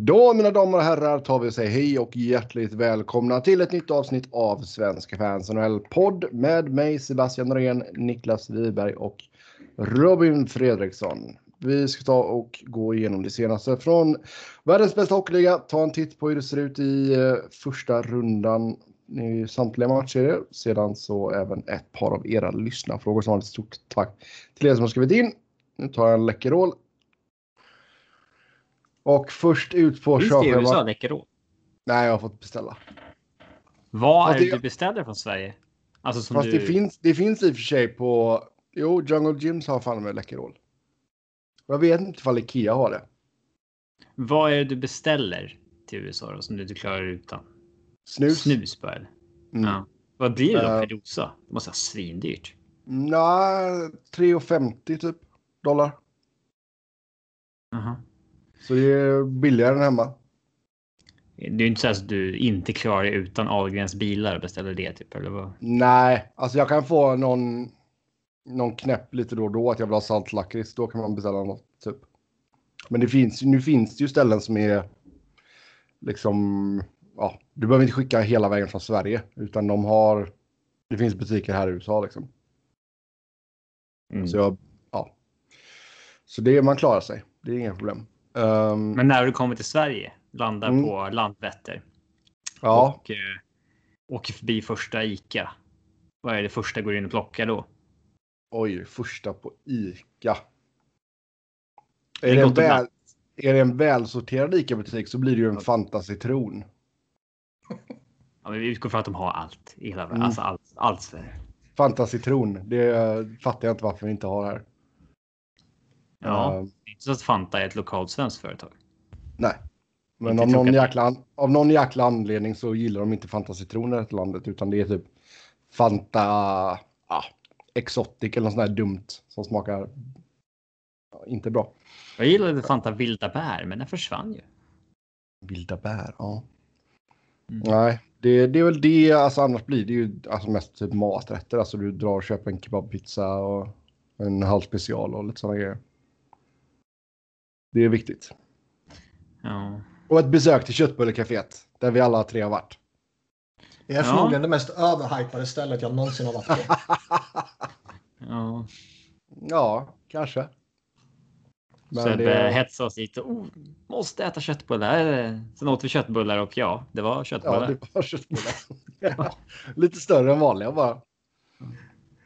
Då mina damer och herrar tar vi och säger hej och hjärtligt välkomna till ett nytt avsnitt av Svenska fans NHL-podd med mig Sebastian Norén, Niklas Wiberg och Robin Fredriksson. Vi ska ta och gå igenom det senaste från världens bästa hockeyliga. Ta en titt på hur det ser ut i eh, första rundan i samtliga matcher. Sedan så även ett par av era lyssnarfrågor. Så har ett stort tack till er som har skrivit in. Nu tar jag en Läkerol. Och först ut på Finns det i USA Läkerol? Nej, jag har fått beställa. Vad är det du beställer från Sverige? Alltså som Fast du... det, finns, det finns i och för sig på... Jo, Jungle Gyms har fan med Läkerol. Jag vet inte ifall Ikea har det. Vad är det du beställer till USA då, som du inte klarar utan? Snus? Snus bara? eller? Mm. Ja. Vad blir det då Eh. per dosa? Det måste vara svindyrt. Nej, 3,50 typ dollar. Jaha. Så det är billigare än hemma. Det är inte så att du inte klarar dig utan Ahlgrens bilar och beställer det typ, eller vad? Nej, alltså jag kan få någon, någon knäpp lite då och då att jag vill ha saltlakrits. Då kan man beställa något typ. Men det finns, nu finns det ju ställen som är liksom, ja, du behöver inte skicka hela vägen från Sverige utan de har, det finns butiker här i USA liksom. Mm. Så jag, ja. Så det, man klarar sig. Det är inga problem. Ehm, Men när du kommer till Sverige, landar Mm. på Landvetter ja, och eh, åker förbi första Ica. Vad är det första går in och plockar då? oj, första på Ica. Är det, en väl, är det en välsorterad Ica-butik så blir det ju en Fanta citron. Ja, men vi utgår från att de har allt i hela Mm. alltså allt, allt Sverige. Fanta citron, det eh, fattar jag inte varför vi inte har här. Ja, Ehm, inte så att Fanta är ett lokalt svenskt företag. nej. Men av någon, jäkla, av någon jäkla anledning så gillar de inte Fanta citron i det landet utan det är typ Fanta ah, Exotic eller något sånt där dumt som smakar ja, inte bra. Jag gillade Fanta vilda bär, men den försvann ju. Vilda bär, ja. Mm. Nej, det, det är väl det. Alltså annars blir det ju alltså mest typ maträtter. Alltså du drar och köper en kebabpizza och en halv special och lite sådana grejer. Det är viktigt. Ja. Och ett besök till köttbullekaféet där vi alla tre har varit. Det är Ja. förmodligen det mest överhypade stället jag någonsin har varit på. ja. ja, kanske. Men Sebbe det, hetsade oss hit. Oh, måste äta köttbullar. Sen åt vi köttbullar och ja, det var ja, köttbullar. det var köttbullar. lite större än vanliga bara.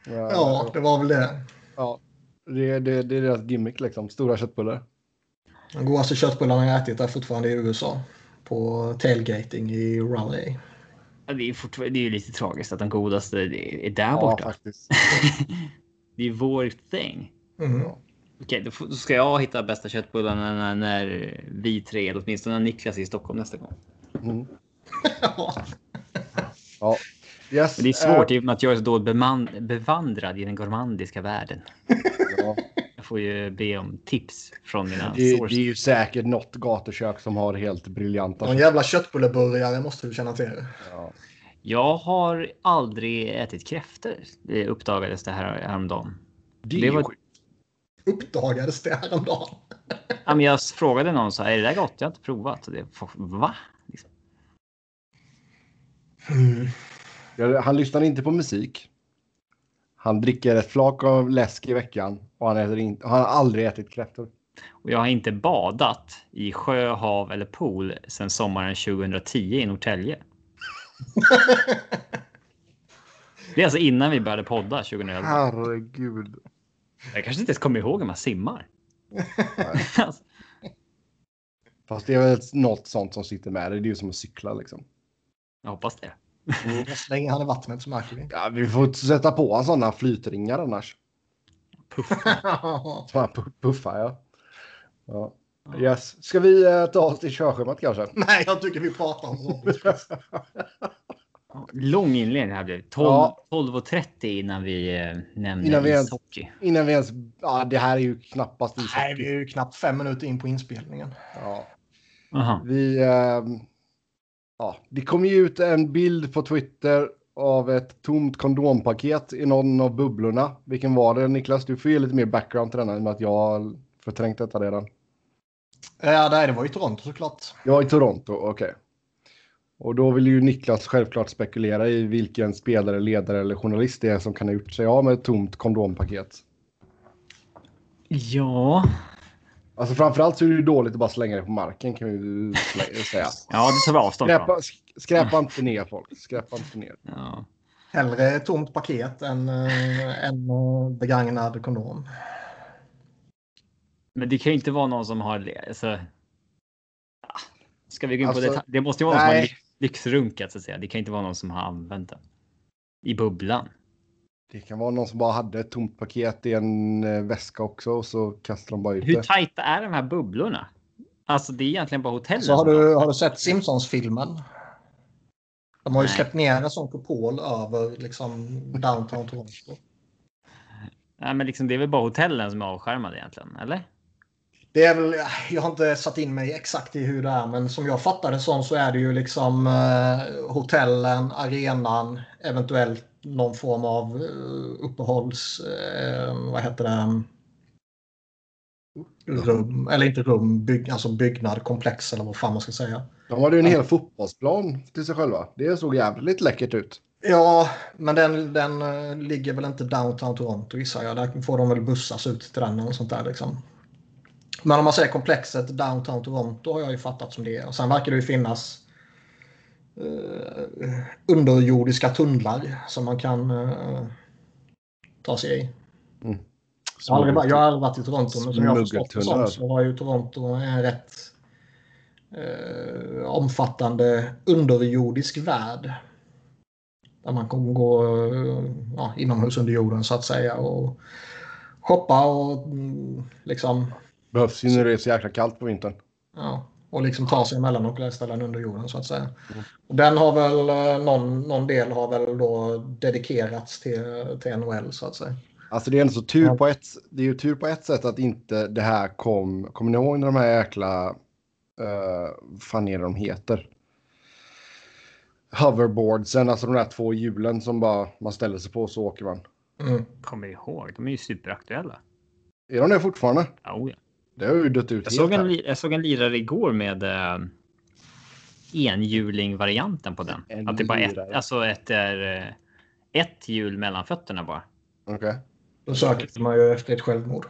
Ja, det var väl det. ja. Det, det, det är deras gimmick liksom. Stora köttbullar. De godaste köttbullarna jag ätit är fortfarande i USA. På tailgating i Raleigh. Ja, Det är, det är ju lite tragiskt att de godaste är är där Ja, borta. faktiskt. det är vår thing. Mm. Okej, då, ska jag hitta bästa köttbullarna när, när vi tre, eller åtminstone när Niklas är i Stockholm nästa gång. Mm. Ja. Yes, det är svårt i och med att jag är så dåligt bevandrad i den gourmandiska världen. ja. Jag får ju be om tips från mina Det, det är sources. ju säkert något gatukök som har helt briljanta Någon jävla köttbulleburgare måste du känna till. ja. Jag har aldrig ätit kräftor. Det uppdagades det här häromdagen. Det Det var-. Uppdagades det häromdagen. Ja, men jag frågade någon så här, är det där gott? Jag har inte provat. Och det, va? Liksom. Mm. Han lyssnar inte på musik. Han dricker ett flak av läsk i veckan och han, äter in, han har aldrig ätit kräftor. Och jag har inte badat i sjö, hav eller pool sedan sommaren 2010 i Norrtälje. Det är alltså innan vi började podda 2011. Herregud. Jag kanske inte ens kommer ihåg om man simmar. Alltså, Fast det är väl något sånt som sitter med. Det är ju som att cykla liksom. jag hoppas det. Så länge han i vattnet så märker vi. Ja, vi får inte sätta på en sådana flytringar annars. Puff. Så han pu- puffar ja. ja. Yes. Ska vi eh, ta oss till körschemat kanske? Nej, jag tycker vi pratar om Robins Lång inledning här blev det. 12, Ja. 12.30 innan vi eh, nämner Innan vi ens- ishockey. Innan vi ens... Ja, det här är ju knappast Nej, vi ishockey. är ju knappt fem minuter in på inspelningen. Ja. Aha. Vi... ehm, ja, det kom ju ut en bild på Twitter av ett tomt kondompaket i någon av bubblorna. Vilken var det Niklas? Du får ge lite mer background till denna i och med att jag har förträngt detta redan. Ja, nej, det var ju Toronto såklart. Ja, i Toronto, okej. Och då vill ju Niklas självklart spekulera i vilken spelare, ledare eller journalist det är som kan ha gjort sig av med ett tomt kondompaket. Ja, Alltså framförallt så är det ju dåligt att bara slänga det på marken kan vi säga. ja det tar vi avstånd Skräpa, skräpa inte ner folk. Skräpa inte ner. Ja. Hellre ett tomt paket än en uh, begagnad kondom. Men det kan ju inte vara någon som har... Alltså, ah, ska vi gå in på Alltså, det? Det måste ju vara någon som har nej. lyx- lyxrunkat så att säga. Det kan inte vara någon som har använt den. I bubblan. Det kan vara någon som bara hade ett tomt paket i en eh, väska också och så kastar de bara ut Hur det. tajta är de här bubblorna? Alltså det är egentligen bara hotellen. Så har som du, har du sett Simpsons-filmen? De har ju Nej. släppt ner en sån kupol över liksom downtown Toronto. Nej, men liksom, det är väl bara hotellen som är avskärmade egentligen, eller? Det är väl, jag har inte satt in mig exakt i hur det är, men som jag fattar det som så är det ju liksom eh, hotellen, arenan, eventuellt någon form av eh, uppehålls... Eh, vad heter det? Rum, eller inte rum, bygg, alltså byggnad, komplex eller vad fan man ska säga. De hade ju en hel fotbollsplan till sig själva. Det såg jävligt läckert ut. Ja, men den, den eh, ligger väl inte downtown Toronto gissar jag. Där får de väl bussas ut till den och sånt där liksom. Men om man säger komplexet downtown Toronto har jag ju fattat som det är. Och sen verkar det ju finnas eh, underjordiska tunnlar som man kan eh, ta sig i. Jag har, aldrig, jag har aldrig varit i Toronto, men som jag har förstått det som så har ju Toronto en rätt eh, omfattande underjordisk värld. Där man kommer gå eh, ja, inomhus under jorden så att säga och shoppa och mm, liksom Behövs ju när det är så jäkla kallt på vintern. Ja, och liksom ta sig emellan och ställen under jorden så att säga. Och den har väl eh, någon, någon del har väl då dedikerats till, till NHL så att säga. Alltså det är ändå så tur Ja. på ett, det är ju tur på ett sätt att inte det här kom. Kommer ni ihåg när de här jäkla, uh, fan är det de heter? Hoverboardsen, alltså de där två hjulen som bara man ställer sig på så åker man. Mm. Kommer ihåg, de är ju superaktuella. Är de det fortfarande? Oh, ja. Det har ju dött ut jag, såg en, här. jag såg en lirare igår med eh, enhjuling-varianten på den. En att det bara ett, alltså ett, är, eh, ett hjul mellan fötterna bara. Okej. Då söker man ju efter ett självmord.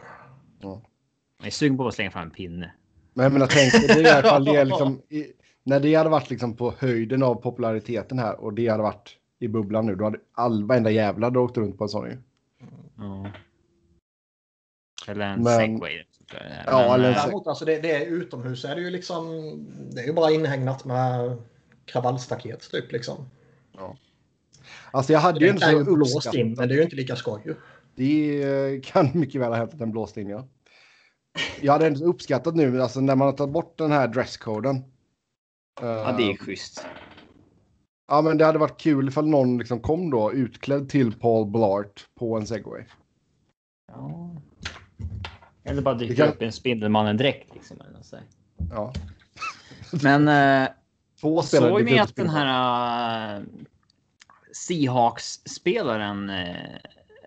Jag är sugen på att slänga fram en pinne. Men jag menar tänk det är i alla fall det är liksom, i, när det hade varit liksom på höjden av populariteten här och det hade varit i bubblan nu, då hade all varenda jävla hade åkt runt på en sån ju. Ja. Eller en Men- segway. Ja, eller eh, Däremot alltså det, det är utomhus är det ju liksom det är ju bara inhägnat med kravallstaket typ liksom. Alltså jag hade ju Det ändå kan så ju blåst in men det är ju inte lika skoj ju. Det eh, kan mycket väl ha hänt att den blåst in, ja. Jag hade ändå uppskattat nu, alltså när man har tagit bort den här dresscoden. eh, ja, det är schysst. Ja, men det hade varit kul ifall någon liksom kom då utklädd till Paul Blart på en segway. Ja. Eller bara dyka kan- upp i en Spindelmannen-dräkt. Liksom. Ja. Men eh, Två spelare. såg ni att den här uh, Seahawks-spelaren, uh,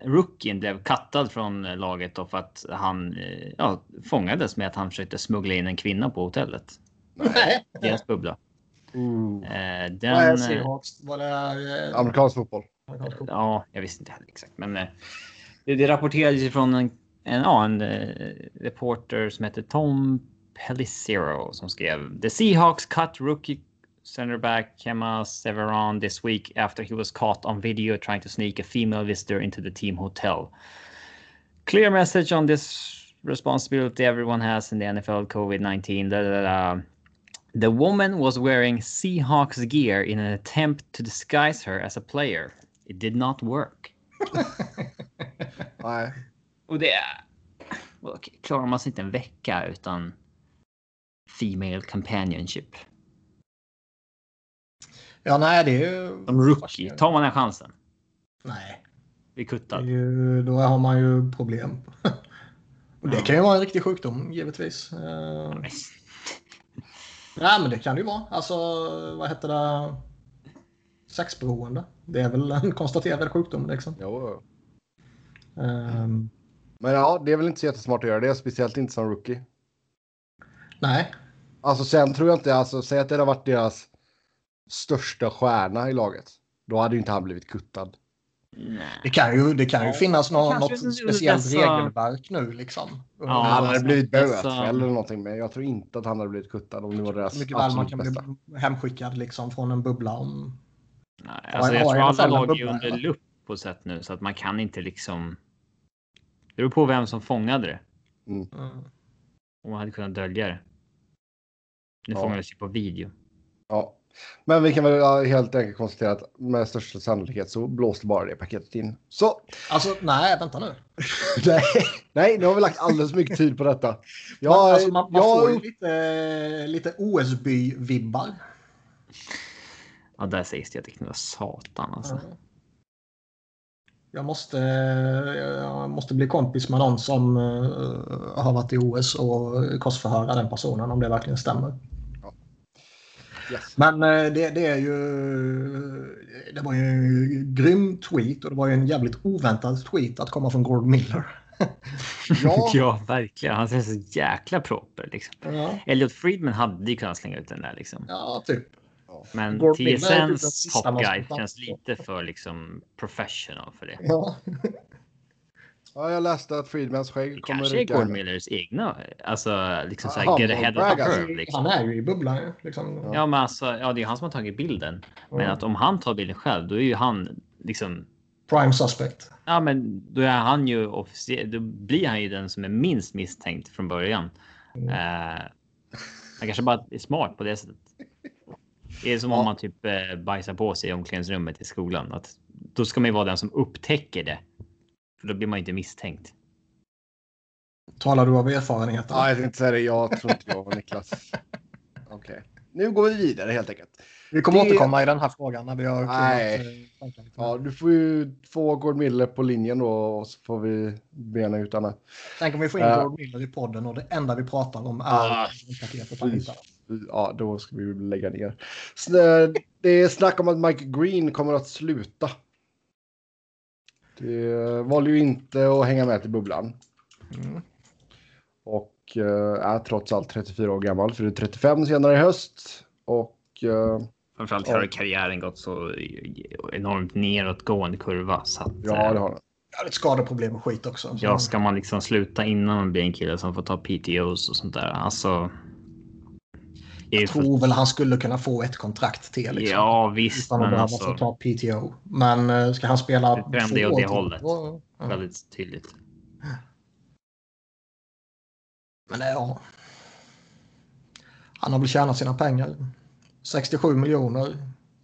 rookien, blev kattad från laget då för att han eh, ja, fångades med att han försökte smuggla in en kvinna på hotellet. Nej. Deras bubbla. Ooh. Eh, Vad är den, Seahawks? Vad det är, eh, Amerikansk fotboll. Ja, jag visste inte heller exakt, men det, det rapporterades ju från en, en, ja, en eh, reporter som heter Tom Pellicero som skrev The Seahawks cut rookie centerback Kema Severon this week after he was caught on video trying to sneak a female visitor into the team hotel. Clear message on this responsibility everyone has in the NFL COVID 19. Da, da, da. The woman was wearing Seahawks gear in an attempt to disguise her as a player. It did not work. Nej. Och det klarar man sig inte en vecka utan Female Companionship. Ja, nej, det är ju... Som rookie, tar man den chansen? Nej, det är kuttad. ju, då har man ju problem. Och det kan ju vara en riktig sjukdom, givetvis. Eh, Nej, men det kan det ju vara. Alltså, vad heter det? Sexberoende. Det är väl en konstaterad sjukdom liksom. Jo. Ehm, Men ja, det är väl inte så jättesmart att göra det, speciellt inte som rookie. Nej. Alltså sen tror jag inte, alltså säg att det hade varit deras största stjärna i laget. Då hade ju inte han blivit kuttad. Det kan ju, det kan ju finnas nå- kanske något speciellt dessa- regelverk nu liksom. Ja, han hade blivit dessa- bötfälld eller någonting, men jag tror inte att han hade blivit kuttad om det var deras mycket väl man absolut kan bästa. bli hemskickad liksom från en bubbla om... Nej, alltså ja, jag i tror alla lag är under lupp på sätt nu så att man kan inte liksom. Det beror på vem som fångade det. Mm. Om man hade kunnat dölja det. Det Ja. fångades ju på video. Ja. Men vi kan väl helt enkelt konstatera att med största sannolikhet så blåste bara det paketet in. Så Alltså nej, vänta nu. nej, nej, nu har vi lagt alldeles mycket tid på detta. Man, Ja, alltså, man, man jag- får ju lite, lite OSby-vibbar. Ja, där sägs det att det kan vara satan alltså. Jag måste, jag måste bli kompis med någon som eh, har varit i OS och korsförhöra den personen om det verkligen stämmer. yes. Men eh, det, det är ju... Det var ju en grym tweet och det var ju en jävligt oväntad tweet att komma från Gord Miller. Ja, Ja, verkligen. Han ser så jäkla proper liksom. Ja, Elliot Friedman hade ju kunnat slänga ut den där liksom. ja typ. Men den TSNs top ta. känns lite för liksom professional för det. Ja. ja, jag läste att Friedmans skägg Det kommer kanske är Millers egna, alltså liksom så Ja, här, get ahead of the curve liksom. Han är ju i bubblan. Liksom. Ja, men alltså, ja, det är han som har tagit bilden. Men Mm. att om han tar bilden själv, då är ju han liksom. Prime suspect. Ja, men då är han ju officiellt. Då blir han ju den som är minst misstänkt från början. Mm. Eh, han kanske bara är smart på det sättet. Det är som om man typ eh, bajsar på sig i omklädningsrummet i skolan. Att då ska man ju vara den som upptäcker det. För då blir man ju inte misstänkt. Talar du av erfarenhet? Ja, jag tänkte säga det. Jag tror inte jag och Niklas. Okej. Nu går vi vidare helt enkelt. Vi kommer Det- återkomma i den här frågan när vi har Nej. kunnat, eh, Ja, du får ju få Gordon Miller på linjen då och så får vi bena ut Anna. Tänk om vi får in Ja. Gord Miller i podden och det enda vi pratar om är paketet hittar. Ja, då ska vi lägga ner. Snö- Det är snack om att Mike Green kommer att sluta. Det valde ju inte att hänga med till bubblan. Mm. Och eh, är trots allt 34 år gammal, för det är 35 senare i höst. Och eh, Framförallt Ja. har karriären gått så enormt nedåtgående kurva. Så att, ja, eh, det har han. Ja, lite skadeproblem och skit också. Så- Ja, ska man liksom sluta innan man blir en kille som får ta PTOs och sånt där? Alltså. Är Jag tror väl han skulle kunna få ett kontrakt till. Liksom. Ja, visst, Utan att behöva alltså få ta PTO. Men eh, ska han spela Det ju åt det hållet. då- ja. väldigt tydligt. Men det, ja. Han har väl tjänat sina pengar. 67 miljoner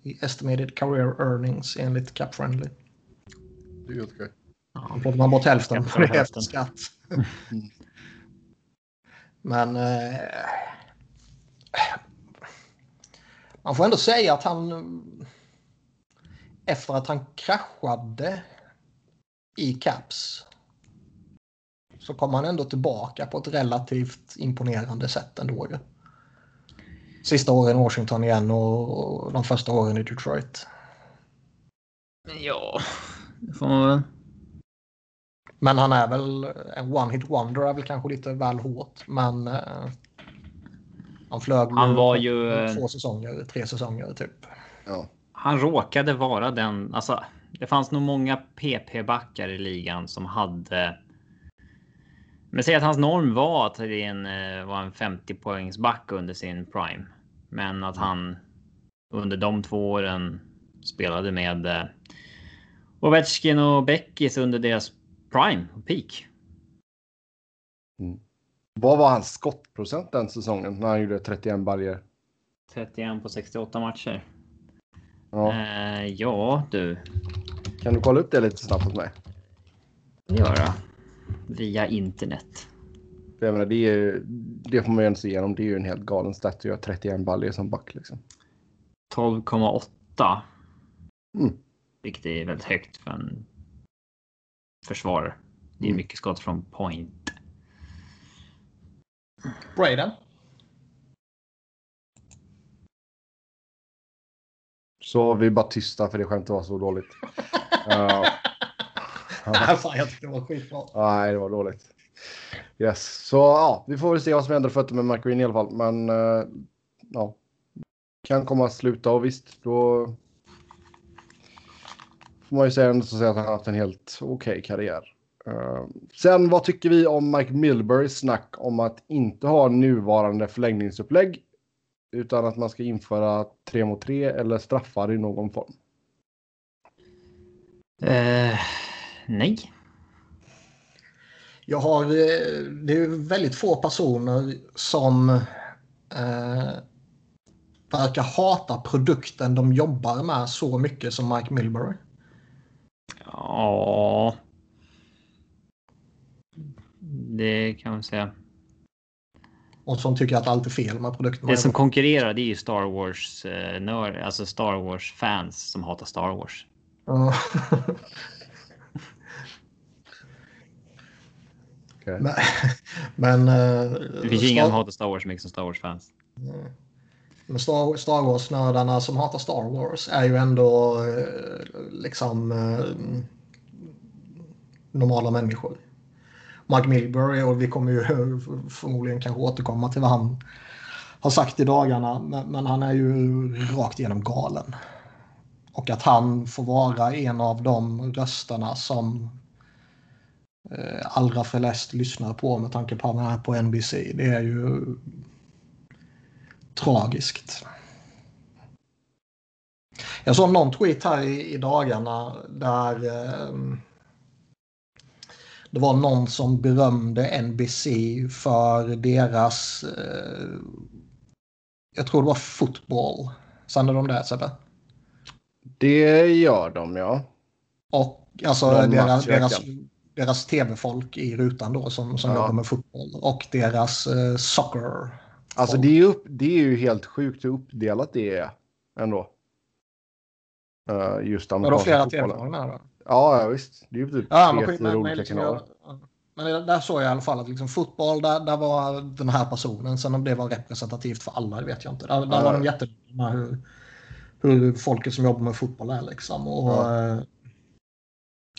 i estimated career earnings enligt Cap Friendly. Det är helt okej. Ja. Plockar man bort hälften på det efter skatt. Men eh, man får ändå säga att han efter att han kraschade i Caps så kom han ändå tillbaka på ett relativt imponerande sätt ändå. Sista åren i Washington igen och och de första åren i Detroit. Ja, det får man väl. Men han är väl en one-hit wonder är väl kanske lite väl hårt. Men eh, han flög Han var ju, eh, två säsonger, tre säsonger typ. Ja. Han råkade vara den. Alltså, det fanns nog många PP-backar i ligan som hade. Men säg att hans norm var att det en, eh, var en 50 poängsback under sin prime. Men att han under de två åren spelade med eh, Ovechkin och Beckis under deras prime och peak. Vad var hans skottprocent den säsongen när han gjorde 31 baljer? 31 på 68 matcher. Ja. Eh, ja, du. Kan du kolla upp det lite snabbt åt mig? Det gör jag. Via internet. För jag menar, det, är, det får man ju ens igenom. Det är ju en helt galen stat att göra 31 baljer som back. Liksom. 12,8. Mm. Vilket är väldigt högt för en försvarare. Det är Mm. mycket skott från point. Braden. Så vi bara tysta för det skämtet var så dåligt. Ja. Nej, fan, jag tyckte det var skitbra. Nej, det var dåligt. Yes, så ja, vi får väl se vad som händer fötter med McQueen i alla fall. Men uh, ja, kan komma att sluta och visst, då får man ju säga så att han har haft en helt okej okay karriär. Uh, sen vad tycker vi om Mike Milburys snack om att inte ha nuvarande förlängningsupplägg utan att man ska införa tre mot tre eller straffar i någon form? Uh, nej. Jag har, eh, det är väldigt få personer som eh, verkar hata produkten de jobbar med så mycket som Mike Milbury. Ja. Det kan man säga. Och som tycker att allt är fel med produkten. Det som konkurrerar det är ju Star Wars eh, alltså Star Wars fans som hatar Star Wars. okay. Men, men uh, det finns ju inga som hatar Star Wars så mycket som Star Wars fans. Men Star, Star Wars-nördarna som hatar Star Wars är ju ändå uh, liksom uh, normala människor. Mark Milbury och vi kommer ju eh, förmodligen kanske återkomma till vad han har sagt i dagarna. Men, men han är ju rakt igenom galen. Och att han får vara en av de rösterna som eh, allra flest lyssnar på med tanke på att han är på NBC. Det är ju tragiskt. Jag såg någon tweet här i, i dagarna där eh, det var någon som berömde NBC för deras, eh, jag tror det var fotboll. Sänder de det Sebbe? Det gör de ja. Och alltså deras, deras, deras tv-folk i rutan då som, som ja. jobbar med fotboll. Och deras eh, soccer. Alltså det är, upp, det är ju helt sjukt hur uppdelat det är ändå. Uh, just amerikanska flera tv-bolag med då? Ja, ja, visst. Det är ju typ ja, men, fyra olika liksom, kanaler. Jag, men där såg jag i alla fall att liksom fotboll, där, där var den här personen. Sen om det var representativt för alla, det vet jag inte. Där, där ja. var de jättenöjda hur, hur folket som jobbar med fotboll är liksom. Och, ja. eh,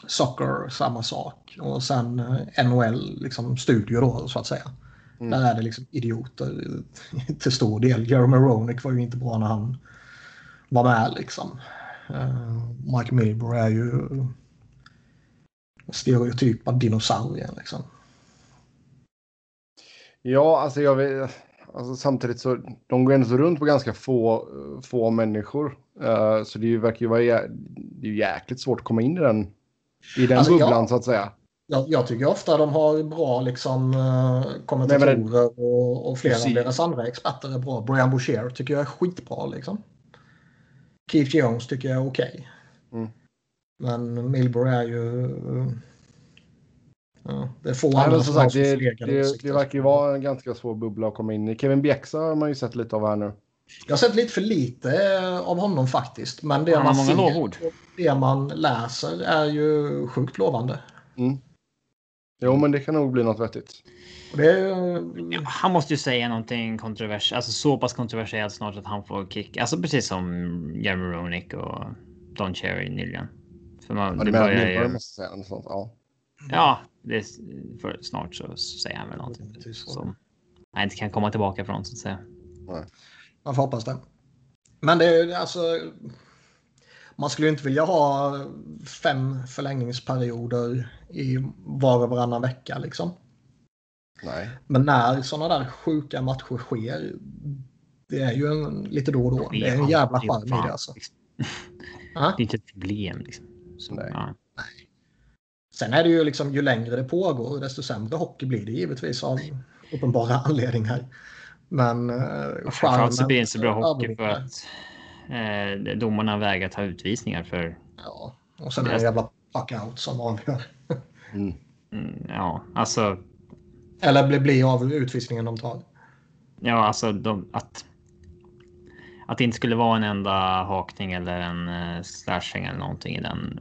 soccer, samma sak. Och sen eh, NHL, liksom studio då så att säga. Mm. Där är det liksom idioter till stor del. Jeremy Roenick var ju inte bra när han var med liksom. Uh, Mike Milbury är ju stereotypad dinosaurien liksom. Ja, alltså jag vet, alltså samtidigt så de går ändå runt på ganska få, få människor. Uh, så det verkar ju vara det är jäkligt svårt att komma in i den, i den alltså, bubblan jag, så att säga. Jag, jag, tycker ofta de har bra liksom, uh, kommentatorer Nej, det, och, och flera av deras andra experter är bra. Brian Boucher tycker jag är skitbra liksom. Keith Jones tycker jag är okej. Okay. Mm. Men Milbury är ju... Ja, det är få Nej, andra som sagt, det, det, det, det verkar ju vara en ganska svår bubbla att komma in i. Kevin Bjäxa har man ju sett lite av här nu. Jag har sett lite för lite eh, av honom faktiskt. Men det man ser lovord. det man läser är ju sjukt lovande. Mm. Jo, men det kan nog bli något vettigt. Ja, han måste ju säga någonting kontroversiellt, alltså så pass kontroversiellt snart att han får kick. Alltså precis som Jeremy Roenick och Don Cherry nyligen. För man, ja, det börjar ju... Måste säga något sånt, ja. Ja, det är, för snart så säger han väl någonting som han inte kan komma tillbaka från så att säga. Nej. Man får hoppas det. Men det är alltså. Man skulle inte vilja ha fem förlängningsperioder i var och varannan vecka liksom. Nej. Men när sådana där sjuka matcher sker. Det är ju en, lite då och då. Det är en jävla charm i det alltså. det är inte ett problem liksom. Så, Nej. Ja. Sen är det ju liksom ju längre det pågår desto sämre hockey blir det givetvis av uppenbara anledningar. Men eh, Framförallt så blir det inte så bra hockey för att eh, domarna vägrar ta utvisningar för. Ja, och sen är det jävla fuck-out som avgör. Mm. Mm, ja, alltså. Eller blir bli av utvisningen de tar. Ja, alltså de, att. Att det inte skulle vara en enda hakning eller en uh, slashing eller någonting i den.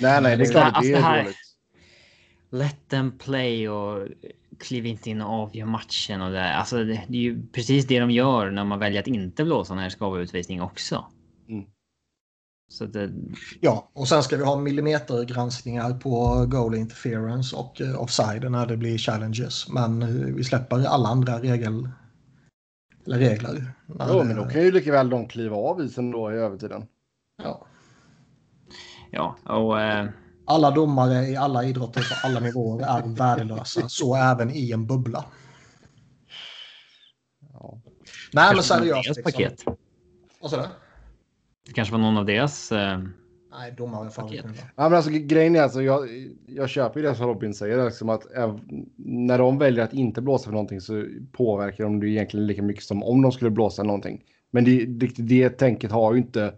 Nej, nej, det är klart alltså, det är dåligt. Let them play och kliv inte in och avgör matchen och det. Alltså, det, det är ju precis det de gör när man väljer att inte blåsa när det ska vara utvisning också. Mm. Så det, Ja, och sen ska vi ha millimetergranskningar på goal interference och eh, offside när det blir challenges. Men eh, vi släpper alla andra regel, eller regler. Jo, det- men då kan ju lika väl de kliva av isen då i övertiden. ja. ja, och eh, Alla domare i alla idrotter på alla nivåer är värdelösa, så även i en bubbla. Ja. Nej, men seriöst. Liksom. paket. Vad sa du? Det kanske var någon av deras. Eh, Nej, kunna. Ja, men alltså, grejen är alltså, jag, jag köper ju det som Robin säger, liksom att äv- när de väljer att inte blåsa för någonting så påverkar de det egentligen lika mycket som om de skulle blåsa någonting. Men det, det, det tänket har ju inte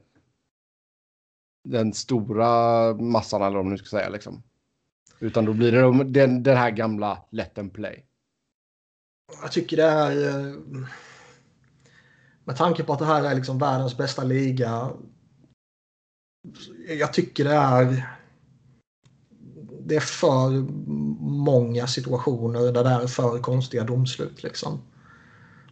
den stora massan eller man nu ska säga liksom. Utan då blir det de- den, den här gamla let them play. Jag tycker det är... eh, Med tanke på att det här är liksom världens bästa liga. Jag tycker det är... Det är för många situationer där det är för konstiga domslut. Liksom.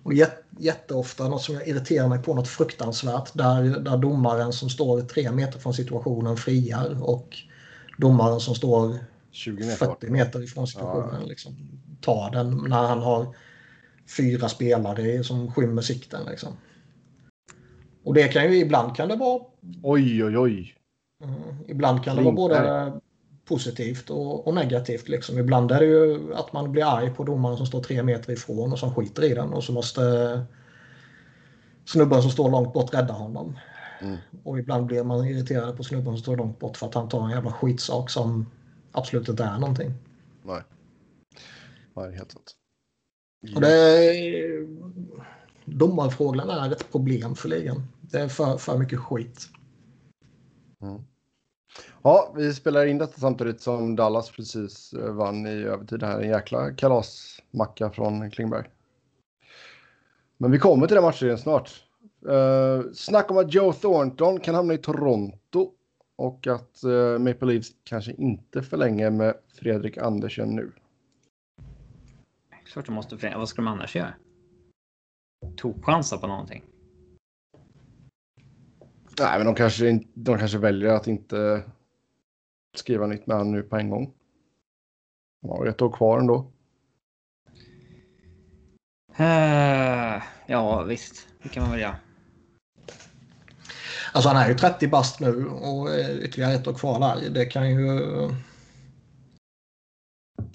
Och jät- jätteofta något som jag irriterar mig på något fruktansvärt. Där, där domaren som står tre meter från situationen friar och domaren som står 20 meter bort. 40 meter ifrån situationen. Ja. Liksom, tar den när han har fyra spelare som skymmer sikten. Liksom. Och det kan ju ibland kan det vara Oj, oj, oj. mm, ibland kan det vara både positivt och, och negativt. Liksom. Ibland är det ju att man blir arg på domaren som står tre meter ifrån och som skiter i den och så måste snubben som står långt bort rädda honom. Mm. Och ibland blir man irriterad på snubben som står långt bort för att han tar en jävla skitsak som absolut inte är någonting. Nej. Nej, helt sant. Och det domarfrågan är ett problem för ligan. Det är för, för mycket skit. Mm. Ja, vi spelar in detta samtidigt som Dallas precis eh, vann i övertid. Det här är en jäkla kalasmacka från Klingberg. Men vi kommer till den matchen snart. Uh, snack om att Joe Thornton kan hamna i Toronto och att uh, Maple Leafs kanske inte förlänger med Fredrik Andersen nu. klart de måste förändra. Vad ska de annars göra? Tokchansa på någonting. Nej, men de kanske, de kanske väljer att inte skriva nytt med honom nu på en gång. De har ett år kvar ändå. Eh, ja, visst. Det kan man väl göra. Alltså han är ju 30 bast nu och eh, ytterligare ett år kvar där. Det kan ju...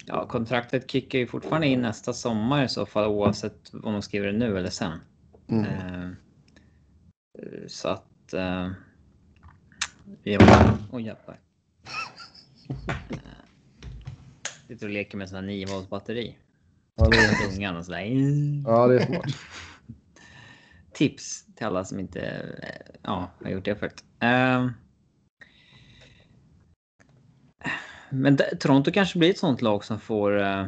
Ja, kontraktet kickar ju fortfarande in nästa sommar i så fall oavsett om de skriver det nu eller sen. Mm. Eh, så att... Eh, ja, oj jävlar. Eh, Sitter och leker med sådana 9 volts batteri. Ja, det är, Tungan och sådär. ja, det är smart. Tips till alla som inte eh, ja, har gjort det förut. Eh, men Toronto kanske blir ett sånt lag som får... eh,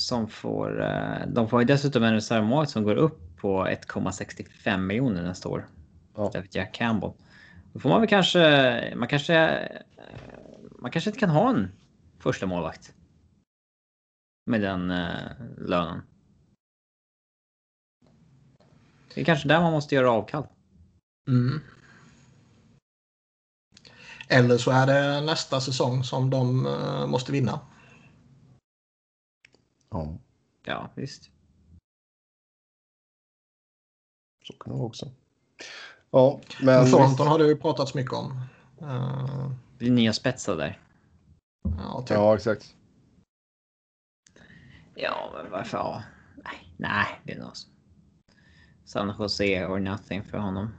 som får... eh, de får ju dessutom en reservmål som går upp på 1,65 miljoner nästa år. Ja. David Jack Campbell. Då får man väl kanske... Man kanske... eh, Man kanske inte kan ha en första målvakt. Med den lönen. Det är kanske där man måste göra avkall. Mm. Eller så är det nästa säsong som de eh, måste vinna. Ja, Ja, visst. så kan det vara också. Ja, men... Thornton har det ju pratats mycket om. Eh, Det blir nya spetsar där. ja, typ. Ja, exakt. Ja, men varför? Ja. Nej, nej, det är nog så. San Jose or nothing för honom.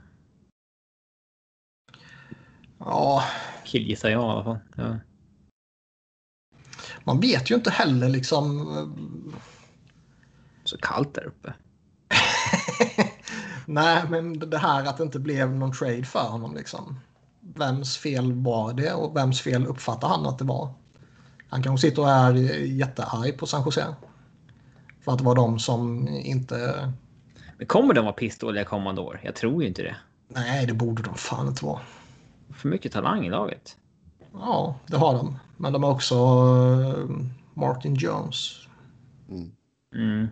Ja, Killgissar jag i alla fall. Ja. man vet ju inte heller liksom. eh, Så kallt där uppe. Nej, men det här att det inte blev någon trade för honom liksom. Vems fel var det och vems fel uppfattar han att det var? Han kanske sitter och är jättearg på San Jose. För att det var de som inte... Men kommer de vara pissdåliga kommande år? Jag tror ju inte det. Nej, det borde de fan inte vara. För mycket talang i laget. Ja, det har de. Men de har också eh, Martin Jones. Mm. Mm.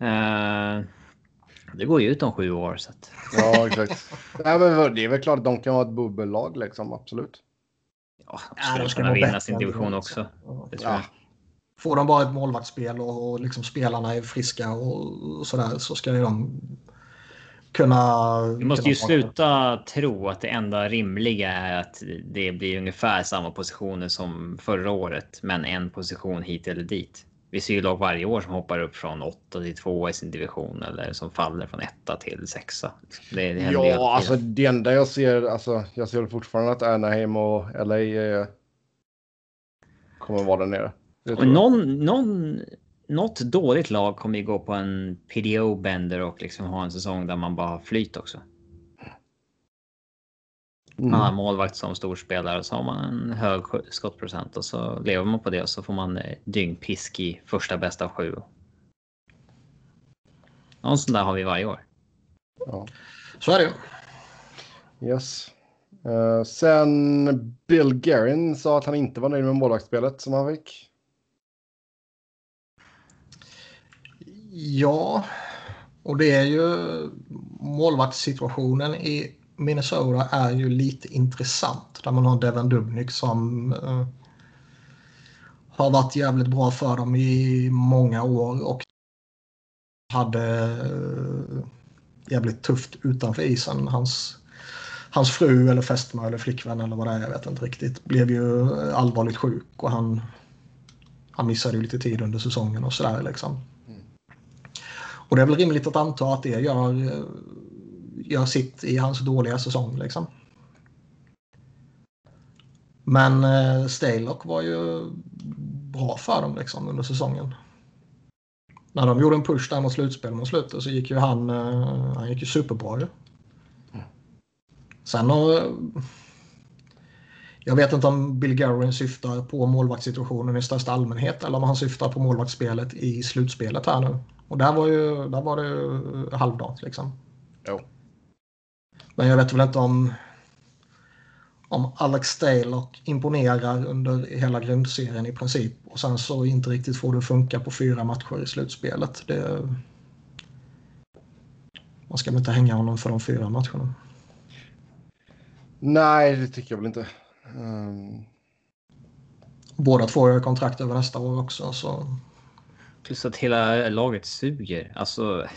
Eh, Det går ju ut om sju år. Så att... Ja, exakt. Nej, men det är väl klart att de kan ha ett bubbellag liksom, absolut. Ja, de skulle ja, kunna vinna sin division också. Ja. Får de bara ett målvaktsspel och, och liksom spelarna är friska och, och sådär så ska de kunna... Vi måste ju sluta tro att det enda rimliga är att det blir ungefär samma positioner som förra året, men en position hit eller dit. Vi ser ju lag varje år som hoppar upp från 8 till 2 i sin division eller som faller från 1 till 6. Det, det ja, alltså det enda jag ser, alltså jag ser fortfarande att Anaheim och LA eh, kommer vara där nere. någon, någon något dåligt lag kommer ju gå på en PDO-bender och liksom ha en säsong där man bara har flyt också. Mm. Man har målvakt som storspelare och så har man en hög skottprocent och så lever man på det och så får man eh, dyngpisk i första bästa av sju. Någon sån där har vi varje år. Ja. Så är det Yes. Uh, sen Bill Guerin sa att han inte var nöjd med målvaktsspelet som han fick. Ja, och det är ju målvaktssituationen i Minnesota är ju lite intressant. Där man har Devin Dubnik som eh, har varit jävligt bra för dem i många år och hade eh, jävligt tufft utanför isen. Hans, hans fru eller fästmö eller flickvän eller vad det är, jag vet inte riktigt, blev ju allvarligt sjuk och han, han missade ju lite tid under säsongen och sådär liksom. Och det är väl rimligt att anta att det gör, gör sitt i hans dåliga säsong. Liksom. Men eh, Stalock var ju bra för dem liksom, under säsongen. När de gjorde en push där mot slutspel mot slutet så gick ju han, eh, han gick ju superbra ju. Sen har... Jag vet inte om Bill Guerin syftar på målvaktssituationen i största allmänhet eller om han syftar på målvaktsspelet i slutspelet här nu. Och där var, ju, där var det ju halvdant liksom. Jo. Men jag vet väl inte om, om Alex Stalock imponerar under hela grundserien i princip och sen så inte riktigt får det funka på fyra matcher i slutspelet. Det, man ska väl inte hänga honom för de fyra matcherna. Nej, det tycker jag väl inte. Um... Båda två har kontrakt över nästa år också. Så Plus att hela laget suger. Alltså.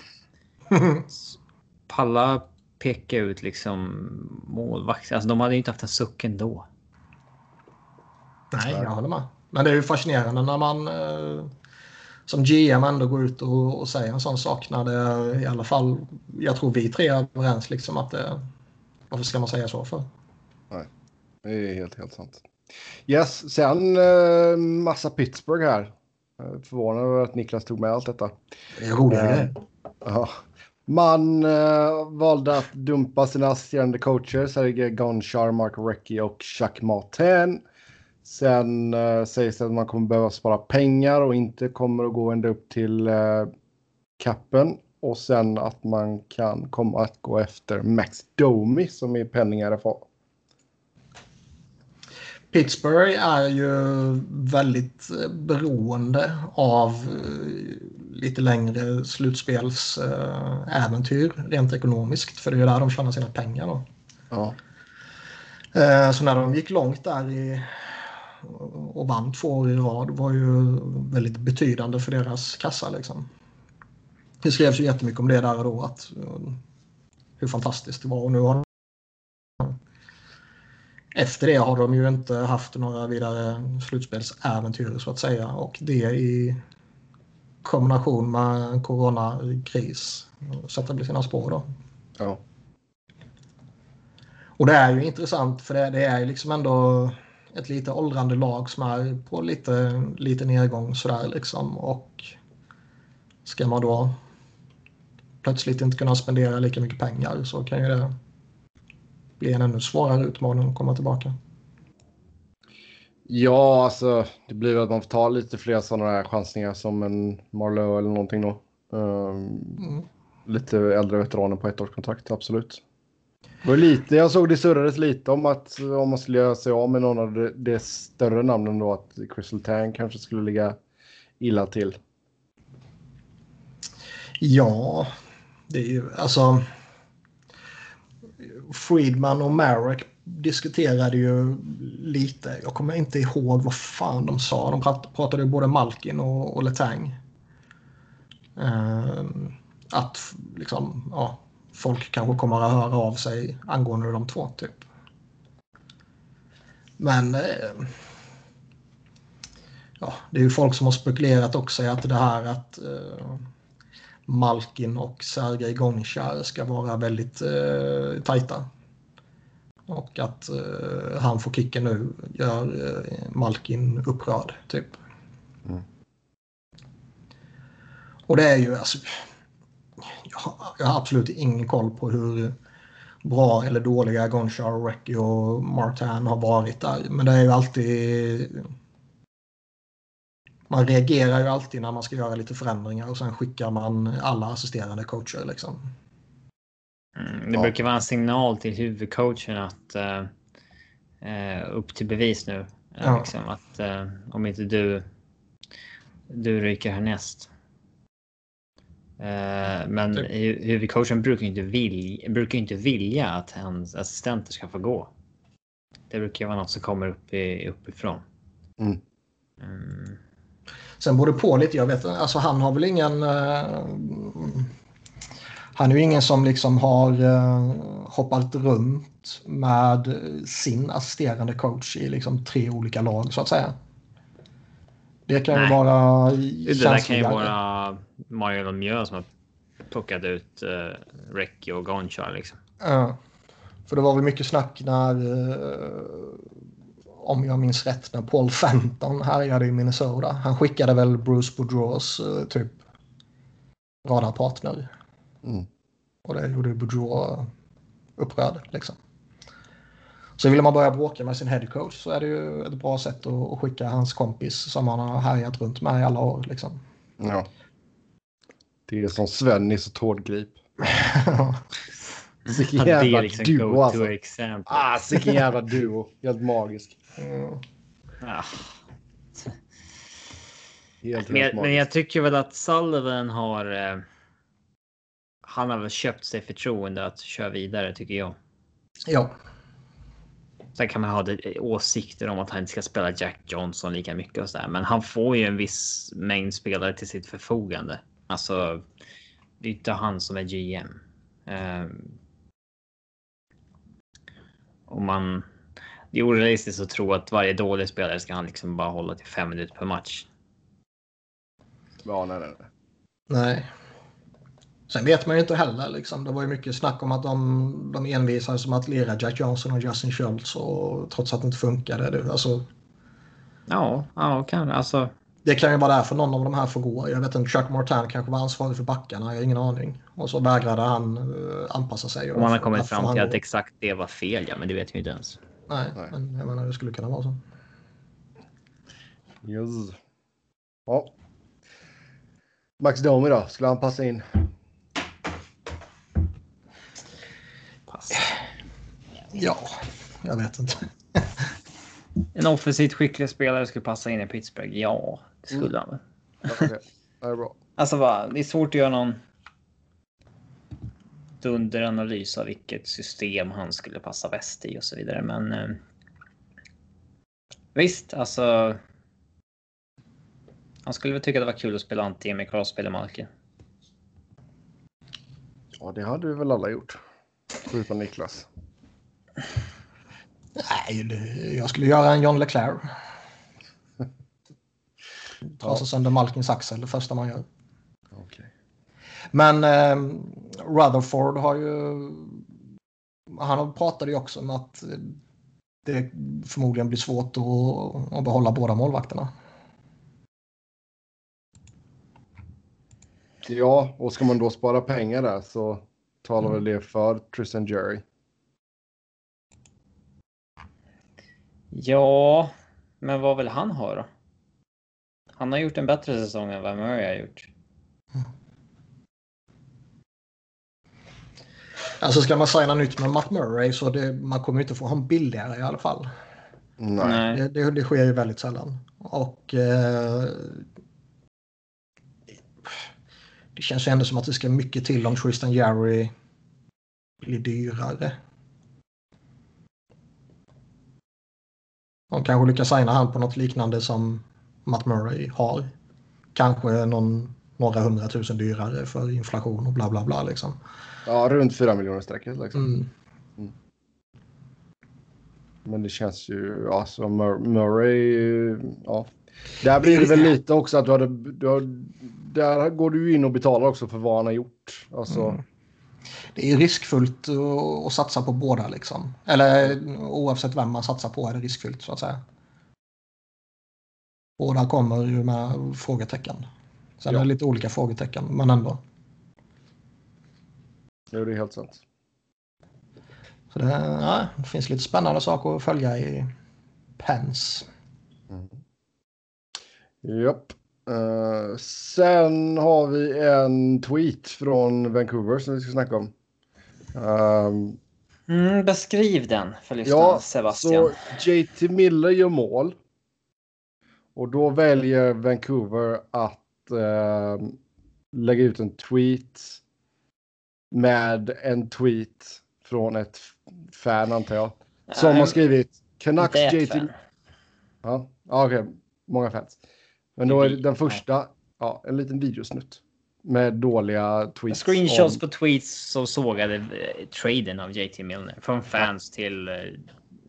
Palla peka ut liksom målvakt. Alltså de hade ju inte haft en suck ändå. Nej, jag håller med. Men det är ju fascinerande när man eh, som GM ändå går ut och, och, säger en sån sak när det i alla fall, jag tror vi tre är överens liksom att det, varför ska man säga så för? Nej, det är helt, helt sant. Yes, sen eh, massa Pittsburgh här. Förvånad över att Niklas tog med allt detta. Det är roliga eh, ja. Man eh, valde att dumpa sina assisterande coacher Sergej Gonchar, Mark Recchi och Chuck Martin. Sen eh, sägs det att man kommer behöva spara pengar och inte kommer att gå ända upp till eh, kappen. Och sen att man kan komma att gå efter Max Domi som är penning RFA. Pittsburgh är ju väldigt eh, beroende av eh, lite längre slutspelsäventyr rent ekonomiskt. För det är ju där de tjänar sina pengar. Då. Ja. Eh, så när de gick långt där i, och vann två år i rad var ju väldigt betydande för deras kassa. Liksom. Det skrevs ju jättemycket om det där och då. Att, hur fantastiskt det var. Och nu har efter det har de ju inte haft några vidare slutspelsäventyr så att säga och det i kombination med coronakris sätter väl sina spår då. Ja. Och det är ju intressant för det, det är ju liksom ändå ett lite åldrande lag som är på lite, lite nedgång sådär liksom och ska man då plötsligt inte kunna spendera lika mycket pengar så kan ju det bli en ännu svårare utmaning att komma tillbaka. Ja, alltså det blir väl att man får ta lite fler sådana här chansningar som en Marlowe eller någonting då. Um, mm. Lite äldre veteraner på ett års kontrakt, absolut. Det lite, jag såg det surrades lite om att om man skulle göra sig av med någon av de, de större namnen då att Crystal Tang kanske skulle ligga illa till. Ja, det är ju alltså. Friedman och Marek diskuterade ju lite. Jag kommer inte ihåg vad fan de sa. De pratade ju både Malkin och, och Letang. Eh, att liksom, ja, folk kanske kommer att höra av sig angående de två typ. Men eh, ja, det är ju folk som har spekulerat också i att det här att eh, Malkin och Sergej Gonchar ska vara väldigt uh, tajta. Och att uh, han får kicken nu gör uh, Malkin upprörd, typ. Mm. Och det är ju alltså... Jag har, jag har, absolut ingen koll på hur bra eller dåliga Gonchar, Recchi och Martin har varit där. Men det är ju alltid... Man reagerar ju alltid när man ska göra lite förändringar och sen skickar man alla assisterande coacher liksom. Mm, det ja. brukar vara en signal till huvudcoachen att uh, upp till bevis nu. Ja. Liksom, att uh, om inte du, du ryker härnäst. Uh, men typ. huvudcoachen brukar inte, vilja, brukar inte vilja att hans assistenter ska få gå. Det brukar vara något som kommer upp i, uppifrån. Mm. Mm. Sen beror det på lite. Jag vet alltså han har väl ingen han är ju ingen som liksom har uh, hoppat runt med sin assisterande coach i liksom tre olika lag så att säga. Det kan Nej. ju vara Det där kan ju vara Mario Lemieux som har plockat ut uh, Recchi och Gonchar liksom. Ja. För det var väl mycket snack när, uh, om jag minns rätt, när Paul Fenton härjade i Minnesota. Han skickade väl Bruce Boudreaus uh, typ radarpartner Mm. Och det gjorde Bourgeois upprörd. Liksom. Så vill man börja bråka med sin headcoach så är det ju ett bra sätt att, skicka hans kompis som han har härjat runt med i alla år. Liksom. Ja. Det är som Svennis och Tårdgrip. Vilken jävla liksom duo alltså. Ah, vilken jävla duo. Helt magisk. Mm. Helt, men, jag, men jag tycker väl att Sullivan har... Eh han har väl köpt sig förtroende att köra vidare tycker jag. Ja. Sen kan man ha åsikter om att han inte ska spela Jack Johnson lika mycket och så där, men han får ju en viss mängd spelare till sitt förfogande. Alltså, det är inte han som är GM. Um, och man. Det är orealistiskt att tro att varje dålig spelare ska han liksom bara hålla till fem minuter per match. Ja, nej, nej. Nej. Sen vet man ju inte heller. Liksom. Det var ju mycket snack om att de, de envisades som att lira Jack Johnson och Justin Schultz och trots att det inte funkade. Det, alltså, ja, ja, kan alltså. Det kan ju vara därför någon av de här får gå. Jag vet inte, Chuck Martin kanske var ansvarig för backarna, jag har ingen aning. Och så vägrade han uh, anpassa sig. Och man har kommit fram till att exakt det var fel, ja, men det vet vi inte ens. Nej, Nej. men jag menar det skulle kunna vara så. Yes. Ja. Max Domi då, skulle han passa in? Ja, jag vet inte. en offensivt skicklig spelare skulle passa in i Pittsburgh. Ja, det skulle han väl. Okay. Det är bra. Alltså, va, det är svårt att göra någon dunderanalys av vilket system han skulle passa bäst i och så vidare. Men eh, visst, alltså. Han skulle väl tycka det var kul att spela antingen med Crosby eller Malkin. Ja, det hade vi väl alla gjort. Förutom Niklas. Nej, jag skulle göra en John Leclerc. Trasa ja. sönder Malkins axel det första man gör. Okay. Men eh, Rutherford har ju... Han pratade ju också om att det förmodligen blir svårt att, att behålla båda målvakterna. Ja, och ska man då spara pengar där så talar väl det för Tristan Jerry. Ja, men vad vill han ha då? Han har gjort en bättre säsong än vad Murray har gjort. Alltså ska man signa nytt med Matt Murray så det, man kommer inte få honom billigare i alla fall. Nej. Det, det, det sker ju väldigt sällan. Och eh, det det känns ju ändå som att det ska mycket till om Tristan Jarry blir dyrare. De kanske lyckas signa han på något liknande som Matt Murray har. Kanske någon, några hundratusen dyrare för inflation och bla bla bla liksom. Ja, runt 4 miljoner strecket liksom. Mm. Men det känns ju, alltså Murray, ja. Där blir det väl lite också att du hade, du har, där går du in och betalar också för vad han har gjort. Alltså. Mm. Det är riskfullt att satsa på båda liksom. Eller oavsett vem man satsar på är det riskfyllt så att säga. Båda kommer ju med frågetecken. Sen ja. är det lite olika frågetecken, men ändå. Jo, det är helt sant. Så det, ja, det finns lite spännande saker att följa i Pens. Mm. Japp. Uh, sen har vi en tweet från Vancouver som vi ska snacka om. Um, mm, beskriv den för lyssnarna, ja, Sebastian. Så JT Miller gör mål. Och då väljer Vancouver att uh, lägga ut en tweet med en tweet från ett fan antar jag. Som har skrivit Canucks JT... Ja, ja okej. Okay. Många fans. Men då är den första, ja, en liten videosnutt. Med dåliga tweets. Screenshots om... på tweets som sågade eh, traden av JT Milner. Från fans till eh,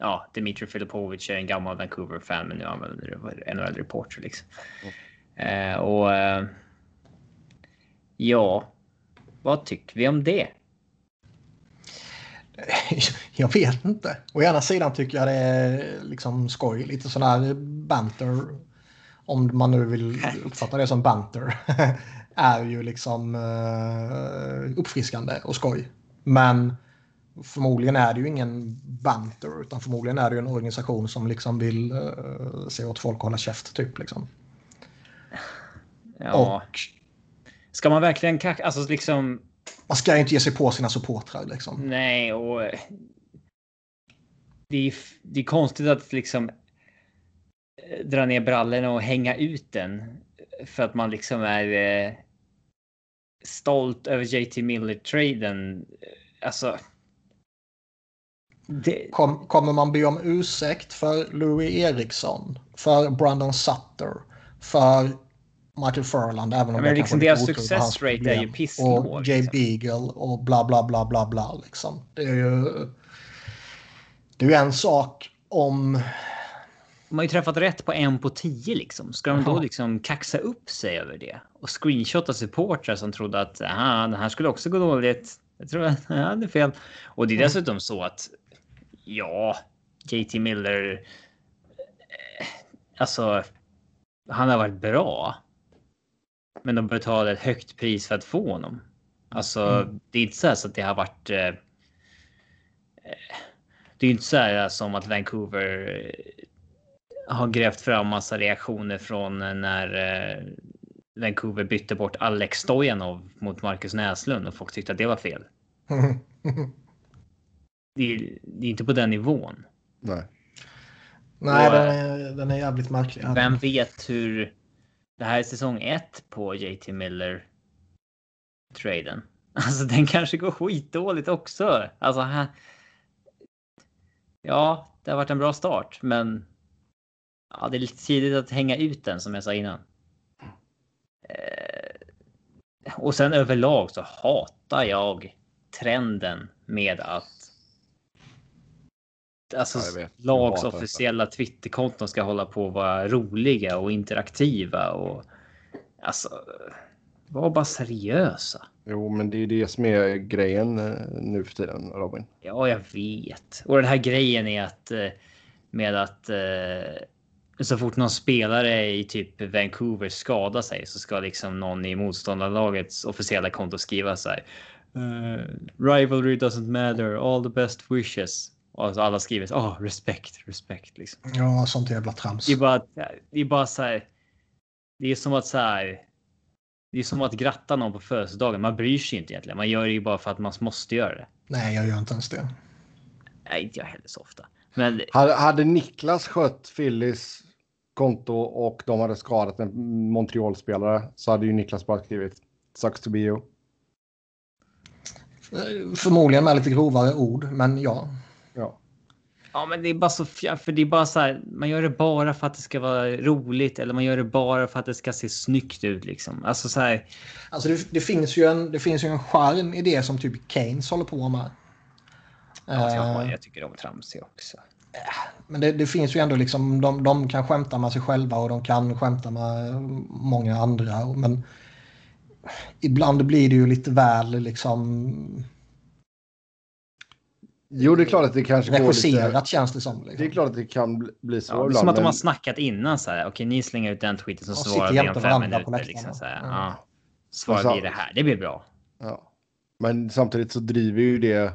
ja, Dimitri Filipovic är en gammal Vancouver-fan men nu använder NHL-reporter liksom. Mm. Eh, och eh, ja, vad tycker vi om det? Jag vet inte. Å ena sidan tycker jag det är liksom skoj, lite sån här banter. Om man nu vill uppfatta det som banter. är ju liksom uh, uppfriskande och skoj. Men förmodligen är det ju ingen banter utan förmodligen är det ju en organisation som liksom vill uh, se åt folk hålla käft typ liksom. Ja. Och, Ska man verkligen alltså liksom man ska inte ge sig på sina supportrar liksom. Nej, och det är, det är konstigt att liksom dra ner brallorna och hänga ut den för att man liksom är eh, stolt över JT Miller-traden. Alltså. Det... Kom, kommer man be om ursäkt för Louis Eriksson, för Brandon Sutter, för Michael Furland, även om ja, men liksom deras success rate är ju pisslåg. Och Jay liksom. Beagle och bla bla bla bla bla liksom. Det är ju... Det är ju en sak om... De har ju träffat rätt på en på tio liksom. Ska de då liksom kaxa upp sig över det? Och screenshotta supportrar som trodde att aha, det här skulle också gå dåligt. Jag tror att jag hade fel. Och det är mm. dessutom så att ja, JT Miller. Eh, alltså, han har varit bra. Men de betalar ett högt pris för att få honom. Alltså, mm. det är inte så, så att det har varit. Eh, eh, det är inte så här som att Vancouver eh, har grävt fram massa reaktioner från när eh, Vancouver bytte bort Alex Stojanov mot Marcus Näslund och folk tyckte att det var fel. det, är, det är inte på den nivån. Nej. Nej, och, den, är, den är jävligt märklig. Vem vet hur det här är säsong ett på JT Miller. Traden. Alltså den kanske går skitdåligt också. Alltså. Han, ja, det har varit en bra start, men. Ja, det är lite tidigt att hänga ut den som jag sa innan. Eh, och sen överlag så hatar jag trenden med att alltså ja, lags officiella Twitterkonton ska hålla på att vara roliga och interaktiva och alltså var bara seriösa. Jo, men det är det som är grejen eh, nu för tiden, Robin. Ja, jag vet. Och den här grejen är att eh, med att eh, så fort någon spelare i typ Vancouver skadar sig så ska liksom någon i motståndarlagets officiella konto skriva så här. Uh, rivalry doesn't matter. All the best wishes. Och alla skriver så, oh, respekt, respekt liksom. Ja, sånt jävla trams. Det är bara, det är bara så här. Det är som att så här. Det är som att gratta någon på födelsedagen. Man bryr sig inte egentligen. Man gör det ju bara för att man måste göra det. Nej, jag gör inte ens det. Nej, inte jag heller så ofta. Men... Hade, hade Niklas skött Phillies konto och de hade skadat en Montreal-spelare så hade ju Niklas bara skrivit Sucks to be you. Eh, Förmodligen med lite grovare ord, men. Ja. Ja, men det är bara så för det är bara så här. Man gör det bara för att det ska vara roligt eller man gör det bara för att det ska se snyggt ut liksom. Alltså så här. Alltså det, det, finns ju en, det finns ju en charm i det som typ Keynes håller på med. Ja, Eh, jag tycker de är tramsiga också. Men det, det finns ju ändå liksom, de, de kan skämta med sig själva och de kan skämta med många andra. Men ibland blir det ju lite väl liksom Jo, det är klart att det kanske går lite... känns det som. Liksom. Det är klart att det kan bli- bli så Ja, det är ibland. som att de men- har snackat innan så här. Okej, ni slänger ut den tweeten så svarar vi om fem minuter. Liksom, så här. Mm. Ja. Svarar så- vi det här. Det blir bra. Ja. Men samtidigt så driver ju det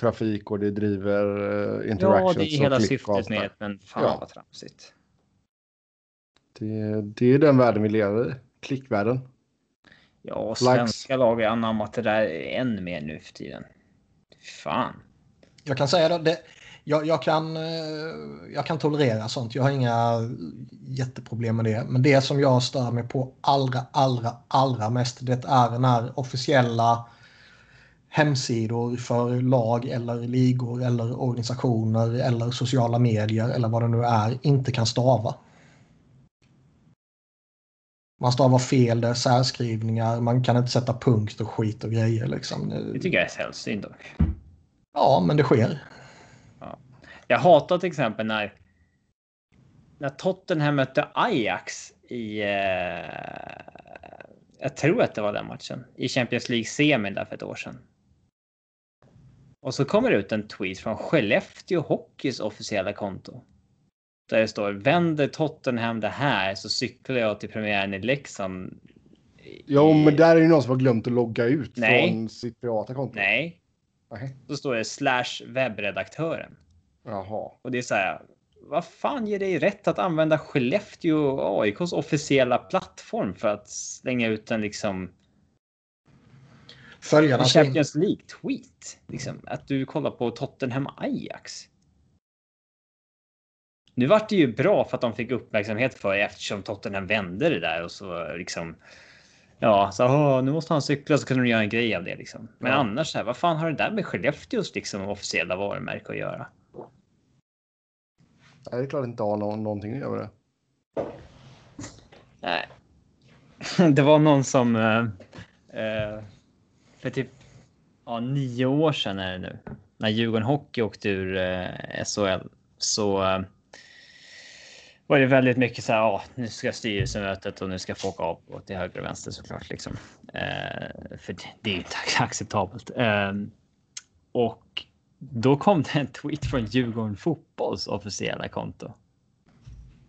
trafik och det driver uh, Ja, interactions det är hela syftet med det. Men fan Ja. vad tramsigt. Det, det är den världen vi lever i. Klickvärlden. Ja, och Likes. svenska lag har anammat det där än mer nu för tiden. Fan. Jag kan säga då, det, jag, jag, kan, eh, jag kan tolerera sånt. Jag har inga jätteproblem med det. Men det som jag stör mig på allra, allra, allra mest det är när officiella hemsidor för lag eller ligor eller organisationer eller sociala medier eller vad det nu är inte kan stava. Man stavar fel, det är särskrivningar, man kan inte sätta punkt och skit och grejer. Liksom. Det tycker jag är sällsynt dock. Ja, men det sker. Jag hatar till exempel när. När Tottenham mötte Ajax i. Eh, jag tror att det var den matchen i Champions League semin där för ett år sedan. Och så kommer det ut en tweet från Skellefteå Hockeys officiella konto. Där det står vänder Tottenham det här så cyklar jag till premiären i Leksand. i- Jo, men där är ju någon som har glömt att logga ut Nej. från sitt privata konto. Nej, då står det slash webbredaktören. Jaha. Och det är så här. Vad fan ger dig rätt att använda Skellefteå AIKs officiella plattform för att slänga ut en liksom Följarna. Champions League tweet? Liksom att du kollar på Tottenham Ajax. Nu vart det ju bra för att de fick uppmärksamhet för det eftersom Tottenham vände det där och så liksom. Ja, så "Åh, nu måste han cykla så kunde de göra en grej av det liksom. Men Ja. annars så här, vad fan har det där med Skellefteås liksom officiella varumärke att göra? Nej, det är klart inte har någon, någonting att göra med det. Nej. Det var någon som eh, eh, för typ ja, nio år sedan är det nu. När Djurgården Hockey åkte ur eh, SHL så eh, var det väldigt mycket så här. Ja, nu ska styrelsemötet och nu ska folk av och till höger och vänster såklart liksom. Eh, för det, det är inte acceptabelt. Eh, och då kom det en tweet från Djurgården Fotbolls officiella konto.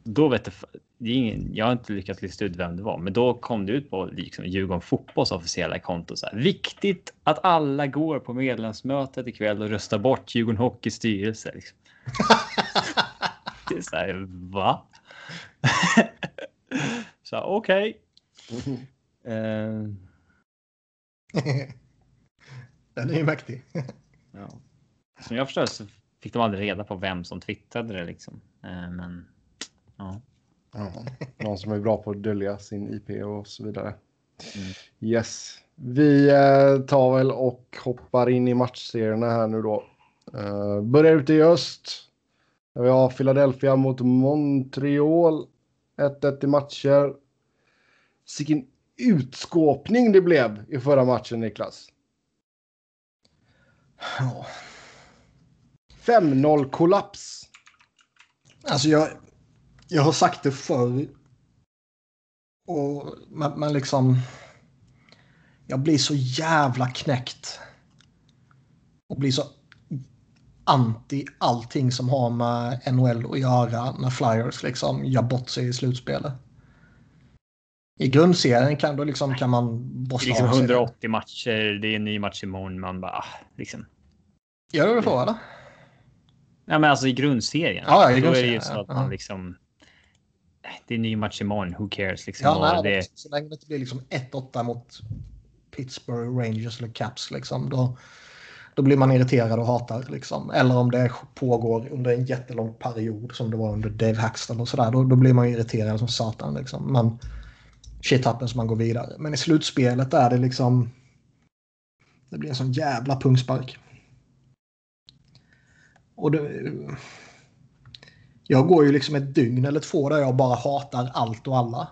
Då vet jag, det är ingen, jag har inte lyckats lista ut vem det var, men då kom det ut på liksom Djurgården Fotbolls officiella konto. Så här, Viktigt att alla går på medlemsmötet ikväll och röstar bort Djurgården Hockeys styrelse. Liksom. det är så här, va? så okej. Eh, Den är ju mäktig. ja. Som jag förstår så fick de aldrig reda på vem som twittrade det liksom. Eh, men ja. Ja. Någon som är bra på att dölja sin IP och så vidare. Mm. Yes. Vi eh, tar väl och hoppar in i matchserierna här nu då. Eh, börjar ute i öst. Vi har Philadelphia mot Montreal. 1-1 i matcher. Vilken utskåpning det blev i förra matchen, Niklas. Ja. 5-0 kollaps. Alltså jag, jag har sagt det förr. Och man, man liksom... Jag blir så jävla knäckt. Och blir så anti allting som har med NHL att göra när Flyers liksom gör bort sig i slutspelet. I grundserien kan, då liksom, kan man Det är borsta liksom av sig det. 180 matcher. Det är en ny match imorgon. Man bara ah, liksom. Gör du det så eller? Ja, men alltså i grundserien. Ja, i Då är det grundserien, ju så ja. att man Ja. liksom. Det är en ny match imorgon. Who cares liksom? Ja, nej, det, Så länge det inte blir liksom 1-8 mot Pittsburgh Rangers eller Caps liksom, då, då blir man irriterad och hatar. Liksom. Eller om det pågår under en jättelång period som det var under Dave Haxton och sådär, då, då blir man irriterad som satan. Liksom. Men shit happens man går vidare. Men i slutspelet är det liksom det blir en sån jävla pungspark. Och det, jag går ju liksom ett dygn eller två där jag bara hatar allt och alla.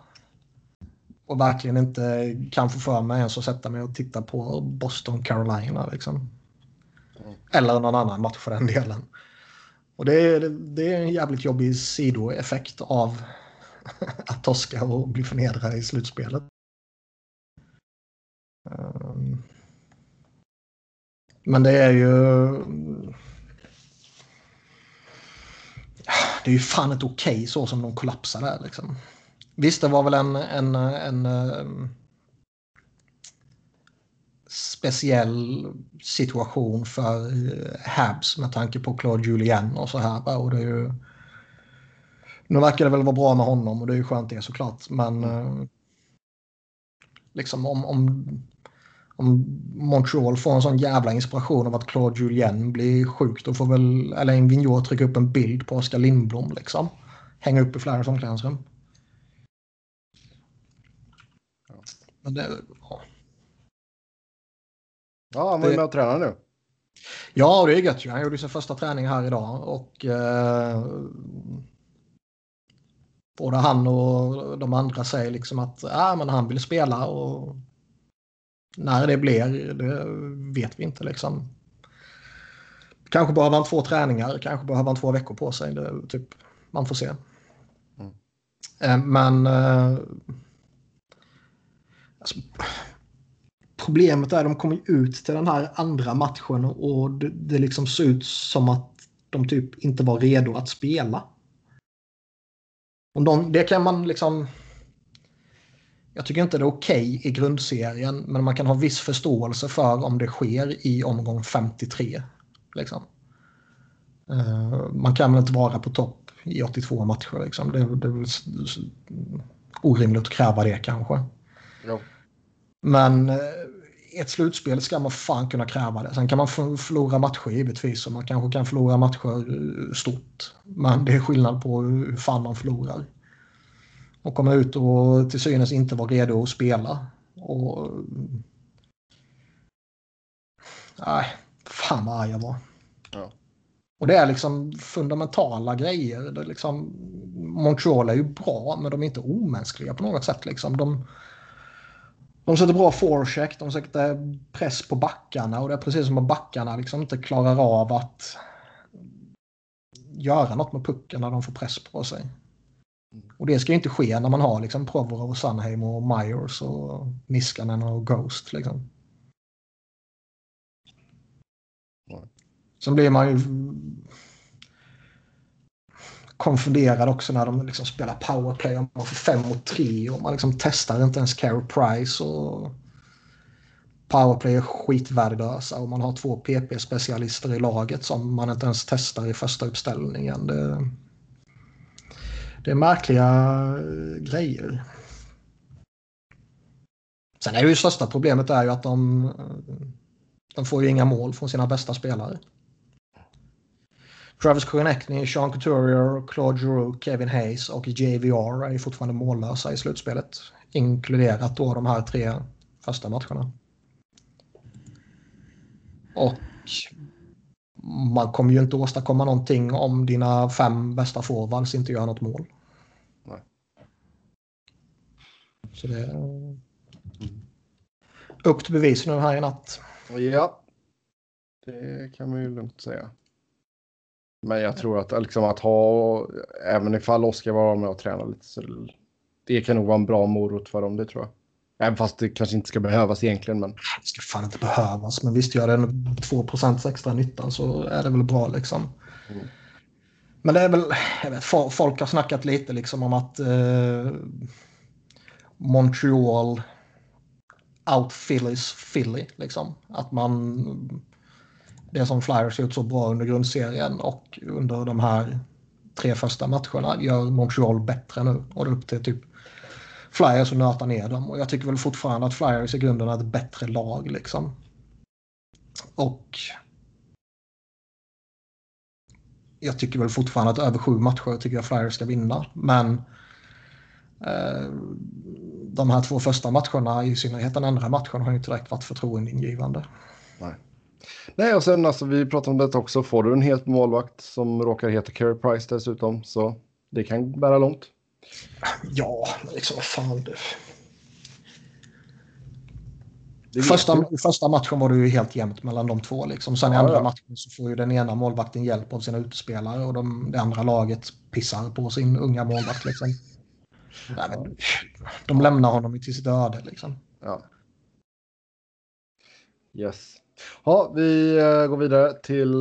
Och verkligen inte kan få för mig ens att sätta mig och titta på Boston Carolina. Liksom. Eller någon annan match för den delen. Och det är, det är en jävligt jobbig sidoeffekt av att torska och bli förnedrad i slutspelet. Ehm. Men det är ju... Det är ju fan inte okej okay, så som de kollapsar där liksom. Visst, det var väl en, en, en, en speciell situation för eh, Habs med tanke på Claude Julien och så här. Och det är ju, nu verkar det väl vara bra med honom och det är ju skönt det såklart. Men mm. liksom om, om, om Montreal får en sån jävla inspiration av att Claude Julien blir sjuk då får väl Alain Vigneault trycka upp en bild på Oskar Lindblom liksom. Hänga upp i Flyers omklädningsrum. Men det, ja. Han var ju med och tränade nu. Ja, det är gött. Han gjorde sin första träning här idag och eh, både han och de andra säger liksom att äh, men han vill spela och när det blir, det vet vi inte liksom. Kanske behöver han två träningar, kanske behöver han två veckor på sig. Det, typ, man får se. Mm. Eh, men eh, alltså, problemet är att de kommer ut till den här andra matchen och det, det liksom ser ut som att de typ inte var redo att spela. Och de, det kan man liksom... Jag tycker inte det är okej okay i grundserien, men man kan ha viss förståelse för om det sker i omgång 53. Liksom. Uh, man kan väl inte vara på topp i 82 matcher. Liksom. Det, det är väl orimligt att kräva det kanske. Jo. Men i ett slutspel ska man fan kunna kräva det. Sen kan man förlora matcher givetvis och man kanske kan förlora matcher eh, stort. Men det är skillnad på hur fan man förlorar. Och komma ut och till synes inte vara redo att spela. Och... Nej, fan vad arg jag var. Ja. Och det är liksom fundamentala grejer. Det är liksom, Montreal är ju bra men de är inte omänskliga på något sätt. Liksom. De, de sätter bra forecheck, de sätter press på backarna och det är precis som att backarna liksom inte klarar av att göra något med pucken när de får press på sig. Och det ska inte ske när man har liksom Provorov, Sunheim och Myers och Niskanen och Ghost. Liksom. Sen blir man ju konfunderad också när de liksom spelar powerplay och man får fem mot tre och man liksom testar inte ens Carey Price. Och powerplay är skitvärdelösa och man har två PP-specialister i laget som man inte ens testar i första uppställningen. Det, det är märkliga grejer. Sen är ju största problemet är ju att de, de får ju inga mål från sina bästa spelare. Travis Konechny, Sean Couturier, Claude Giroux, Kevin Hayes och JVR är fortfarande mållösa i slutspelet. Inkluderat då de här tre första matcherna. Och man kommer ju inte åstadkomma någonting om dina fem bästa forwards inte gör något mål. Nej. Så det är upp till bevis nu här i natt. Ja, det kan man ju lugnt säga. Men jag tror att, liksom, att ha, även ifall Oskar var med och tränade lite, så det kan nog vara en bra morot för dem, det tror jag. Även fast det kanske inte ska behövas egentligen. Men... Det ska fan inte behövas, men visst gör det 2% extra nytta så är det väl bra liksom. Mm. Men det är väl, jag vet, folk har snackat lite liksom om att eh, Montreal out Phillies Philly liksom. Att man det som Flyers gjort så bra under grundserien och under de här tre första matcherna gör Montreal bättre nu. Och det är upp till typ Flyers att nöta ner dem. Och jag tycker väl fortfarande att Flyers i grunden är ett bättre lag liksom. Och jag tycker väl fortfarande att över sju matcher tycker jag Flyers ska vinna. Men eh, de här två första matcherna, i synnerhet den andra matchen, har ju inte direkt varit förtroendeingivande. Nej. Nej, och sen alltså, vi pratade om det också. Får du en helt målvakt som råkar heta Carey Price dessutom, så det kan bära långt. Ja, liksom vad fan. Det Första, du. första matchen var det ju helt jämnt mellan de två. Liksom. Sen i andra ja. matchen så får ju den ena målvakten hjälp av sina utespelare och de, det andra laget pissar på sin unga målvakt. Liksom. Nej, men, de lämnar honom till sitt öde. Liksom. Ja. Yes. Ja, vi eh, går vidare till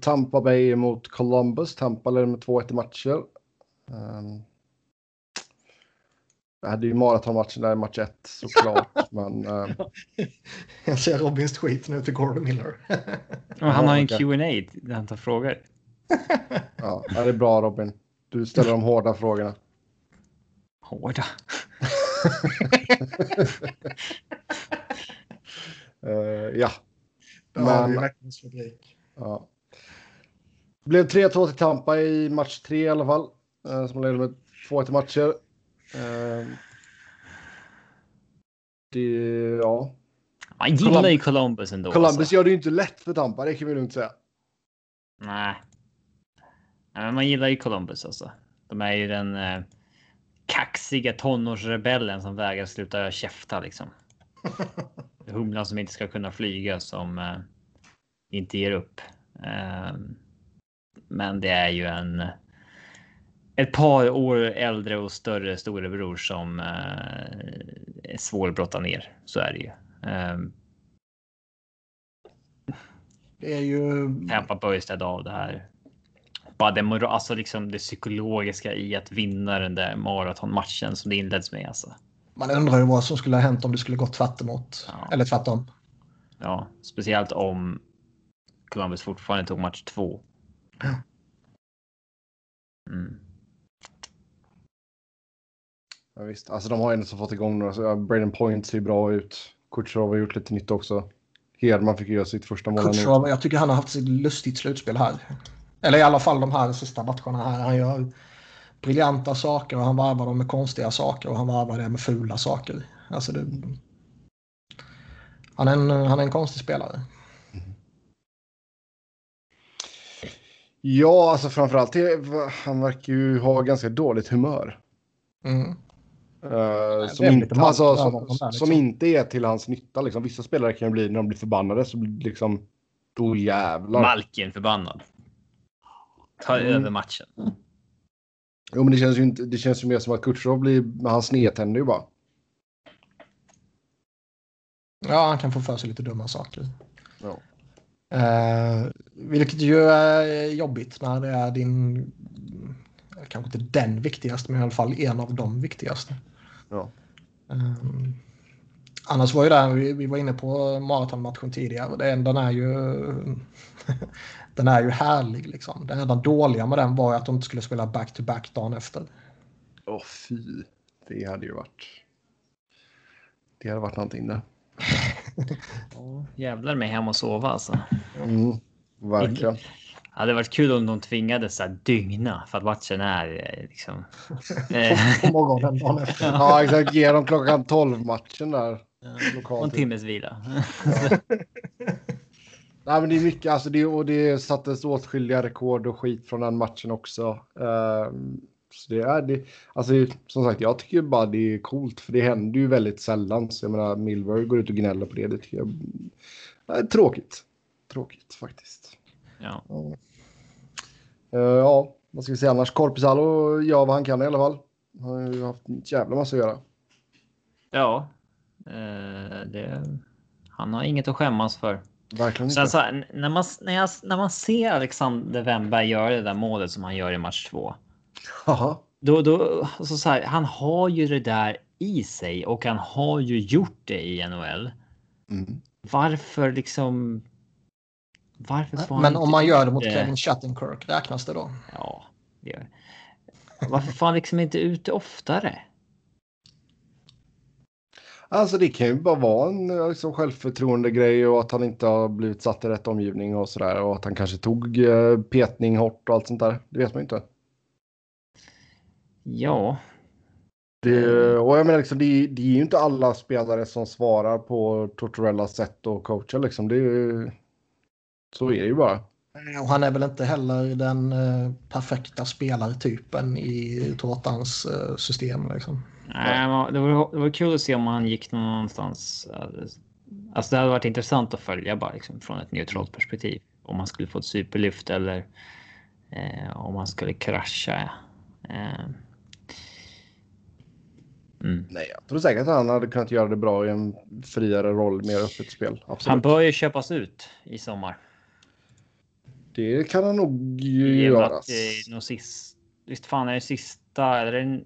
Tampa Bay mot Columbus. Tampa leder med 2-1 i matcher. Um, det hade ju maratonmatchen där i match 1 såklart. men eh, Jag ser Robins tweet nu till Gordon Miller. Han har en. Q&A där han tar frågor. ja, det är bra Robin. Du ställer de hårda frågorna. Hårda. Eh, ja, Där har vi Men- veckans rubrik. Ja. Det blev 3-2 till Tampa i match 3 i alla fall. Eh, som ledde med 2-1 i matcher. Eh, det, ja. Man gillar ju Columbus ändå. Columbus alltså. gör det ju inte lätt för Tampa, det kan vi lugnt säga. Nej. Nej, men man gillar ju Columbus alltså. De är ju den eh, kaxiga tonårsrebellen som vägrar sluta käfta liksom. Humlan som inte ska kunna flyga som eh, inte ger upp. Eh, men det är ju en ett par år äldre och större storebror som eh, är svår att brotta ner. Så är det ju. Eh, Det är ju... Tampa städa av det här. Bara det, alltså liksom det psykologiska i att vinna den där maratonmatchen som det inleds med. Alltså. Man undrar ju vad som skulle ha hänt om det skulle gått tvärt emot. Ja. Eller tvärtom. Ja, speciellt om Columbus fortfarande tog match två. Mm. Ja, visst. Alltså de har ändå fått igång några. Så, ja, Braden Point ser bra ut. Kutjerov har gjort lite nytt också. Hedman fick göra sitt första mål. Kutjerov, jag tycker han har haft ett lustigt slutspel här. Eller i alla fall de här sista matcherna här. Han gör briljanta saker och han varvar dem med konstiga saker och han varvar det med fula saker. Alltså det... han, är en, han är en konstig spelare. Ja, alltså framförallt han verkar ju ha ganska dåligt humör. Mm. Eh, som, inte, alltså, som, där, liksom. som inte är till hans nytta. Liksom. Vissa spelare kan ju bli, när de blir förbannade, så blir liksom... Då jävlar. Malkin förbannad. Ta Mm. över matchen. Jo, men det känns ju, inte, det känns ju mer som att Kutjerov blir... Han snedtänder ju bara. Ja, han kan få för sig lite dumma saker. Ja. Eh, vilket ju är jobbigt när det är din, kanske inte den viktigaste, men i alla fall en av de viktigaste. Ja. Eh, annars var ju det, vi, vi var inne på maratonmatchen tidigare, det, den är ju den är ju härlig liksom. Det enda dåliga med den var ju att de inte skulle spela back-to-back dagen efter. Åh, fy. Det hade ju varit... Det hade varit någonting det. Ja, jävlar mig hem och sova alltså. Mm, verkligen. Det hade varit kul om de tvingades här dygna för att matchen är eh, liksom. På morgonen dagen efter. Ja, exakt. Ge dem klockan 12 matchen där. och en timmes vila. Nej, men det är mycket, alltså det, och det sattes åtskilliga rekord och skit från den matchen också. Ehm, så det är det, alltså som sagt, jag tycker bara det är coolt för det händer ju väldigt sällan. Så jag menar, Milberg går ut och gnäller på det. Det tycker jag är tråkigt. Tråkigt faktiskt. Ja. Eh, ja, vad ska vi säga annars? Korpisalo gör vad han kan i alla fall. Han har ju haft en jävla massa att göra. Ja, eh, det, han har inget att skämmas för. Verkligen inte. så här, när, man, när, jag, när man ser Alexander Wennberg göra det där målet som han gör i match två. Då, då, alltså så här, han har ju det där i sig och han har ju gjort det i NHL. Mm. Varför liksom? Varför får han Men inte om man gör det mot Kevin Shattenkirk, räknas det då? Ja, det gör det. Varför får han liksom inte ut det oftare? Alltså det kan ju bara vara en eh, liksom, självförtroende grej och att han inte har blivit satt i rätt omgivning och sådär och att han kanske tog eh, petning hårt och allt sånt där. Det vet man ju inte. Ja. Det, och jag menar liksom, det, det är ju inte alla spelare som svarar på Tortorellas sätt att coacha liksom. Det är, så är det ju bara. Och han är väl inte heller den eh, perfekta spelartypen i Tårtans eh, system. Liksom. Nej, det, var, det var kul att se om han gick någonstans. Alltså det hade varit intressant att följa bara liksom, från ett neutralt perspektiv. Om han skulle få ett superlyft eller eh, om han skulle krascha. Eh. Mm. Nej, jag tror säkert att han hade kunnat göra det bra i en friare roll, mer öppet spel. Absolut. Han bör ju köpas ut i sommar. Det kan han nog göra. Visst fan är det sista eller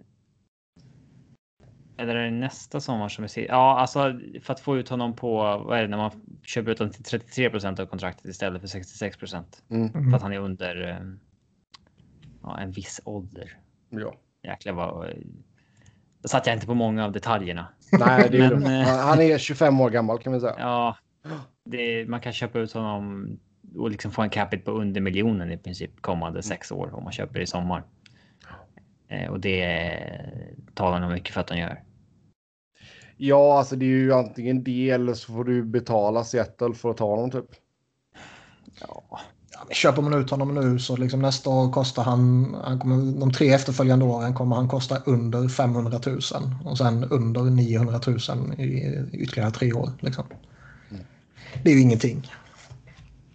eller är det nästa sommar som är sista? Ja, alltså för att få ut honom på vad är det när man köper ut honom till 33% av kontraktet istället för 66 mm. för att han är under eh, ja, en viss ålder. Ja. Jäklar vad. Då satt jag inte på många av detaljerna. Nej, det är Men, han är 25 år gammal kan vi säga. Ja, det, man kan köpa ut honom och liksom få en capita på under miljonen i princip kommande mm. sex år om man köper i sommar. Eh, och det talar nog mycket för att de gör. Ja, alltså det är ju antingen det eller så får du betala Seattle för att ta honom typ. Ja. ja köper man ut honom nu så liksom nästa år kostar han, han kommer, de tre efterföljande åren kommer han kosta under 500 000 och sen under 900 000 i ytterligare tre år. Liksom. Mm. Det är ju ingenting.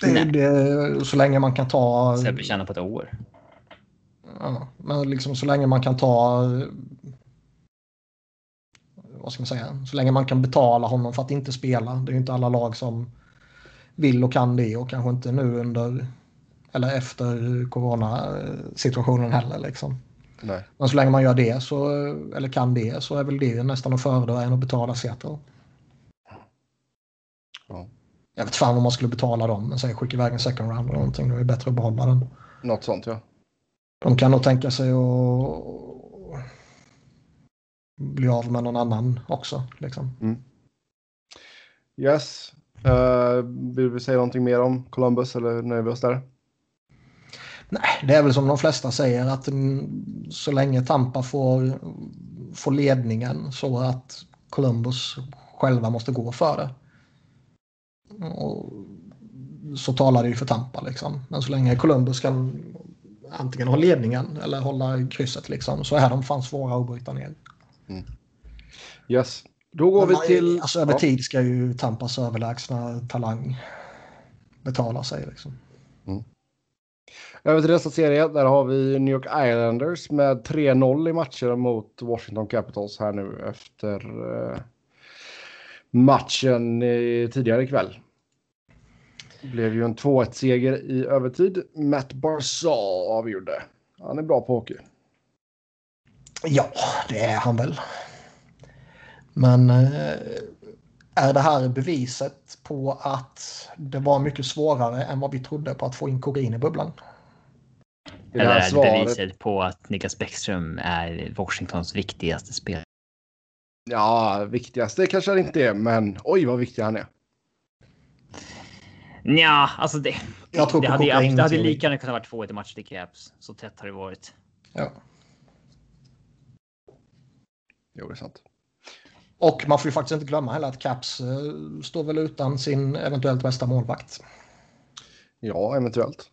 Det, det, så länge man kan ta... Sebbe tjänar på ett år. Ja, men liksom så länge man kan ta... Vad ska man säga? Så länge man kan betala honom för att inte spela. Det är ju inte alla lag som vill och kan det och kanske inte nu under eller efter coronasituationen heller. Liksom. Nej. Men så länge man gör det så, eller kan det så är väl det nästan att föredra än att betala Seattle. Ja. Jag vet fan om man skulle betala dem, men säg skicka iväg en second round eller någonting. Då är det bättre att behålla den. Något sånt ja. De kan nog tänka sig att bli av med någon annan också. Liksom. Mm. Yes. Uh, vill vi säga någonting mer om Columbus eller nöjer vi oss där? Nej, det är väl som de flesta säger att så länge Tampa får, får ledningen så att Columbus själva måste gå för det. Och så talar det ju för Tampa liksom. Men så länge Columbus kan antingen ha ledningen eller hålla krysset liksom så är de fan svåra att bryta ner. Mm. Yes, då går Men, vi till... Alltså över ja. tid ska ju Tampas överlägsna talang betala sig liksom. Mm. Över till nästa serie. Där har vi New York Islanders med 3-0 i matcher mot Washington Capitals här nu efter eh, matchen tidigare ikväll. Det blev ju en 2-1 seger i övertid. Matt Barzal avgjorde. Han är bra på hockey. Ja, det är han väl. Men eh, är det här beviset på att det var mycket svårare än vad vi trodde på att få in kokain i bubblan? Eller är det svaret... beviset på att Niklas Bäckström är Washingtons viktigaste spelare? Ja, viktigaste kanske det inte är, men oj vad viktig han är. Ja, alltså det. Jag tror det, hade, det hade lika gärna kunnat vara 2-1 i match till Caps. Så tätt har det varit. Ja. Jo, det är sant. Och man får ju faktiskt inte glömma heller att Caps uh, står väl utan sin eventuellt bästa målvakt. Ja, eventuellt.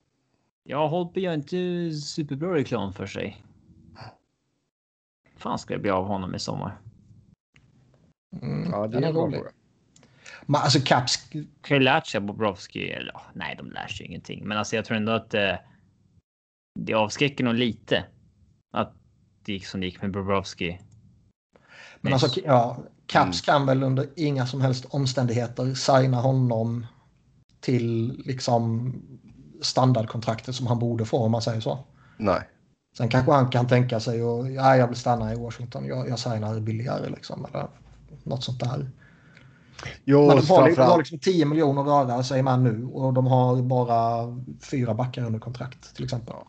Ja, Holtby gör inte superbra reklam för sig. fan ska det bli av honom i sommar? Mm, ja, det är en rolig. Men alltså Caps... Har lärt sig Bobrovski? Eller, nej, de lär sig ingenting. Men alltså jag tror ändå att eh, det avskräcker nog lite. Att det gick som det gick med Bobrovski. Men alltså, ja, Caps mm. kan väl under inga som helst omständigheter signa honom till liksom standardkontraktet som han borde få om man säger så. Nej. Sen kanske han kan tänka sig att ja, jag vill stanna i Washington. Jag, jag signar billigare liksom. Eller något sånt där. Jo, Men de har, de har liksom 10 miljoner röra säger man nu och de har bara fyra backar under kontrakt till exempel. Ja.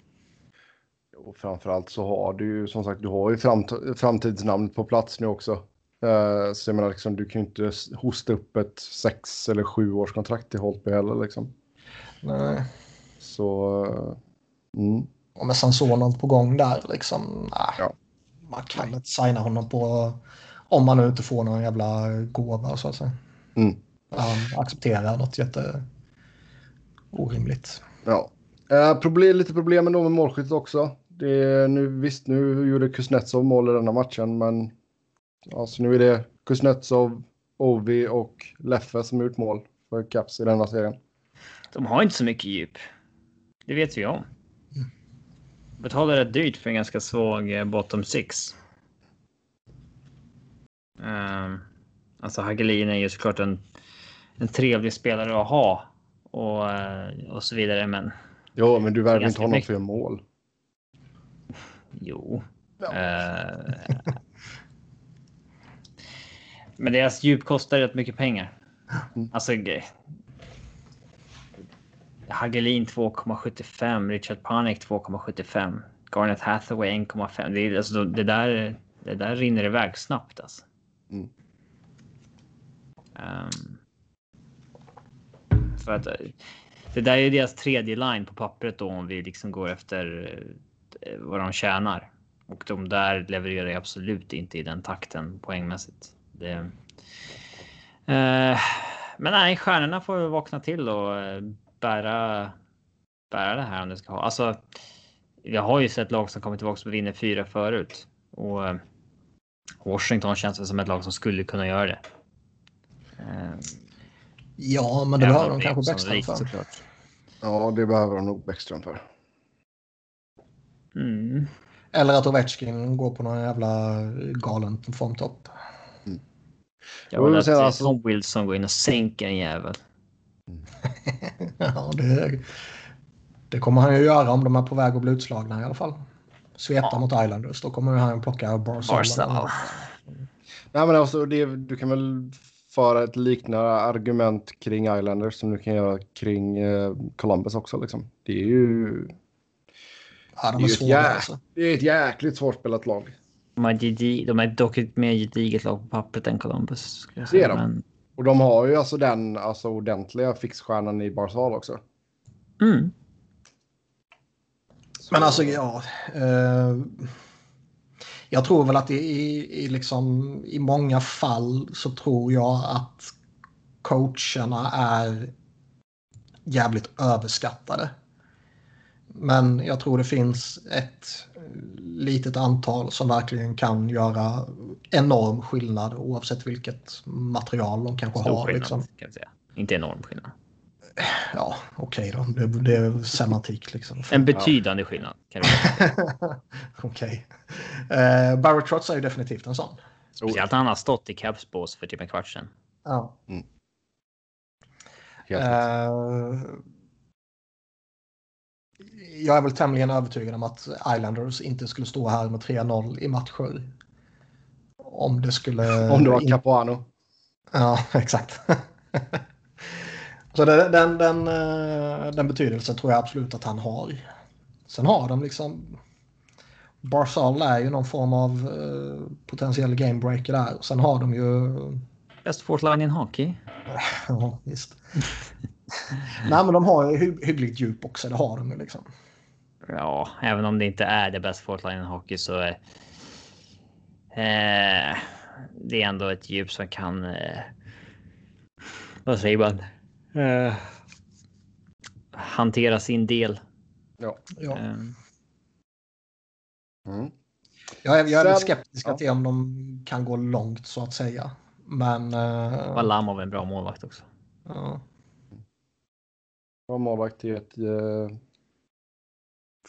Och framförallt så har du ju som sagt, du har ju framt framtidsnamnet på plats nu också. Uh, så jag menar, liksom, du kan ju inte hosta upp ett sex eller sju års kontrakt till Holtby heller liksom. Nej. Så, uh, mm. Och med Samsonov på gång där liksom, nah. Ja. Man kan inte signa honom på... Om man nu inte får någon jävla gåva så att säga. Mm. Han accepterar något jätte orimligt. Ja. Eh, problem, lite problem ändå med målskyttet också. Det är nu, visst, nu gjorde Kuznetsov mål i denna matchen, men alltså, nu är det Kuznetsov, Ovi och Leffe som har gjort mål för Caps i denna serien. De har inte så mycket djup. Det vet vi om. Betalar rätt dyrt för en ganska svag eh, bottom six. Um, alltså Hagelin är ju såklart en, en trevlig spelare att ha och, eh, och så vidare, men Ja, men du värvar inte honom mycket. för mål. Jo. Eh, men deras djup kostar rätt mycket pengar. Mm. Alltså. ge- Hagelin 2,75, Richard Panik 2,75, Garnet Hathaway 1,5. Det, alltså, det, där, det där rinner iväg snabbt alltså. Mm. För att eh, det där är deras tredje line på pappret då om vi liksom går efter eh, vad de tjänar. Och de där levererar jag absolut inte i den takten poängmässigt. Det, eh, men nej, stjärnorna får väl vakna till och eh, bära, bära det här om det ska ha. Alltså, jag har ju sett lag som kommer tillbaka och vinner fyra förut. Och Washington känns som ett lag som skulle kunna göra det. Eh, Ja, men det även behöver de kanske Bäckström för. såklart. Ja, det behöver de nog Bäckström för. Mm. Eller att Ovechkin går på någon jävla galen formtopp. Jag Jo, vill att alltså- Tom Wilson går in och sänker en jävel. ja, det, det kommer han ju göra om de är på väg att bli utslagna i alla fall. Sveta Ja. mot Islanders, då kommer han plocka. Barzal. Nej, men alltså, det, du kan väl föra ett liknande argument kring Islanders som du kan göra kring eh, Columbus också. Liksom. Det är ju Ja, de Det är är ju ett svåra jä- alltså. det är ett jäkligt svårspelat lag. De, har gedi- de är dock ett mer gediget lag på pappret än Columbus. Det är de. Men, Och de har ju alltså den alltså, ordentliga fixstjärnan i Barzal också. mm. Så- Men alltså, ja. Eh, jag tror väl att i, i, liksom, i många fall så tror jag att coacherna är jävligt överskattade. Men jag tror det finns ett litet antal som verkligen kan göra enorm skillnad oavsett vilket material de kanske Stor har. skillnad Liksom. kan säga. Inte enorm skillnad. Ja, okej då. Det, det är semantik liksom. En betydande skillnad. Kan vi säga. Okej. Uh, Barrett Trotz är ju definitivt en sån. Speciellt när han har stått i Caps bås för typ en kvart sedan. Ja. Rätt. Eh, jag är väl tämligen övertygad om att Islanders inte skulle stå här med 3-0 i matcher. Om det skulle... Om det var Capuano. Ja, exakt. Så det, den, den, eh, den betydelsen tror jag absolut att han har. Sen har de liksom... Barzal är ju någon form av eh, potentiell gamebreaker där. Sen har de ju... Best fourth line in hockey. Ja, visst. Nej, men de har ju hy- hyggligt djup också. Det har de ju liksom. Ja, även om det inte är det bästa fourth line in hockey så är eh, det är ändå ett djup som kan. Eh, vad säger man? Eh, hantera sin del. Ja. Ja. Eh, Mm. Jag är, jag är lite Sen- skeptisk ja. till om de kan gå långt så att säga. Men... eh, var Lamov en bra målvakt också. ja. Bra målvakt i ett eh,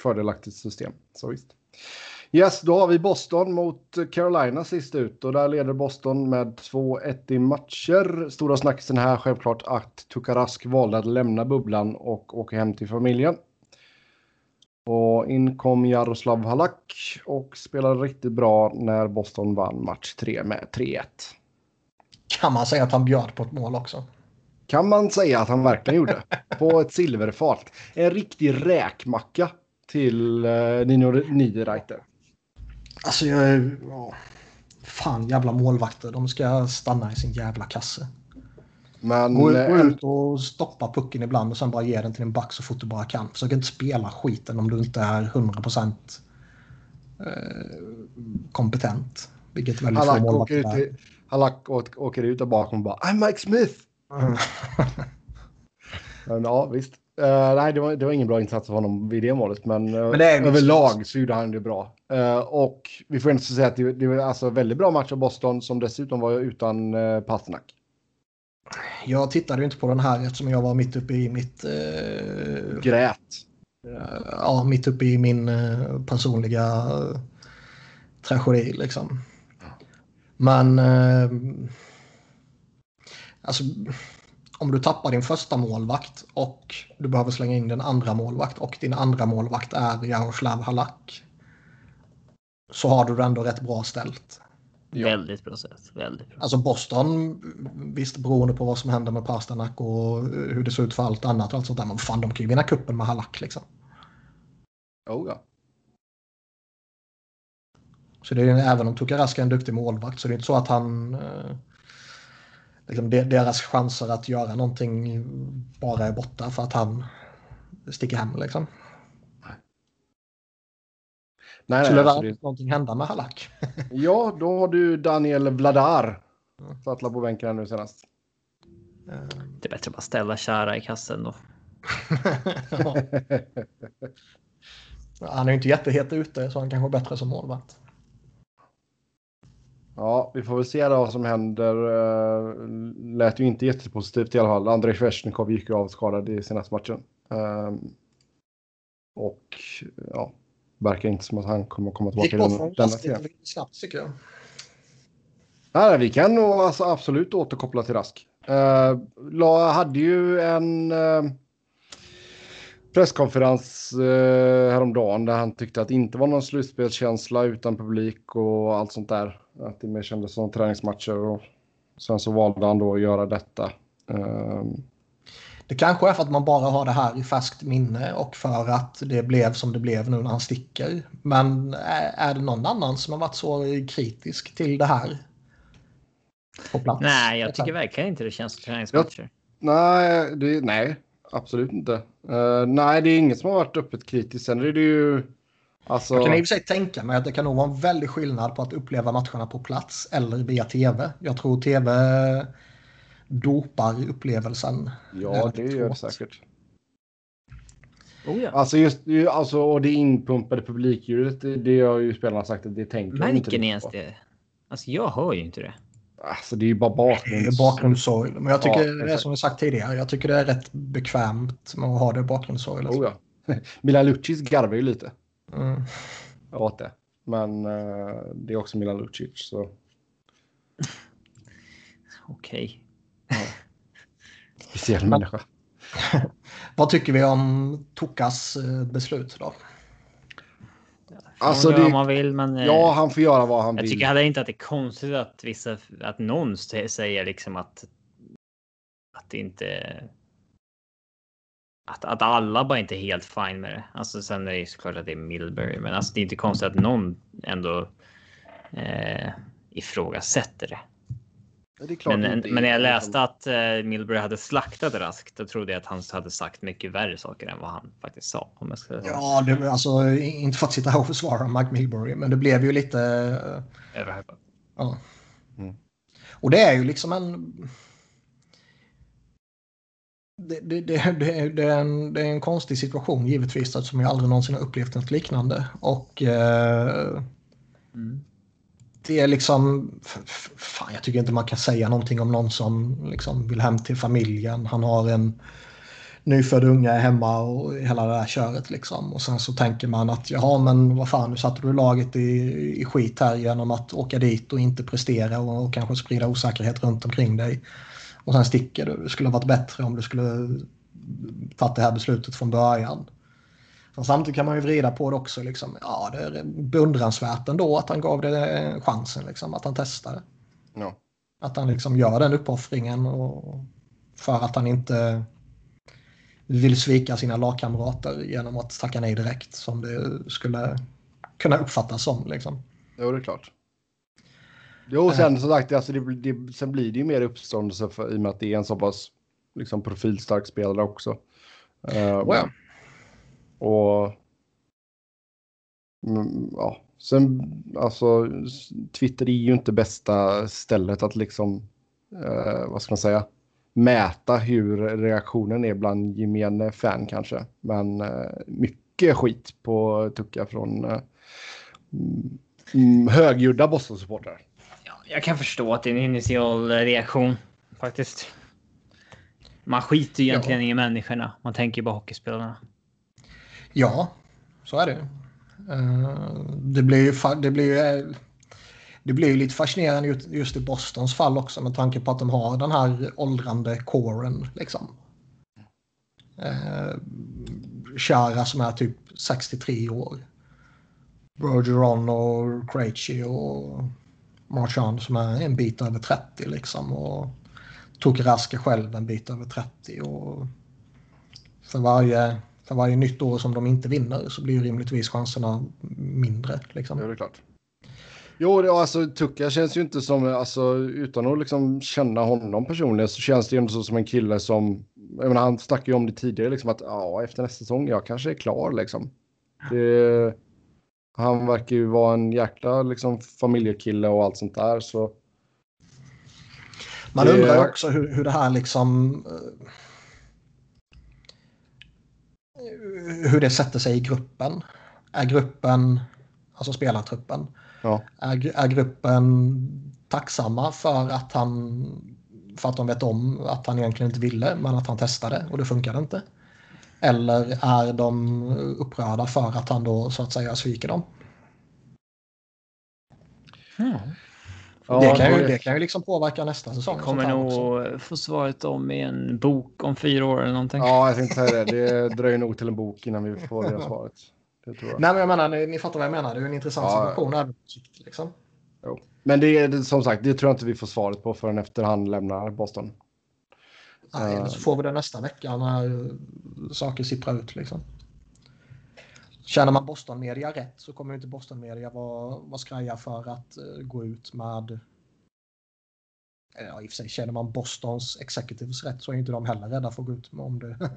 fördelaktigt system. Så visst. Yes, då har vi Boston mot Carolina sist ut och där leder Boston med 2-1 i matcher. Stora snackisen här självklart att Tukarask valde att lämna bubblan och åka hem till familjen. Och in kom Jaroslav Halak och spelade riktigt bra när Boston vann match 3 med 3-1. Kan man säga att han bjöd på ett mål också? Kan man säga att han verkligen gjorde. På ett silverfat. En riktig räkmacka till uh, Nino Niederreiter. Alltså jag. Ja. Fan jävla målvakter. De ska stanna i sin jävla kasse. Men Gå, eh, ut och stoppa pucken ibland och sen bara ge den till en back så fort du bara kan. Försök inte spela skiten om du inte är 100% eh, kompetent. Vilket väldigt Halak få åker, målvakter ut, är. i- Halak åker, åker ut där bakom och bara I'm Mike Smith. Mm. Men ja, visst. Eh, nej, det var, det var ingen bra insats av honom vid det målet, men, eh, Men det är överlag så gjorde han det bra. Eh, och vi får inte säga att det, det var alltså väldigt bra match av Boston som dessutom var utan uh, Pasternak. Jag tittade ju inte på den här eftersom jag var mitt uppe i mitt... Grät. ja, mitt uppe i min personliga tragedi liksom. Men... Alltså, om du tappar din första målvakt och du behöver slänga in din andra målvakt och din andra målvakt är Jaroslav Halak. Så har du det ändå rätt bra ställt. Väldigt bra sätt. Väldigt bra. Alltså Boston, visst beroende på vad som händer med Pasternak och hur det ser ut för allt annat och allt sånt där. Men fan, de kan ju vinna kuppen med Halak liksom. Oh, ja. Så det är, även om Tukarask är en duktig målvakt så det är inte så att han... Eh, liksom de- deras chanser att göra någonting bara är borta för att han sticker hem liksom. Nej, nej, Skulle alltså, det... någonting hända med Halak? ja, då har du Daniel Vladar. Satt på bänken nu senast. Eh, Det är bättre att bara ställa Chara i kassen då. ja. Han är ju inte jättehet ute så han kanske är bättre som målvakt. Ja, vi får väl se vad som händer. Uh, lät ju inte jättepositivt i alla fall. Andrei Svesjnikov gick ju av skadad i senaste matchen. Ehm, och ja, verkar inte som att han kommer att komma Gick tillbaka bort den, från denna snabbt tycker jag. Nej, vi kan nog alltså absolut återkoppla till Rask. Uh, La hade ju en eh, presskonferens häromdagen där han tyckte att det inte var någon slutspelskänsla utan publik och allt sånt där. Att det mer kändes som träningsmatcher och sen så valde han då att göra detta. Ehm, Det kanske är för att man bara har det här i färskt minne och för att det blev som det blev nu när han sticker. Men är det någon annan som har varit så kritisk till det här? På plats? Nej, jag tycker verkligen inte det känns som träningsmatcher. nej, det, nej, absolut inte. Eh, nej, det är inget som har varit öppet kritiskt. Sen är det ju... Alltså, Jag kan i och för sig tänka mig att det kan nog vara en väldig skillnad på att uppleva matcherna på plats eller via tv. Jag tror tv dopar upplevelsen. ja, det gör det säkert. Oh ja. Alltså just ju- alltså, och det inpumpade publikljudet, det, det har ju spelarna sagt att det tänker de inte Märker ni ens på. det? Alltså jag hör ju inte det. Alltså det är ju bara Det bakgrund. är bakgrundssorg. Men jag tycker Ja, det är som jag sagt tidigare. Jag tycker det är rätt bekvämt med att ha det bakgrundssorg. Liksom. Oh, ja. Milan Lucic garvar ju lite mm. åt det. Men eh, det är också Milan Lucic. Så Okej. speciell Men- människa. Vad tycker vi om Tokas eh, beslut då? Alltså, det... man vill, men... eh, Ja, han får göra vad han Jag vill. tycker heller inte att det är konstigt att vissa, att någon säger liksom att. Att det inte. Att, att alla bara inte är helt fine med det. Alltså sen är det ju såklart att det är Millbury, men alltså det är inte konstigt att någon ändå. Eh, ifrågasätter det. Det är klart Men, inte men när jag är- läste att eh, Millbury hade slaktat Rask, då trodde jag att han hade sagt mycket värre saker än vad han faktiskt sa. Om jag ska Ja, det, alltså inte för att sitta här och försvara Mike Milbury, men det blev ju lite... eh, överhypat. Ja. Mm. Och det är ju liksom en... Det, det, det, det, är en, det är en konstig situation givetvis eftersom jag aldrig någonsin har upplevt något liknande. Och eh, Mm. det är liksom... Fan, jag tycker inte man kan säga någonting om någon som liksom vill hem till familjen. Han har en nyfödd unga hemma och hela det där köret liksom. Och sen så tänker man att jaha, men vad fan, nu satte du laget i, i skit här genom att åka dit och inte prestera och, och kanske sprida osäkerhet runt omkring dig. Och sen sticker du. Det skulle ha varit bättre om du skulle tagit det här beslutet från början. Men samtidigt kan man ju vrida på det också. Liksom. Ja, det är beundransvärt ändå att han gav det chansen, liksom, att han testade. Ja. Att han liksom gör den uppoffringen och för att han inte vill svika sina lagkamrater genom att tacka nej direkt som det skulle kunna uppfattas som. Liksom. Jo, det är klart. Jo, sen som sagt, alltså, det, det, sen blir det ju mer uppståndelse för, i och med att det är en så pass liksom, profilstark spelare också. Uh, ja. Och mm, ja, Sen, alltså, Twitter är ju inte bästa stället att liksom, eh, vad ska man säga, mäta hur reaktionen är bland gemene fan kanske. Men eh, mycket skit på Tucka från mm, högljudda Boston-supportrar. Ja, jag kan förstå att det är en initial reaktion faktiskt. Man skiter ju egentligen ja. i människorna. Man tänker på hockeyspelarna. Ja, så är det. Uh, det blir ju det blir ju, det blir ju lite fascinerande just i Bostons fall också med tanke på att de har den här åldrande kåren liksom. Uh, Chara som är typ 63 år. Bergeron och Krejci och Marchand som är en bit över 30 liksom. Och Tokeraska själv en bit över 30. Och för varje, för varje nytt år som de inte vinner så blir ju rimligtvis chanserna mindre. Liksom. Ja, det är klart. Jo, det, alltså Tucka känns ju inte som, alltså utan att liksom känna honom personligen så känns det ju ändå så som en kille som, jag menar, han snackade ju om det tidigare liksom att ja, efter nästa säsong, jag kanske är klar liksom. Det, han verkar ju vara en jäkla liksom familjekille och allt sånt där så man undrar också hur, hur det här liksom... Eh, hur det sätter sig i gruppen. Är gruppen, alltså spelartruppen, ja. är, är gruppen tacksamma för att han för att de vet om att han egentligen inte ville men att han testade och det funkade inte? Eller är de upprörda för att han då så att säga sviker dem? Mm. Ja, det, kan ju, det kan ju liksom påverka nästa säsong. Vi kommer nog få svaret om i en bok om fyra år eller någonting. Ja, jag tänkte säga det. Det dröjer nog till en bok innan vi får det svaret. Det tror jag. Nej, men jag menar, ni, ni fattar vad jag menar. Det är en intressant ja. situation sikt. Liksom. Jo. Men det är som sagt, det tror jag inte vi får svaret på förrän efter han lämnar Boston. Nej, uh, så får vi det nästa vecka när saker sipprar ut. Liksom. Känner man Boston-media rätt så kommer inte Boston-media vara, vara skraja för att uh, gå ut med... Ja, i och för sig, känner man Bostons executives rätt så är inte de heller rädda för att gå ut med om, det,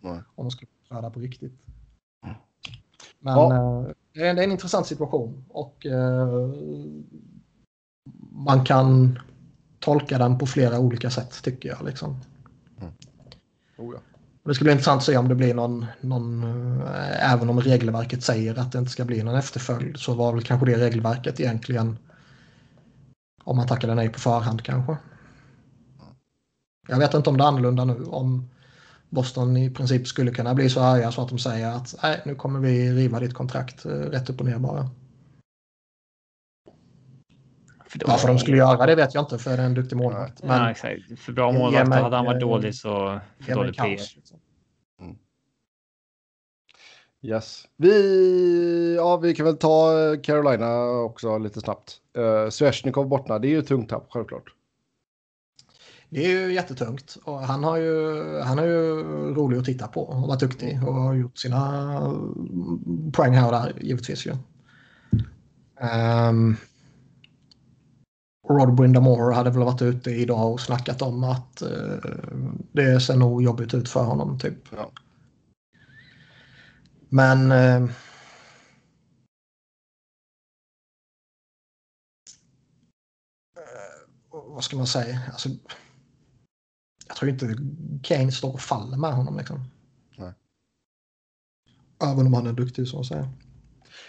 om de skulle röra på riktigt. Men ja. det, är, det, är, en intressant situation och uh, man kan tolka den på flera olika sätt tycker jag. Liksom. Oh ja. Det ska bli intressant att se om det blir någon, någon, eh, även om regelverket säger att det inte ska bli någon efterföljd så var väl kanske det regelverket egentligen om man tackade nej på förhand kanske. Jag vet inte om det är annorlunda nu. Om Boston i princip skulle kunna bli så arga så att de säger att nej, nu kommer vi riva ditt kontrakt eh, rätt upp och ner bara. För Varför de skulle göra det vet jag inte för det är en duktig målvakt. Men ja, exakt. För bra målvakt mig, hade han varit dålig så för dålig PR. Liksom. Mm. Yes. Vi, ja, vi kan väl ta Carolina också lite snabbt. Uh, Sveshnikov borta, det är ju tungt tapp självklart. Det är ju jättetungt och han har ju, han är ju rolig att titta på och varit duktig och har gjort sina poäng här och där givetvis ju. Um, Rod Brindamore hade väl varit ute idag och snackat om att eh, det ser nog jobbigt ut för honom. typ. Ja. Men... Eh, vad ska man säga? Alltså, jag tror inte Kane står och faller med honom. Liksom. Nej. Även om han är duktig så att säga.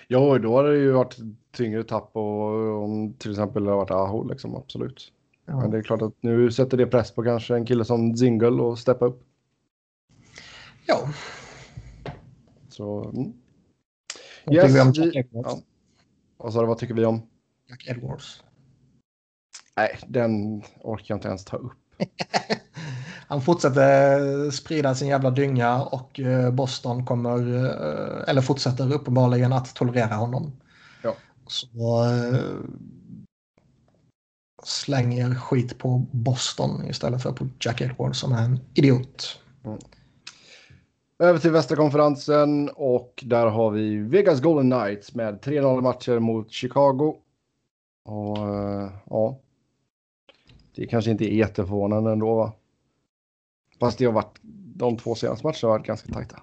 Ja, då har det ju varit tyngre tapp och om till exempel det har varit Aho, liksom, absolut. Ja. Men det är klart att nu sätter det press på kanske en kille som Zingle och steppa upp. Ja. Så, mm. Vad yes, tycker vi om Jack Edwards? Ja. Vad sa du, vad tycker vi om? Jack Edwards. Nej, den orkar jag inte ens ta upp. han fortsätter sprida sin jävla dynga och eh, Boston kommer, eh, eller fortsätter uppenbarligen att tolerera honom. Ja. Så eh, slänger skit på Boston istället för på Jack Edwards som är en idiot. Mm. Över till västra konferensen och där har vi Vegas Golden Knights med 3-0 matcher mot Chicago. Och ja, det kanske inte är jätteförvånande ändå va? Fast det har varit de två senaste matcherna har varit ganska tajta.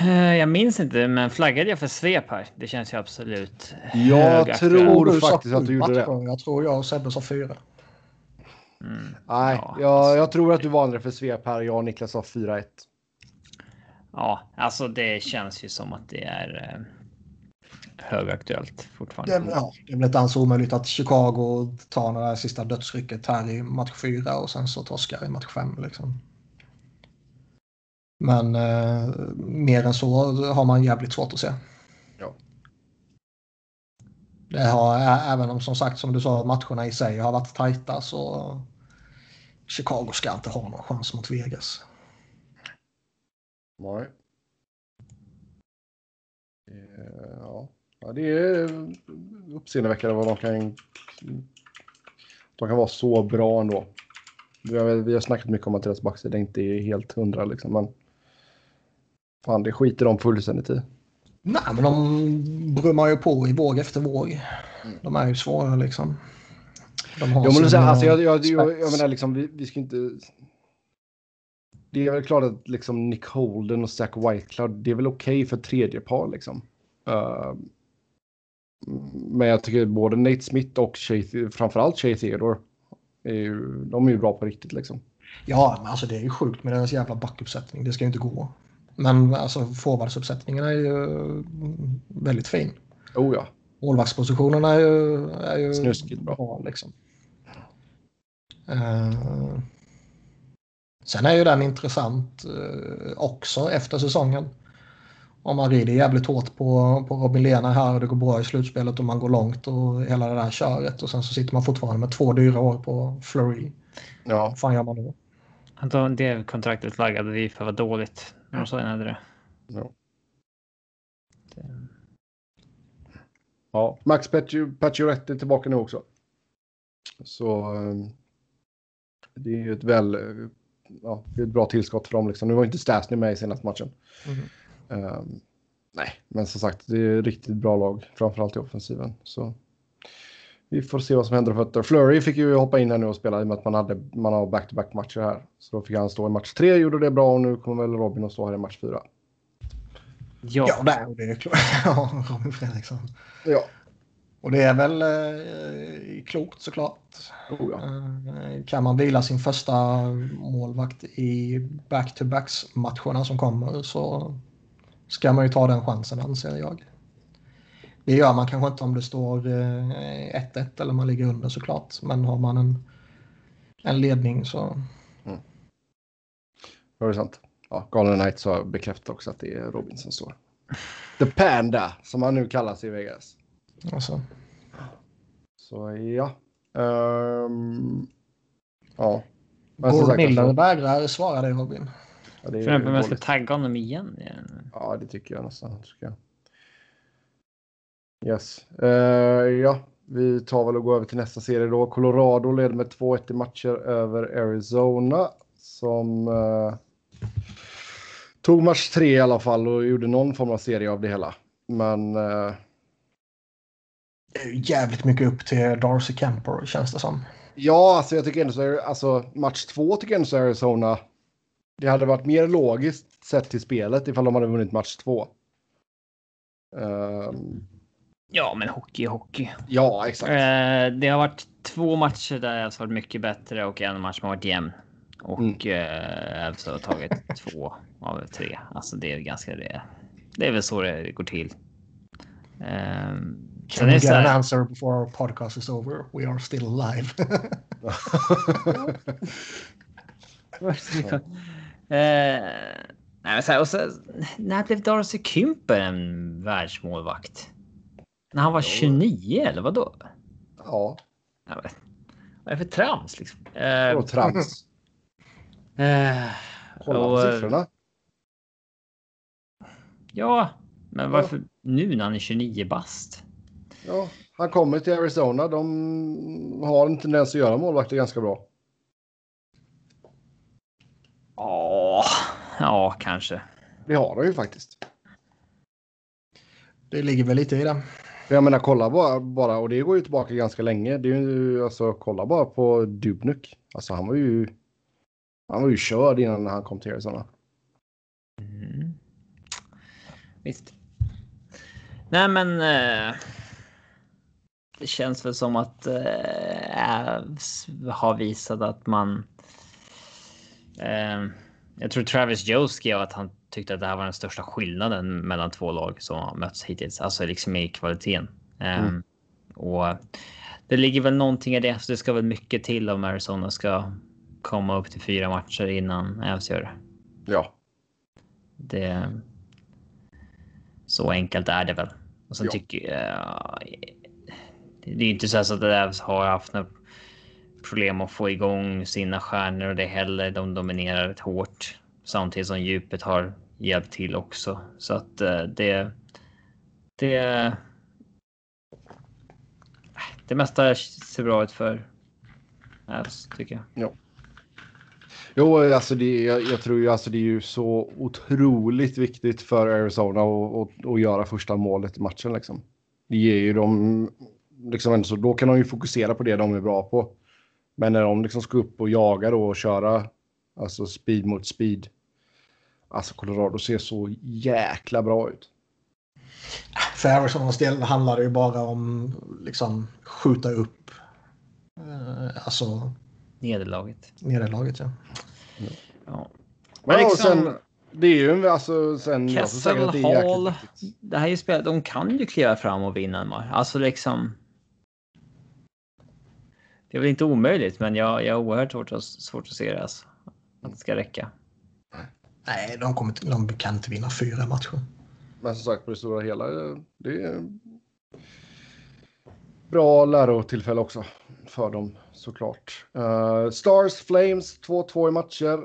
Eh, Jag minns inte, men flaggade jag för svep här? Det känns ju absolut Jag tror faktiskt att du gjorde det. Jag tror jag och Sebbe sa fyra. Mm. Nej, Ja, jag, jag tror att du varnade för svep här. Jag och Niklas sa 4-1. Ja, alltså det känns ju som att det är eh, högaktuellt fortfarande. Det, ja, det är väl inte alls omöjligt att Chicago tar det här sista dödsrycket här i match fyra och sen så torskar i match fem. Liksom. Men eh, mer än så har man jävligt svårt att se. Ja. Det har, även om som sagt som du sa matcherna i sig har varit tajta så Chicago ska inte ha någon chans mot Vegas. Nej. Eh, Ja. Ja, det är uppseendeväckande vad de kan... De kan vara så bra ändå. Vi har, vi har snackat mycket om att deras backsida inte är helt hundra liksom, men... Fan, det skiter de fullständigt i. Nej, men de brummar ju på i våg efter våg. De är ju svåra liksom. De har Jo, men sin, så, alltså, jag, eh, jag, jag, jag menar liksom, vi, vi ska inte... Det är väl klart att liksom Nick Holden och Zach Whitecloud, det är väl okej för tredje par liksom. Uh, men jag tycker både Nate Smith och Shea, framförallt Shea Theodore, är ju, de är ju bra på riktigt liksom. Ja, men alltså det är ju sjukt med deras jävla backuppsättning. Det ska ju inte gå. Men alltså forwardsuppsättningen är ju väldigt fin. Oh ja. Målvaktspositionerna är ju, är ju Snuskigt bra. liksom. Eh, sen är ju den intressant eh, också efter säsongen. Om man rider jävligt hårt på, på Robin Lena här och det går bra i slutspelet och man går långt och hela det där köret och sen så sitter man fortfarande med två dyra år på Flurry. Ja, Vad fan gör man då? Det kontraktet flaggade vi för var dåligt. när De signade det. ja. Det- ja. Max Pacioretty är tillbaka nu också. Så eh, det är ju ett väl... Ja, det är ett bra tillskott för dem liksom. Nu var inte Stasny med i senaste matchen. Mhm. Ehm, nej, men som sagt, det är riktigt bra lag, framförallt i offensiven. Så vi får se vad som händer fötter. Flurry fick ju hoppa in här nu och spela i och med att man, hade, man har back-to-back matcher här. Så då fick han stå i match tre, gjorde det bra och nu kommer väl Robin att stå här i match fyra. Ja, Ja, det är, det är klart. Ja, Robin Fredriksson. Ja, Och det är väl eh, klokt såklart. oh, ja. Eh, kan man vila sin första målvakt i back-to-backs-matcherna som kommer så ska man ju ta den chansen anser jag. Det gör man kanske inte om det står eh, 1-1 eller man ligger under såklart. Men har man en, en ledning så... det var sant. Ja, Galen Knights har bekräftat också att det är Robin som står. The Panda, som han nu kallas i Vegas. Alltså, Så ja. Ehm, ja. Men Gordon sagt, Miller alltså, vägrar svara dig Robin. Ja, det är på om jag ska tagga honom igen. igen. Ja, det tycker jag nästan. Tycker jag. Yes. Eh, ja, vi tar väl och går över till nästa serie då. Colorado leder med 2-1 i matcher över Arizona som eh, tog match tre i alla fall och gjorde någon form av serie av det hela. Men eh, Det är ju jävligt mycket upp till Darcy Kemper känns det som. ja, alltså jag tycker ändå så alltså match två tycker jag ändå så Arizona. Det hade varit mer logiskt sett till spelet ifall de hade vunnit match två. Ehm, Ja, men hockey är hockey. ja, exakt. Eh, det har varit två matcher där jag har varit mycket bättre och en match som har varit jämn. Och Mm. eh, Elfsborg har tagit två av tre. Alltså det är ganska det. Det är väl så det går till. Um, Can we get an answer before our podcast is over? We are still alive. Eh, nej, men så här, och så, när blev Darcy Kymper en världsmålvakt? När han var 29 eller vad då? ja, Jag vet. Vad är det för trams liksom? Eh, och trams. eh, Kolla på siffrorna. Ja, men varför nu när han är 29 bast? Ja, han kommer till Arizona. De har en tendens att göra målvakter ganska bra. Ja, ja, kanske. Det har de ju faktiskt. det ligger väl lite i det. Jag menar, kolla bara, bara, och det går ju tillbaka ganska länge. Det är ju, alltså, kolla bara på Dubnuk. Alltså, han var ju, han var ju körd innan han kom till Arizona. Mm. visst. Nej, men. Eh, det känns väl som att eh, har visat att man. Eh, jag tror Travis Joe skrev att han tyckte att det här var den största skillnaden mellan två lag som har mötts hittills, alltså liksom i kvaliteten. Eh, Mm. Och det ligger väl någonting i det, så det ska väl mycket till om Arizona ska komma upp till fyra matcher innan Avs gör det. Ja. Det. Så enkelt är det väl. Och sen Ja. tycker jag. Det är inte så att Avs har haft några problem att få igång sina stjärnor och det heller. De dominerar rätt hårt samtidigt som djupet har hjälpt till också. Så att eh, det. Det. Det mesta ser bra ut för Avs tycker jag. Ja. Jo, alltså det, jag, jag tror ju alltså det är ju så otroligt viktigt för Arizona att, göra första målet i matchen liksom. Det ger ju dem liksom ändå så då kan de ju fokusera på det de är bra på. Men när de liksom ska upp och jaga då och köra alltså speed mot speed. Alltså Colorado ser så jäkla bra ut. För Arizonas del handlar det ju bara om liksom skjuta upp. Eh, alltså Nederlaget. nederlaget ja. Ja. Men liksom- och sen, det är ju en- alltså sen Kessel att det är jäkligt Hall. viktigt. Det här är ju spel, de kan ju kliva fram och vinna en match. Alltså liksom. Det är väl inte omöjligt, men jag, jag har oerhört svårt att, svårt att se det. Alltså. Att det ska räcka. Nej, de, kommer inte, de kan inte vinna fyra matcher. Men som sagt på det stora hela, det är bra lärotillfälle också för dem såklart. Uh, Stars Flames 2-2 i matcher.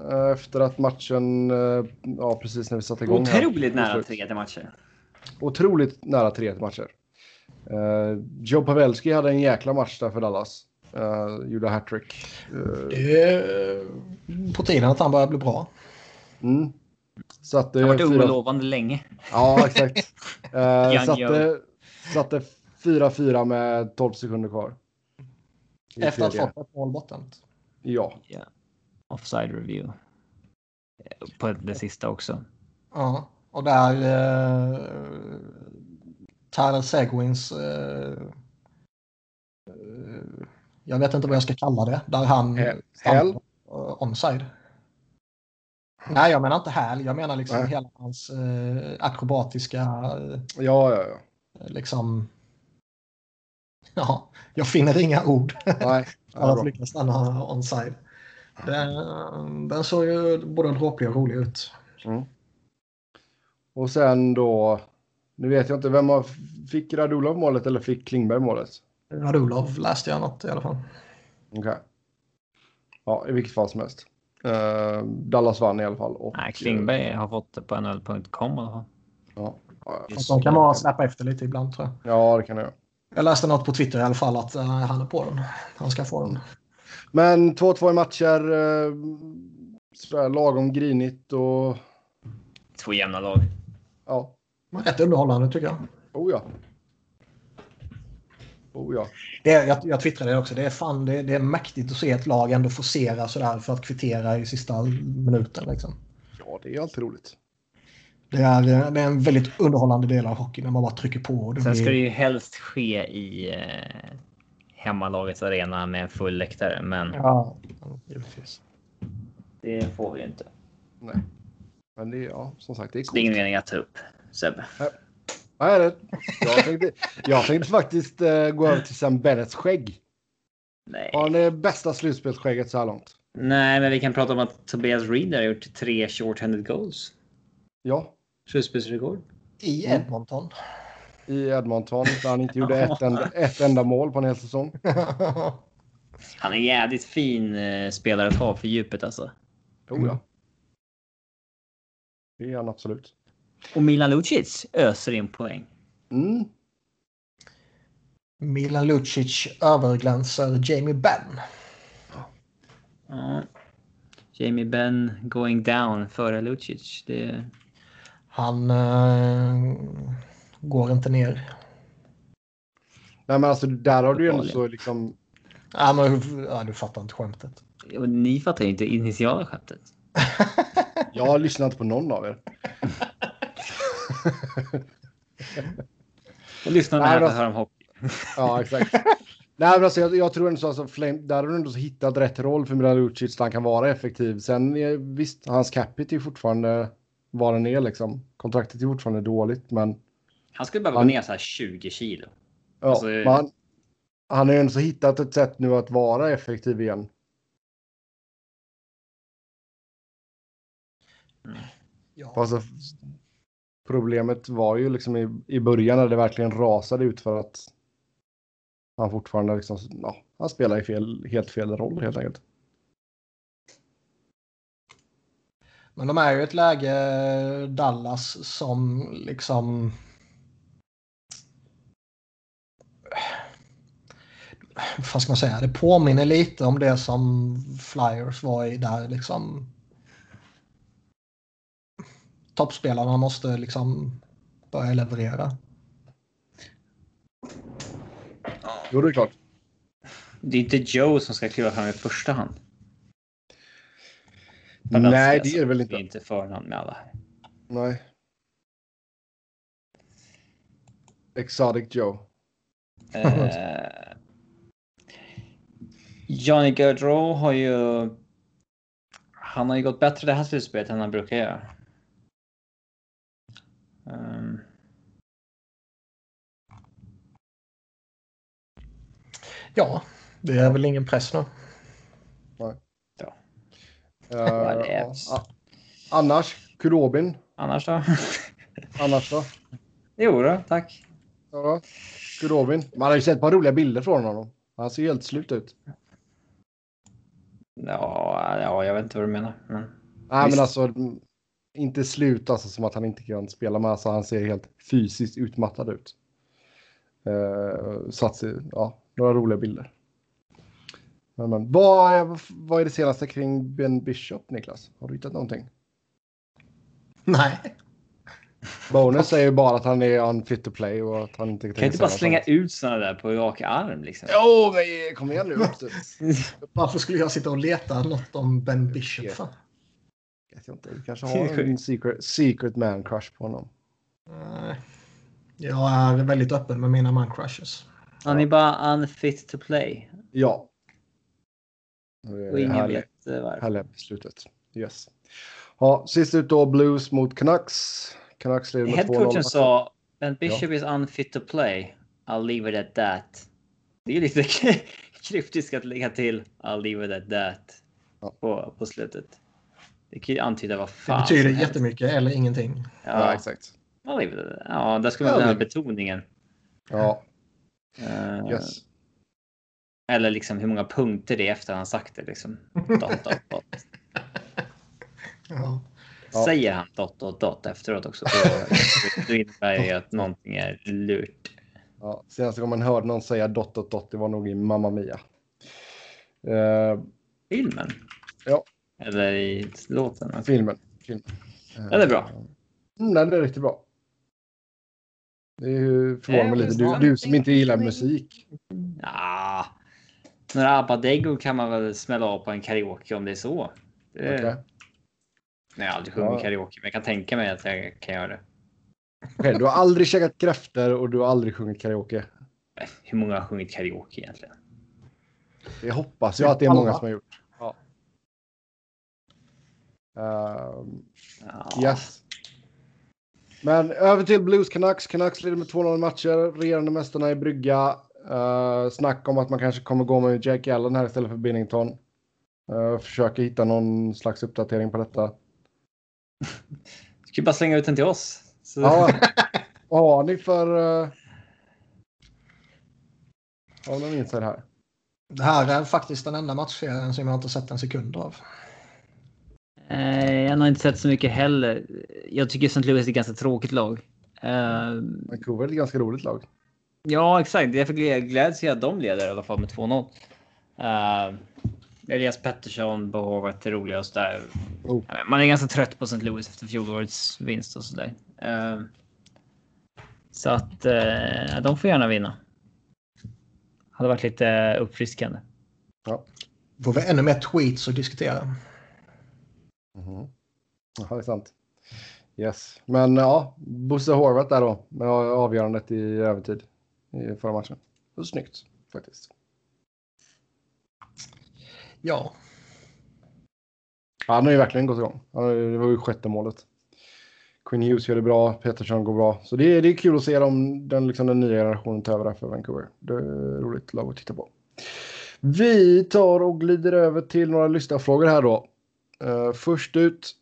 Uh, efter att matchen, uh, ja precis när vi satte igång. här. Otroligt nära Slut. tre till matcher. Otroligt nära 3 till matcher. Uh, Joe Pavelski hade en jäkla match där för Dallas. Uh, gjorde hattrick. Uh, Det är på tiden att han börjar bli bra. mm. Satte Det har varit fyra- lovande länge. Ja, exakt. Uh, satte, satte 4-4 med 12 sekunder kvar. I Efter att tredje. ha fått ett mål bortdömt. Ja, Offside review. På det sista också. Ja, och där Tyler Seguins eh, eh, jag vet inte vad jag ska kalla det. Där han Häl- eh, onside. Nej, jag menar inte häl. Jag menar liksom Nej. hela hans eh, akrobatiska eh, ja, ja. ja. liksom. Ja, jag finner inga ord Nej, för att lyckas stanna onside. Den, den såg ju både dråplig och rolig ut. Mm. Och sen då, nu vet jag inte, vem har, fick Radulov målet eller fick Klingberg målet? Radulov läste jag något i alla fall. Okej. Ja, i vilket fall som helst. Eh, Dallas vann i alla fall. Och, Nej, Klingberg har fått det på nhl.com i alla fall. Ja, Fast de kan vara släppa efter lite ibland tror jag. ja, det kan jag. Jag läste något på Twitter i alla fall att eh, han är på den. Han ska få den. Men 2-2 i matcher. Uh, sådär lagom grinigt och Två jämna lag. ja. Rätt underhållande tycker jag. Oh ja. Oh ja. Det är, jag, jag twittrade det också. Det är, fan, det, det är mäktigt att se ett lag ändå forcera sådär för att kvittera i sista minuten. Liksom. Ja, det är alltid roligt. Det, är, det är en väldigt underhållande del av hockey när man bara trycker på. Och det Sen ska det blir, ju helst ske i eh, hemmalagets arena med en full läktare, men Ja, givetvis. det får vi ju inte. Nej. Men det är, ja, som sagt, det är Så det är coolt. ingen mening att ta upp Sebbe. Nej, det, jag, tänkte, jag tänkte faktiskt eh, gå över till Sam Bennets skägg. Nej. Har han det bästa slutspelsskägget så här långt? Nej, men vi kan prata om att Tobias Reed har gjort tre short-handed goals. Ja, Slutspelsrekord. I Edmonton. i Edmonton där han inte gjorde ett enda, ett enda mål på en hel säsong. Han är jävligt fin eh, spelare att ha för djupet alltså. Oh, ja. Det är han absolut. Och Milan Lucic öser in poäng. Mm. Milan Lucic överglänser Jamie Benn. Ja. Jamie Benn going down före Lucic. Det... Han eh, går inte ner. Nej, men alltså där har du ju ändå så liksom. Ja, men, ja, du fattar inte skämtet. Och Ni fattar ju inte initiala skämtet. Jag har lyssnat på någon av er. Och lyssna men att höra om hockey. Ja, exakt. Nej, men alltså, jag, jag tror ändå så alltså, Flame, där har du ändå hittat rätt roll för Milan Lucic så han kan vara effektiv. Sen eh, visst, hans capita är fortfarande vad den är liksom. Kontraktet är fortfarande dåligt, men Han skulle behöva Han- gå ner så här 20 kilo. ja, Alltså, men han, han har ju ändå så hittat ett sätt nu att vara effektiv igen. Ja. Alltså, problemet var ju liksom i, i början när det verkligen rasade ut för att han fortfarande liksom, ja, han spelar i fel, helt fel roll helt enkelt. Men de är ju ett läge, Dallas, som liksom... Vad ska man säga? Det påminner lite om det som Flyers var i där liksom... Toppspelarna måste liksom börja leverera. Jo, det är klart. Det är inte Joe som ska kliva fram i första hand. Nej, det är det väl Det är inte. inte förnamn med alla här. Nej. Exotic Joe. Eh, Johnny Gaudreau har ju... Han har ju gått bättre det här slutspelet än han brukar göra. Ja, det är väl ingen press nu. Uh, är ja. det? A- Annars, Kurobin. annars då? Annars då? jo då, tack. Ja, Kurobin. Man har ju sett ett par roliga bilder från honom. Han ser helt slut ut. Ja, ja, jag vet inte vad du menar. Men... Nej, Visst. men alltså mm, inte slut alltså som att han inte kan spela, men alltså han ser helt fysiskt utmattad ut. Uh, satt sig, ja, några roliga bilder. Men, men, vad, är, vad är det senaste kring Ben Bishop, Niklas? Har du hittat någonting? Nej. Bonus säger ju bara att han är unfit to play och att han inte Kan inte bara slänga något ut sådana där på rak arm liksom? Jo, men kom igen nu. Varför skulle jag sitta och leta något om Ben Bishop? Vet jag inte. Du kanske har en secret, secret man crush på honom. Nej. Jag är väldigt öppen med mina man crushes. Han är bara unfit to play. Ja. Och ingen Härligt. vet eh, varför. Härliga beslutet. Yes. Ja, sist ut då Blues mot Canucks. Canucks leder med 2-0. Headcoachen sa Ben Bishop is unfit to play. I'll leave it at that. Det är lite kryptiskt att lägga till I'll leave it at that Ja. på, på slutet. Det kan ju antyda vad Det fan betyder som helst. jättemycket eller ingenting. Ja, Ja, exakt. Ja, där skulle man Ja, ha den betoningen. Ja, yes. Eller liksom hur många punkter det är efter han sagt det. Liksom. Dot, dot, dot. Ja. Säger han dot, dot, dot efteråt också, då, då innebär det att någonting är lurt. Ja, senaste gången man hörde någon säga dot, dot, dot, det var nog i Mamma Mia. Eh, Filmen? Ja. Eller i låten? Okej. filmen. filmen. Eh, Ja, det är bra. Mm, nej, det är riktigt bra. Det förvånar mig lite. Du, du som inte gillar musik. Ja, några Abba-däggor kan man väl smälla av på en karaoke om det är så. Det, Okej. Nej, jag har aldrig sjungit Ja. karaoke, men jag kan tänka mig att jag kan göra det. Okej, du har aldrig käkat kräftor och du har aldrig sjungit karaoke. Hur många har sjungit karaoke egentligen? Det hoppas jag att det är många som har gjort. Ja. Ehm, Ja. yes. Men över till Blues Canucks. Canucks leder med 2-0 matcher. Regerande mästarna i brygga. Uh, snack om att man kanske kommer gå med Jake Allen här istället för Binnington. Uh, försöker hitta någon slags uppdatering på detta. Du kan bara slänga ut den till oss. Så... Ja, vad har ni för... Uh... Har ni någon inside här? Det här är faktiskt den enda matchserien som jag inte sett en sekund av. Eh, jag har inte sett så mycket heller. Jag tycker St. Louis är ett ganska tråkigt lag. Eh, Vancouver är ett ganska roligt lag. ja, exakt. Därför glä- gläds jag att de leder i alla fall med 2-0. Uh, Elias Pettersson, Bohovet är roliga och sådär. Oh. Man är ganska trött på St. Louis efter fjolårets vinst och sådär. Uh, så att eh, de får gärna vinna. Hade varit lite uppfriskande. Får vi ännu mer tweets att diskutera. Mhm. Ja, det är sant. Yes, men ja, Bosse Horvath där då med avgörandet i övertid i förra matchen. Det var snyggt faktiskt. Ja. Han har ju verkligen gått igång. Det var ju sjätte målet. Quinn Hughes gör det bra, Petersson går bra. Så det är, det är kul att se dem, den, liksom, den nya generationen ta över för Vancouver. Det är roligt lag att titta på. Vi tar och glider över till några lyssnarfrågor här då. Uh, först ut.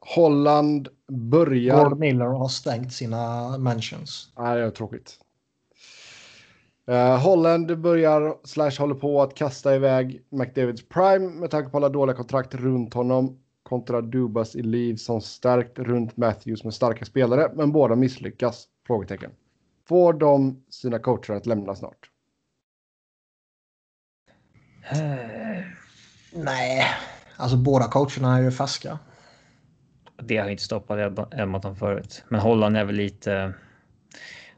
Holland börjar... Gord Miller har stängt sina mentions. Nej, det är tråkigt. Uh, Holland börjar slash håller på att kasta iväg McDavids prime med tanke på alla dåliga kontrakt runt honom kontra Dubas i liv som stärkt runt Matthews med starka spelare, men båda misslyckas? Frågetecken. Får de sina coacher att lämna snart? Uh, nej, alltså båda coacherna är ju färska. Det har inte stoppat Edmonton förut, men Holland är väl lite.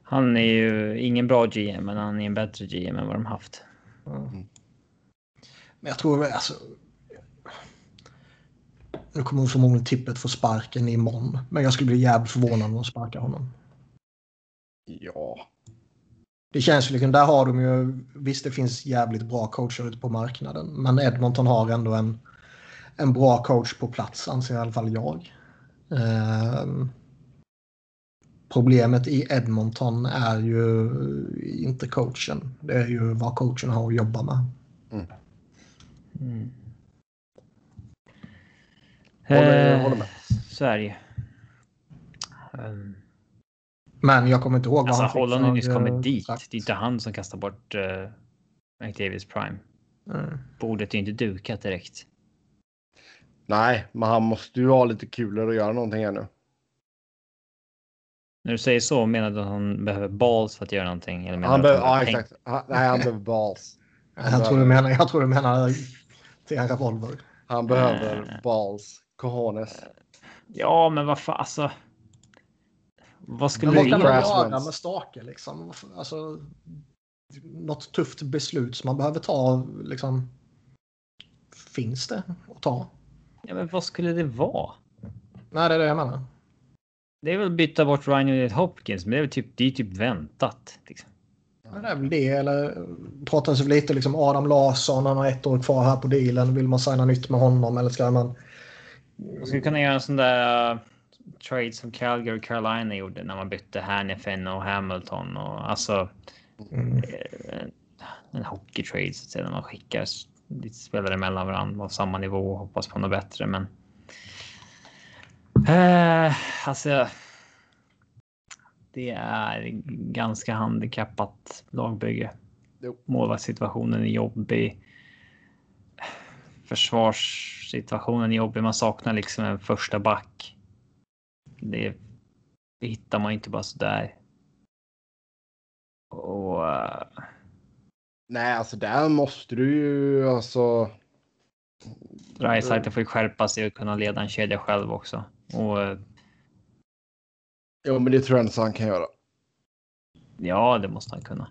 Han är ju ingen bra GM, men han är en bättre GM än vad de haft. Mm. Men jag tror alltså nu kommer förmodligen tippet få sparken imorgon. Men jag skulle bli jävligt förvånad om de sparkar honom. Ja. Det känns ju liksom, där har de ju, visst det finns jävligt bra coacher ute på marknaden. Men Edmonton har ändå en, en bra coach på plats anser i alla fall jag. Eh, problemet i Edmonton är ju inte coachen. Det är ju vad coachen har att jobba med. Mm. Mm. Håller, eh, håller med. Sverige. Um, men jag kommer inte ihåg vad alltså, han fick. Holland har nyss kommit dit. Sagt. Det är inte han som kastar bort uh, McDavids Prime. Mm. Bordet är inte dukat direkt. Nej, men han måste ju ha lite kulare att göra någonting här nu. När du säger så menar du att han behöver balls för att göra någonting? Eller han behöver, ja, exakt. Han, nej, han behöver balls. Han jag, tror du menar, jag tror du menar till en revolver. Han behöver uh, balls. Cojones. Ja, men vad fan, alltså. Vad skulle du göra med Stake liksom? Alltså, något tufft beslut som man behöver ta liksom. Finns det att ta? Ja, men vad skulle det vara? Nej, det är det jag menar. Det är väl byta bort Ryan Hopkins, men det är väl typ, det är typ väntat. Liksom. Ja, det är väl det, eller pratas lite liksom Adam Larsson, han har ett år kvar här på dealen. Vill man signa nytt med honom eller ska man man skulle kunna göra en sån där uh, trade som Calgary och Carolina gjorde när man bytte Hanifin och Hamilton och alltså. Mm. Eh, en hockey trade så att säga, när man skickar lite spelare mellan varandra på samma nivå och hoppas på något bättre. Men. Uh, alltså. Det är ganska handikappat lagbygge. Målvaktssituationen är jobbig försvarssituationen jobbig. Man saknar liksom en första back. Det, det hittar man inte bara så där. Och. Uh... Nej, alltså där måste du ju alltså. Dreisaitl får ju skärpa sig och kunna leda en kedja själv också. Och. Uh... Jo, men det tror jag inte han kan göra. Ja, det måste han kunna.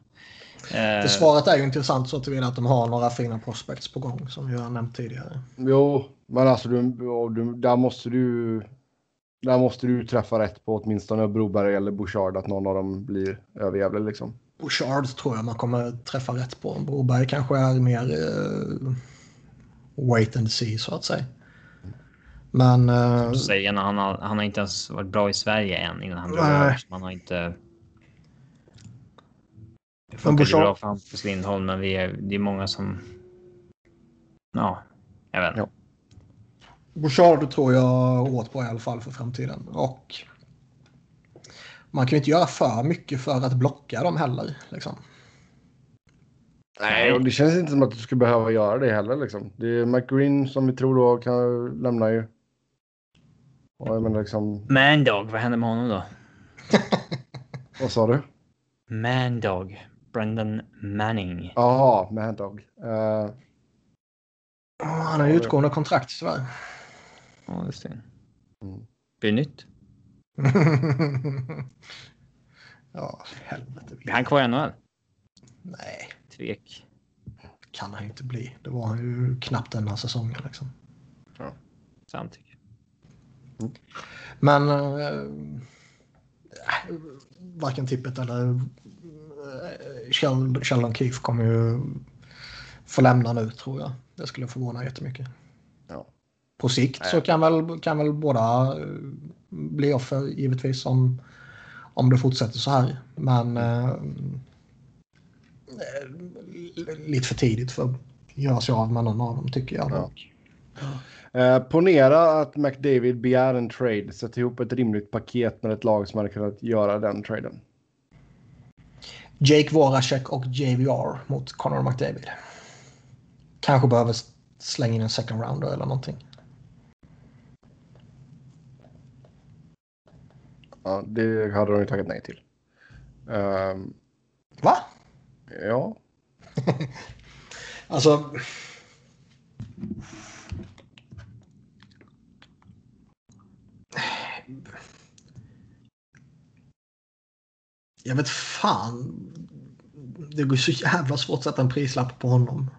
Eh, Försvaret är ju intressant så tillvida att de har några fina prospects på gång som jag har nämnt tidigare. Jo, men alltså du, du, där måste du. Där måste du träffa rätt på åtminstone Broberg eller Bouchard att någon av dem blir överjävlig liksom. Bouchard tror jag man kommer träffa rätt på. Broberg kanske är mer uh, wait and see så att säga. Men... Uh, säger, han, har, han har inte ens varit bra i Sverige än innan han drog över. Man har inte det funkar Bouchard... bra för Hampus Lindholm, men vi är, det är många som... Ja, jag vet inte. Ja. Bouchard tror jag åt på i alla fall för framtiden. Och man kan ju inte göra för mycket för att blocka dem heller. Liksom. Nej, och det känns inte som att du skulle behöva göra det heller. Liksom. Det är McGreen som vi tror då kan lämna ju. Och jag menar liksom... Mandog, vad händer med honom då? vad sa du? Mandog. Brendan Manning. Ja, Mad Dog. Uh... Oh, han har utgående kontrakt tyvärr. Ja, just det. Mm. Blir nytt. ja, helvete. Blir han kvar i NHL? Nej. Tvek. kan han ju inte bli. Det var han ju knappt den här säsongen liksom. Ja, samtycke. Mm. Men eh, varken Tippet eller eh, Sheldon Keefe kommer ju få lämna nu tror jag. Det skulle förvåna jättemycket. På sikt så kan väl, kan väl båda eh, bli offer givetvis om, om det fortsätter så här. Men eh, lite för tidigt för att göra sig av med någon av dem tycker jag. Ja. Eh, ponera att McDavid begär en trade. Sätt ihop ett rimligt paket med ett lag som hade kunnat göra den traden. Jake Voracek och JVR mot Connor McDavid. Kanske behöver slänga in en second rounder eller någonting. Ja, det hade de ju tagit nej till. Um, Va? Ja. alltså... Jag vet fan. Det går så jävla svårt att sätta en prislapp på honom.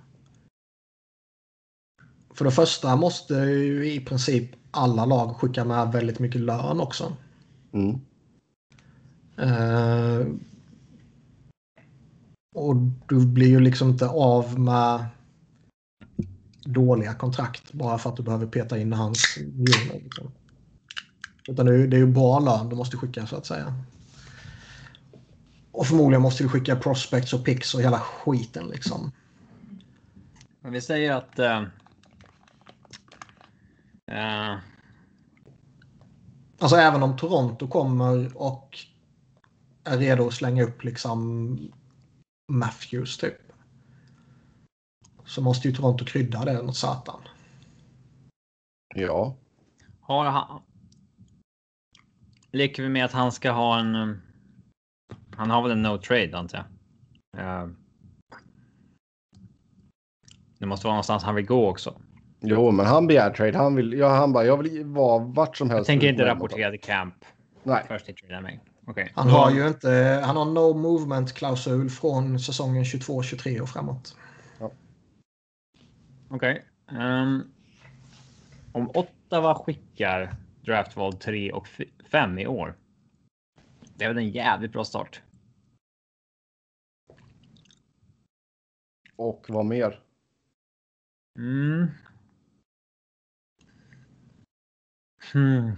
För det första måste ju i princip alla lag skicka med väldigt mycket lön också. Mm. Uh, och du blir ju liksom inte av med dåliga kontrakt bara för att du behöver peta in hans miljoner. Liksom. Utan det är, det är ju bra lön du måste skicka så att säga. Och förmodligen måste du skicka prospects och picks och hela skiten liksom. Men vi säger att... Uh... Alltså även om Toronto kommer och är redo att slänga upp liksom Matthews typ. Så måste ju Toronto krydda det något satan. Ja. Har han... Leker vi med att han ska ha en... Han har väl en no trade antar jag. Uh... Det måste vara någonstans han vill gå också. Jo, men han begär trade. Han vill, ja, han bara, jag vill vara vart som helst. Jag tänker inte rapportera till camp. Nej. Först i trade. Okay. Han har ju inte, han har no movement klausul från säsongen 22-23 och framåt. Ja. Okej. Okay. Um, ehm, om Ottawa skickar draftval 3 och 5 i år. Det är väl en jävligt bra start. Och vad mer? Mm. Hmm.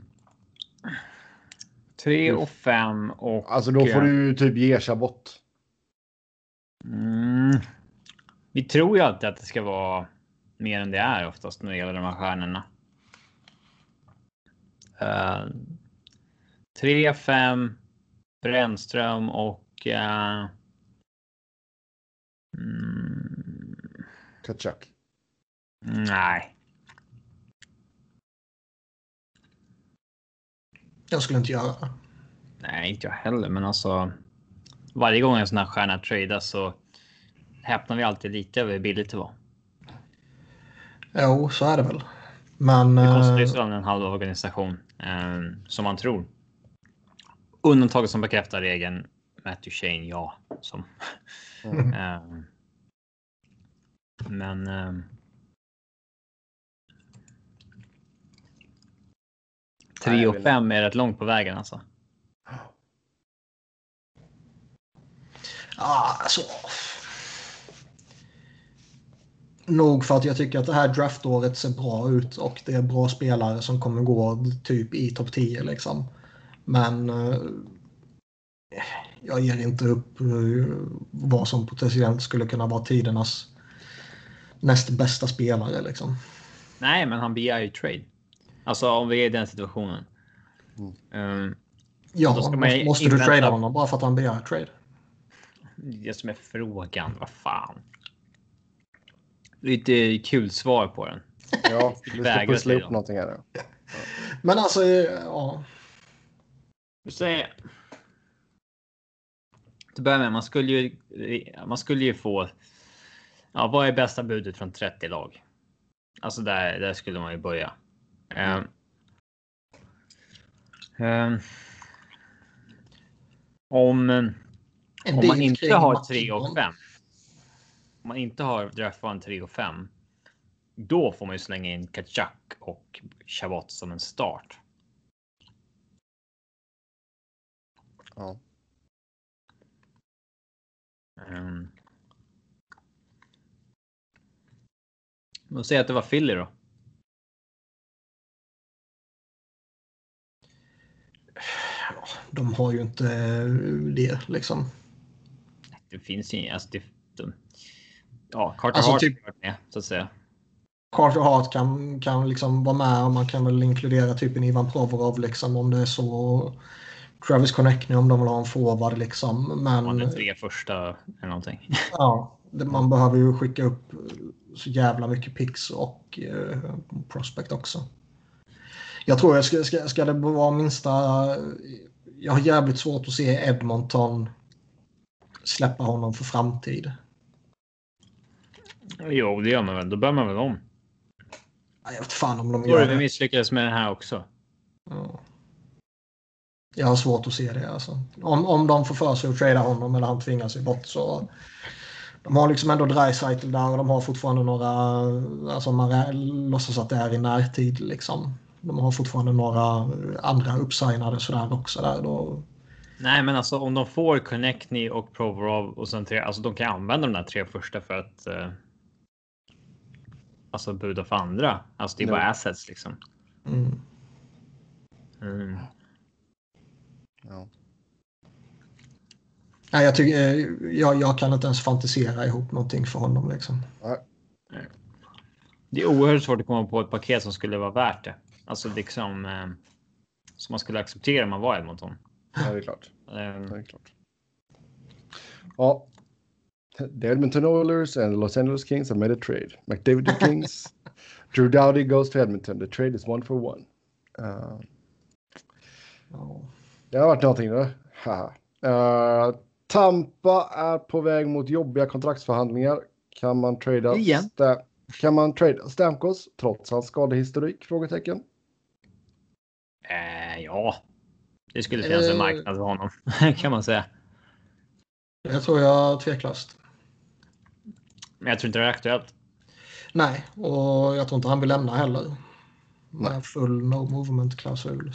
Tre och fem och... Alltså då får du ju typ ge Chabot. Mm. Vi tror ju alltid att det ska vara mer än det är oftast när det gäller de här stjärnorna. Uh, tre, fem, Brännström och... Uh, mm, Kachuk. Nej. Jag skulle inte göra det. Nej, inte jag heller, men alltså. Varje gång en sån här stjärna tradas så häpnar vi alltid lite över hur billigt det var. Jo, så är det väl. Men. Det kostar ju så en halv organisation eh, som man tror. Undantaget som bekräftar regeln. Matthew Shane, ja. Som. Mm. eh, men. Eh, 3 och 5 är rätt långt på vägen alltså. Ja, alltså. Nog för att jag tycker att det här draftåret ser bra ut och det är bra spelare som kommer gå typ i topp 10 liksom. Men eh, jag ger inte upp eh, vad som potentiellt skulle kunna vara tidernas näst bästa spelare liksom. Nej, men han begär ju trade. Alltså om vi är i den situationen. Mm. Um, ja, måste, måste du trada honom bara för att han begär trade? Det som är frågan, vad fan. Lite kul svar på den. Ja, du ska pussla upp någonting här. Ja. Men alltså, ja. Du säger. Till börja med, man skulle ju. Man skulle ju få. Ja, vad är bästa budet från 30 lag? Alltså där, där skulle man ju börja. Mm. Om, eh, om man inte har 3 och 5. Om man inte har draftval 3 och 5. Då får man ju slänga in Kachak och Shabat som en start. Ja. Um, jag att det var filly då. De har ju inte det liksom. Det finns ju alltså det, de, Ja, Carter Alltså, Hart typ- med så att säga. Carter Hart kan, kan liksom vara med och man kan väl inkludera typ en Ivan Provorov liksom om det är så. Travis Connectney om de vill ha en forward liksom. Men är tre första eller någonting. ja, det, man behöver ju skicka upp så jävla mycket picks och eh, prospect också. Jag tror jag ska, ska, ska det vara minsta... Jag har jävligt svårt att se Edmonton släppa honom för framtid. Jo, det gör man väl. Då bör man väl om. Jag vet fan om de gör vi det. misslyckades med den här också. Ja. Jag har svårt att se det. Alltså. Om, om de får för sig att trada honom eller han tvingar sig bort så... De har liksom ändå Dreisaitl där och de har fortfarande några... Alltså man låtsas att det är i närtid liksom. De har fortfarande några andra uppsignade sådär också där. Då, Nej, men alltså om de får Connectney och Provorov och sen tre, alltså de kan använda de där tre första för att. Eh, alltså buda för andra. Alltså det är bara assets liksom. mm. Mm. Ja. Nej, jag, tycker, eh, jag, jag kan inte ens fantisera ihop någonting för honom liksom. Det är oerhört svårt att komma på ett paket som skulle vara värt det. Alltså liksom eh, som man skulle acceptera om man var Edmonton. ja, det är klart. Eh, Det är klart. Ja. The Edmonton Oilers and Los Angeles Kings have made a trade. McDavid to Kings. Drew Doughty goes to Edmonton. The trade is one for one. Uh, Ja. det har varit någonting då. Uh, Tampa är på väg mot jobbiga kontraktsförhandlingar. Kan man trada? Sta- kan man trada Stamkos trots hans skadehistorik? Frågetecken. Eh, ja, det skulle finnas en Eh. marknad för honom kan man säga. Det tror jag tveklöst. Men jag tror inte det är aktuellt. Nej, och jag tror inte han vill lämna heller. Med full no movement-klausul.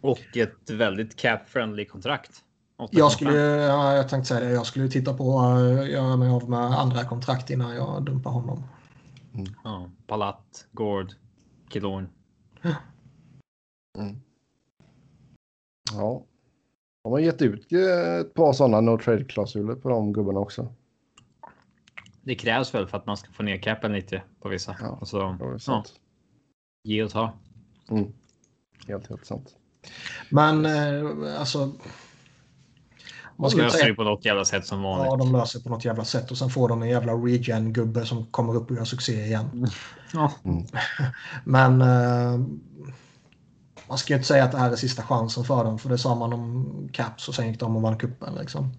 Och ett väldigt cap friendly kontrakt. 8,5. Jag skulle, ja, jag tänkte säga det, jag skulle titta på att göra mig av med andra kontrakt innan jag dumpar honom. Ja, Palat, Gord, Killorn. Ja. De har gett ut eh, ett par sådana no trade-klausuler på de gubbarna också. Det krävs väl för att man ska få ner capen lite på vissa. Ja, Och så, Det var ju ja, ge och ta. Mm. Helt, helt sant. Men eh, alltså... Man De löser det på något jävla sätt som vanligt. ja, de löser på något jävla sätt och sen får de en jävla regen-gubbe som kommer upp och gör succé igen. Ja. Men eh, man ska ju inte säga att det här är sista chansen för dem för det sa man om Caps och sen gick de och vann cupen. Liksom.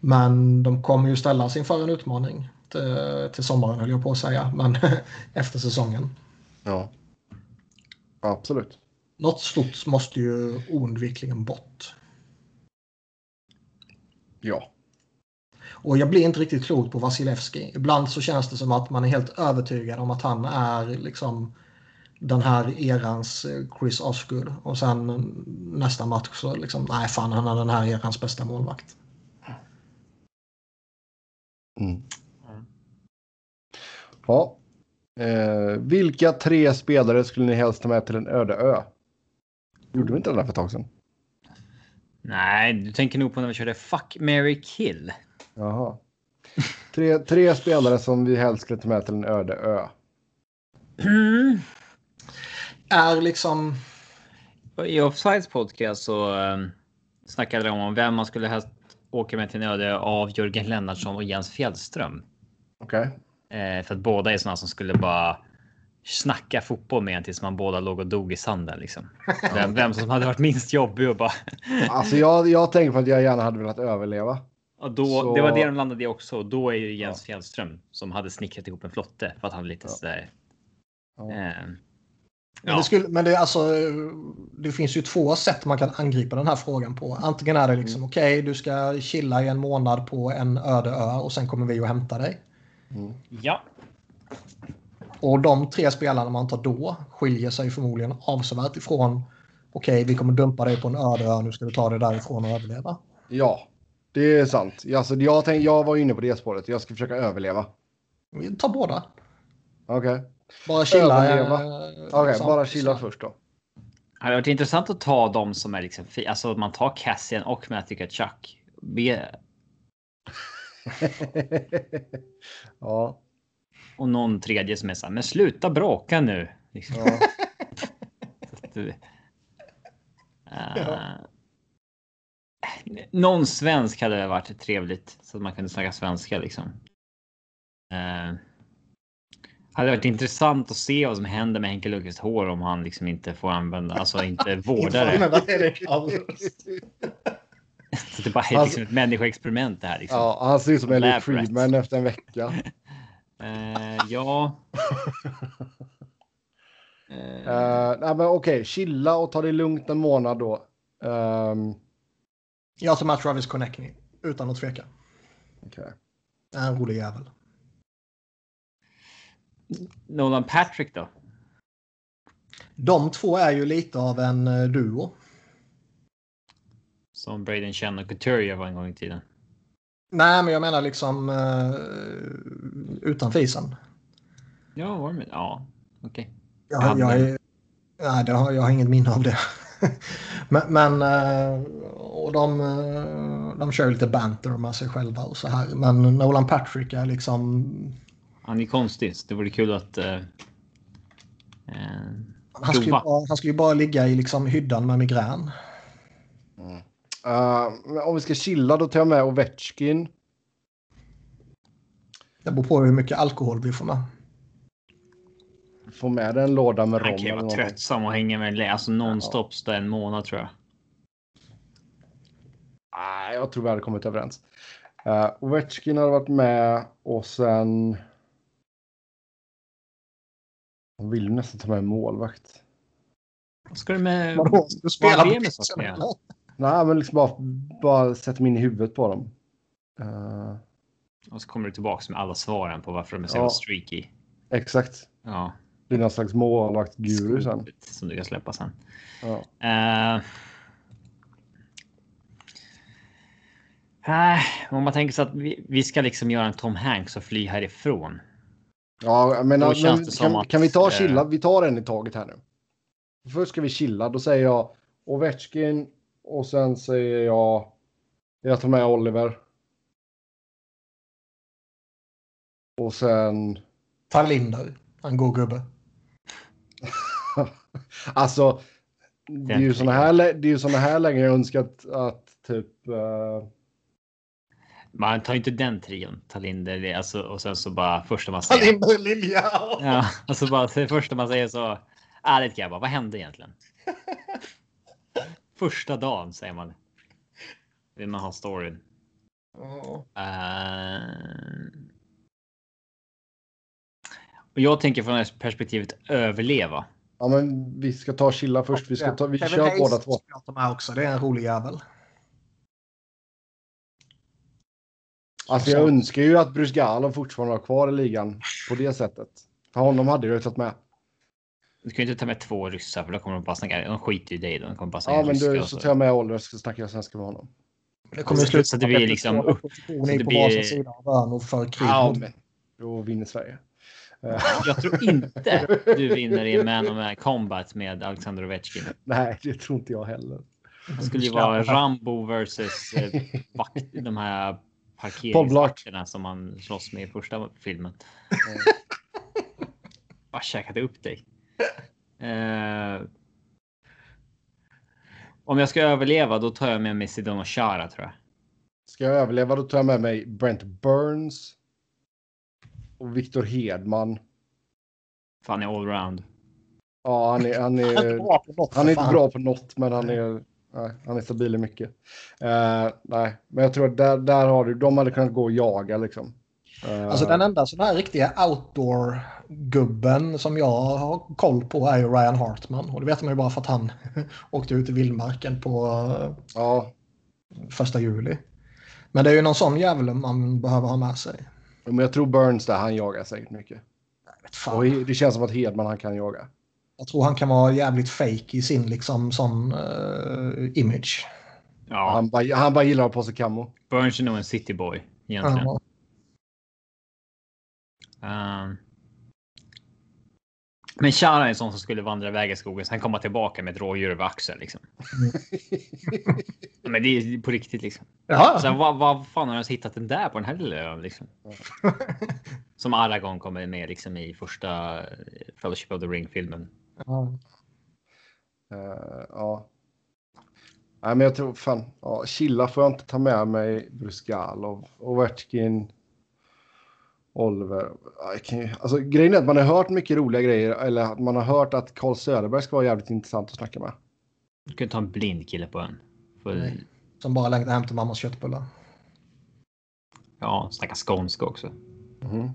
Men de kommer ju ställas inför en utmaning till, till sommaren höll jag på att säga, men efter säsongen. Ja. Absolut. Något stort måste ju oundvikligen bort. Ja. Och jag blir inte riktigt klok på Vasilevski. Ibland så känns det som att man är helt övertygad om att han är liksom den här erans eh, Chris Osgood. Och sen nästa match så liksom, nej fan han är den här erans bästa målvakt. Mm. Ja. Eh, vilka tre spelare skulle ni helst ta med till en öde ö? Gjorde vi inte den där för ett tag sedan? Nej, du tänker nog på när vi körde Fuck, Mary kill. Jaha. Tre, tre spelare som vi helst skulle ta med till en öde ö. Mm. Är liksom, I Offsides podcast så um, snackade de om vem man skulle helst åka med till en öde av Jörgen Lennartsson och Jens Fjällström. Okej. Eh, för att båda är sådana som skulle bara snacka fotboll med en tills man båda låg och dog i sanden. Liksom. Vem, vem som hade varit minst jobbig och bara... Alltså jag, jag tänker på att jag gärna hade velat överleva. Och då, Så- Det var det de landade i också. Och då är ju Jens Fjällström som hade snickrat ihop en flotte för att han är lite Ja. sådär. Ja. Eh, men, ja. det, skulle, men det, alltså, det finns ju två sätt man kan angripa den här frågan på. Antingen är det liksom okej, du ska chilla i en månad på en öde ö och sen kommer vi och hämta dig. ja. Och de tre spelarna man tar då skiljer sig förmodligen avsevärt ifrån okej, vi kommer dumpa dig på en öde ö, nu ska du ta dig därifrån och överleva. Ja, det är sant. Alltså, jag, tänk, jag var inne på det spåret. Jag ska försöka överleva. Vi tar båda. Okej, Bara chilla. Överleva. eh, Okej, bara chilla först då. Det hade varit intressant att ta dem som är liksom, alltså man tar Cassian och Matthew Kachuk. Be, ja, och någon tredje som är så här, men sluta bråka nu. Liksom. ja. Du- Eh, Någon svensk hade väl varit trevligt så att man kunde snacka svenska liksom. Uh, hade varit intressant att se vad som händer med Henke Lundqvists hår om han liksom inte får använda, alltså inte vårdar det. Så det bara är liksom ett människoexperiment det här liksom. ja, han ser ut som Elliot Friedman efter en vecka. Eh, ja. Eh, Uh, nej, men okej, chilla och ta det lugnt en månad då. Ehm, Jag tar med Travis Connectney. Utan att tveka. okej. Är en rolig jävel. Nolan Patrick då? De två är ju lite av en eh, duo. Som Braden Chen och Couturier var en gång i tiden. Nej, men jag menar liksom uh, utanför isen. Ja, var det med? Ja, okej. Jag, Ja, jag, men- är, nej, det har, jag har inget minne av det. men men eh, och de, eh, de kör lite banter med sig själva och så här. Men Nolan Patrick är liksom... Han är konstig, det vore kul att... Uh, Han ska, ju prova. bara, han ska ju bara ligga i liksom hyddan med migrän. Eh, men om vi ska chilla då tar jag med Ovechkin. Det beror på hur mycket alkohol vi får med. Få med en låda med rom. Han kan ju vara tröttsam och hänga med alltså nonstop så en månad tror jag. Nej, jag tror vi hade kommit överens. Uh, Ovechkin hade varit med och sen... Han vill nästan ta med en målvakt. Vad ska du med... Vadå? Ska du spela med saker? Nej, men liksom bara, bara sätta mig in i huvudet på dem. Eh, Och så kommer du tillbaks med alla svaren på varför de är så Ja. streaky. exakt. Ja. Det är någon slags målvaktsguru sen. Som du kan släppa sen. Ja. Äh, om man tänker sig att vi, vi ska liksom göra en Tom Hanks och fly härifrån. Ja, men som kan, att, kan vi ta eh, chilla? Vi tar en i taget här nu. Först ska vi chilla. Då säger jag Ovechkin och sen säger jag jag tar med Oliver. Och sen Tallinder. En god gubbe. alltså. Det är ju såna här, det är ju såna här lägen jag önskar att, att typ. eh, Man tar ju inte den trion. Talinder alltså, och sen så bara första man säger. Tallinder Lilja. Ja, alltså bara det första man säger så. Ärligt grabbar, vad hände egentligen? Första dagen säger man. Vill man ha storyn. Ja. Eh, och jag tänker från perspektivet överleva. Ja, men vi ska ta chilla först. Vi, ska ta, vi Kevin kör Hayes båda två. ska jag ta med också. Det är en rolig jävel. Alltså jag önskar ju att Brysgalov fortfarande var kvar i ligan på det sättet. För honom hade jag ju tagit med. Du kan ju inte ta med två ryssar för då kommer de bara snacka. De skiter i dig. De kommer bara snacka Ja, men du, och så tar jag med Oliver så snackar jag svenska med honom. Det kommer Så- sluta så det med blir att liksom upp- så det på blir- varsin sida av ön och för krig. Ja, men då vinner Sverige. Jag tror inte du vinner i Man of Man Combat med Alexander Ovechkin. Nej, det tror inte jag heller. Det skulle ju vara Rambo versus eh, de här parkeringsvakterna som man slåss med i första filmen. Bara käkat upp dig. Eh, om jag ska överleva, då tar jag med mig Sidon och Chara tror jag. Ska jag överleva då tar jag med mig Brent Burns. Och Victor Hedman. Fan är allround. Ja, han är, han Han är är, på något, han är inte bra på något, men han är, nej, han är stabil i mycket. Eh, nej, men jag tror att där, där har du, de hade kunnat gå och jaga liksom. Eh, Alltså den enda sån här riktiga outdoor-gubben som jag har koll på är ju Ryan Hartman. Och det vet man ju bara för att han åkte ut i vildmarken på eh, Ja, första juli. Men det är ju någon sån jävel man behöver ha med sig. Men jag tror Burns där, han jagar säkert mycket. Fan. Och det känns som att Hedman, han kan jaga. Jag tror han kan vara jävligt fake i sin liksom sån uh, image. Ja, Han, bara, han bara gillar att ha på sig camo. Burns är nog en cityboy egentligen. Ja. Ehm. Men Chara är en sån som skulle vandra iväg i skogen, sen komma tillbaka med ett rådjur över axeln. Liksom. men det är på riktigt liksom. Jaha. Sen, vad, vad fan har de hittat den där på den här lilla ön liksom? Som Aragorn kommer med liksom i första eh, Fellowship of the Ring-filmen. Ja. Eh, ja. Nej, men jag tror fan. Ja, Chilla får jag inte ta med mig. Bruskalov, Ovechkin. Oliver. Alltså, grejen är att man har hört mycket roliga grejer. Eller att man har hört att Carl Söderberg ska vara jävligt intressant att snacka med. Du kan ta en blind kille på ön. För, Nej. Som bara längtar hem till mammas köttbullar. ja, snacka skånska också. Mhm.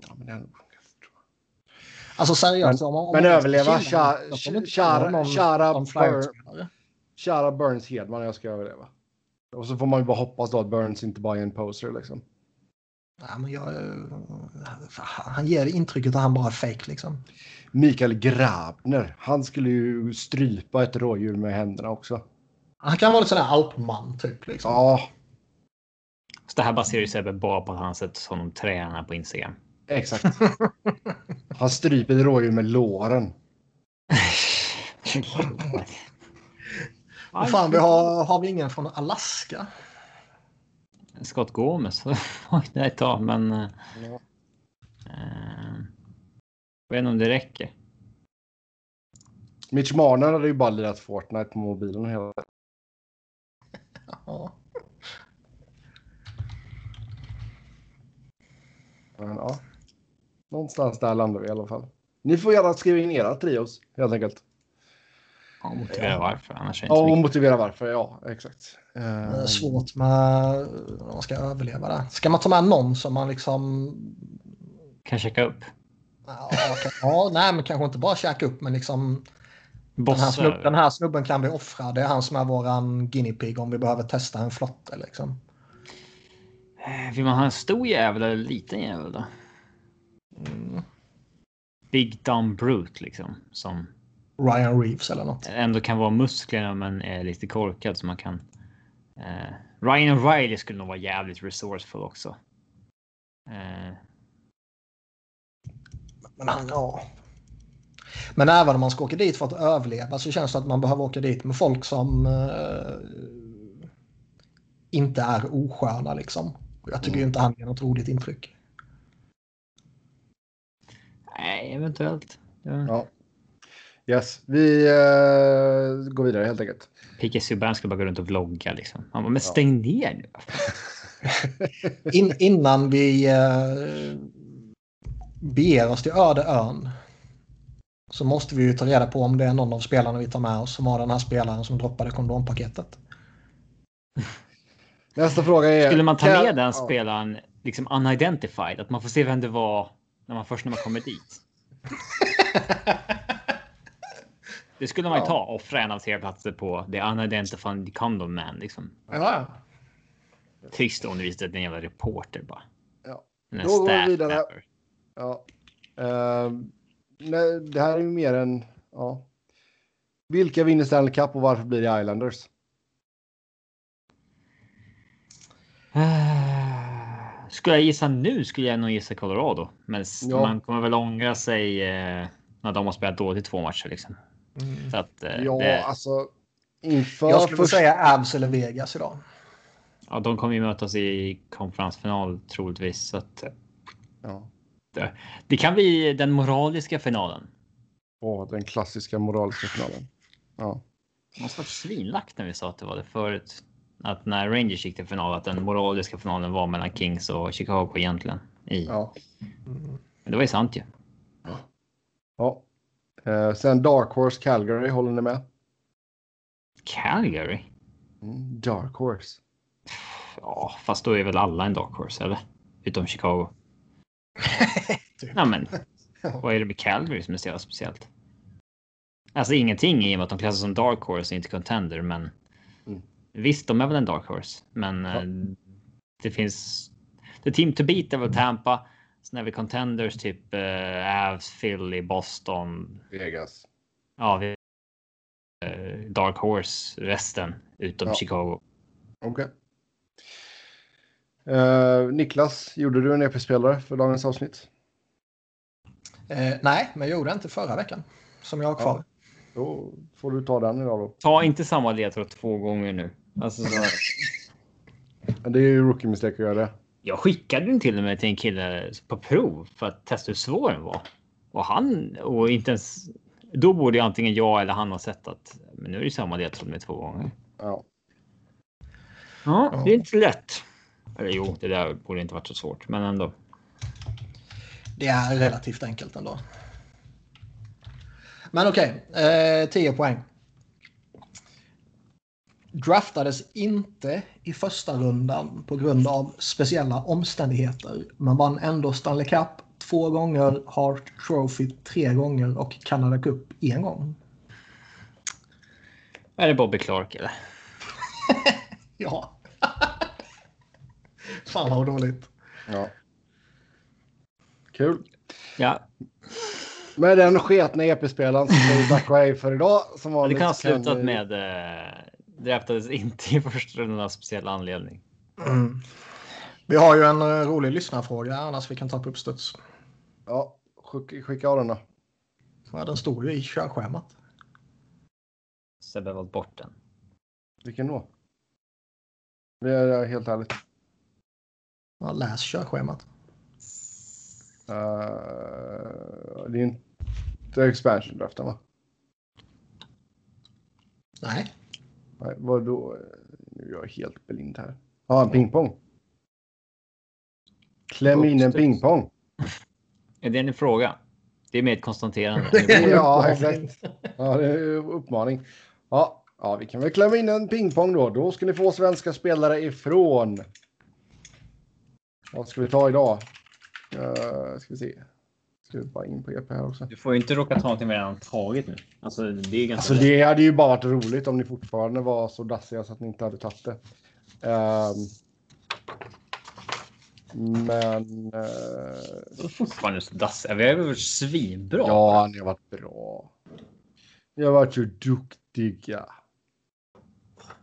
Ja, men det är... Alltså seriöst. Men- om, om men överleva, Chara-. Kära Burns Hedman, jag ska överleva. Och så får man ju bara hoppas då att Burns inte bara är en poser liksom. Nej, men jag, han ger intrycket att han bara är fake liksom. Mikael Grabner, han skulle ju strypa ett rådjur med händerna också. Han kan vara lite sån där alpman typ. Liksom. Ja, Så det här baserar sig bara på att han sett honom träna på Instagram. exakt. Han stryper ett rådjur med låren. Vad fan, vi har, har vi ingen från Alaska? Scott Gomez. Oj, det är ett tag, men. eh, Ja. eh, jag vet inte om det räcker. Mitch Marner hade ju bara lirat Fortnite på mobilen hela Ja. Men ja. Någonstans där landar vi i alla fall. Ni får gärna skriva in era trios helt enkelt. Ja, motivera varför. Annars det Ja, och motivera varför. Ja, exakt. Det är Eh, svårt med när man ska överleva där. Ska man ta med någon som man liksom... Kan checka upp. Ja, kan, ja nej, men kanske inte bara käka upp, men liksom... Den här, Bossar. snubb, den här snubben kan vi offra. Det är han som är våran guinea pig om vi behöver testa en flotte. Liksom. Eh, Vill man ha en stor jävel eller en liten jävel då? Mm. Big dumb brute liksom. Som Ryan Reeves eller något. ändå kan vara musklerna men är lite korkad så man kan. Eh, Ryan O'Reilly skulle nog vara jävligt resourceful också. Eh, Men, han, ja. men även om man ska åka dit för att överleva så känns det att man behöver åka dit med folk som eh, inte är osköna liksom. Jag tycker ju inte han ger något roligt intryck. nej, eventuellt. Ja. ja. Yes, vi eh, går vidare helt enkelt. P.K. Subban skulle bara gå runt och vlogga liksom. Han bara, men stäng ner nu. In, innan vi eh, beger oss till öde ön så måste vi ju ta reda på om det är någon av spelarna vi tar med oss som var den här spelaren som droppade kondompaketet. Nästa fråga är... Skulle man ta med den ja. spelaren liksom unidentified? Att man får se vem det var när man först när man kommer dit. Det skulle man ju Ja. ta. Offra en av tre platser på The Unidentified Condom Man. Liksom. Ja, Trist om det visade att det är en jävla reporter bara. Ja. En Då går vi vidare. member. Ja. Ehm, nej, det här är ju mer än... Ja. Vilka vinner Stanley Cup och varför blir det Islanders? Skulle jag gissa nu skulle jag nog gissa Colorado. Men Ja. man kommer väl ångra sig eh, när de har spelat dåligt i två matcher. Liksom. Mm. Så att, eh, Ja, det, alltså... Inför Jag skulle först- säga Avs eller Vegas idag. ja, de kommer ju mötas i konferensfinal troligtvis. Så att, Ja. det kan bli den moraliska finalen. Åh, den klassiska moraliska finalen. Ja. Det måste varit svinlagt när vi sa att det var det förut. Att när Rangers gick till final att den moraliska finalen var mellan Kings och Chicago egentligen. I. ja. Mm. Men det var ju sant ju. ja. Eh, sen Dark Horse Calgary, håller ni med? Calgary? Mm, Dark Horse. Ja, fast då är väl alla en dark horse, eller? Utom Chicago. Typ. Ja, men vad är det med Calgary som är så speciellt? Alltså ingenting i och med att de klassas som dark horse och inte contender, men Mm. visst, de är väl en dark horse, men Ja. eh, det finns. The team to beat är väl Tampa. Sen är vi contenders typ eh, Avs, Philly, Boston. Vegas. Ja, vi, eh, Dark Horse resten utom Ja. Chicago. Okej. Eh, Niklas, gjorde du en EP-spelare för dagens avsnitt? Eh, nej, men jag gjorde inte förra veckan. Som jag har kvar. Då får du ta den idag då. Ta inte samma ledtråd två gånger nu. Alltså, så, det är ju rookie mistake att göra det. Jag skickade den till och med till en kille på prov för att testa hur svår den var. Och han och inte ens. Då borde ju antingen jag eller han ha sett att men nu är det samma ledtråd med två gånger. Ja. Ja, det är inte lätt. Eller jo, det där borde inte varit så svårt, men ändå. Det är relativt enkelt ändå. Men okej, eh, 10 poäng. Draftades inte i första rundan på grund av speciella omständigheter. Men vann ändå Stanley Cup två gånger, Hart Trophy tre gånger och Canada Cup en gång. Är det Bobby Clark eller? Ja. Fan vad dåligt. ja. Kul. Ja, Med den sketna EP-spelaren så säger vi tack för idag. Som det vanligt kan ha kan slutat vi- med. Eh, draftades inte i första rundan av speciell anledning. Mm. Vi har ju en eh, rolig lyssnarfråga annars vi kan ta på uppstuds. Ja, skicka, skicka av den då. Ja, den står ju i körschemat. Sebbe har valt bort den. Vilken då? Det är helt ärligt. Ja, läs körschemat. Uh, det är inte expansion draften va? Nej. Nej, vadå? Nu är jag helt blind här. Ja, en pingpong. Kläm in en pingpong. Är det en fråga? Det är mer ett konstaterande. Ja, exakt. Ja, det är ju uppmaning. Ja, ja, vi kan väl klämma in en pingpong då. Då ska ni få svenska spelare ifrån. Vad ska vi ta idag? Uh, ska vi se. Ska vi bara in på EP här också. Du får ju inte råka ta någonting vi redan tagit nu. Alltså, det är ganska Alltså det hade ju bara varit roligt om ni fortfarande var så dassiga så att ni inte hade tagit det. Ehm, men... Det är fortfarande så dassiga. Vi har ju varit svinbra. ja, ni har varit bra. Ni har varit så duktiga.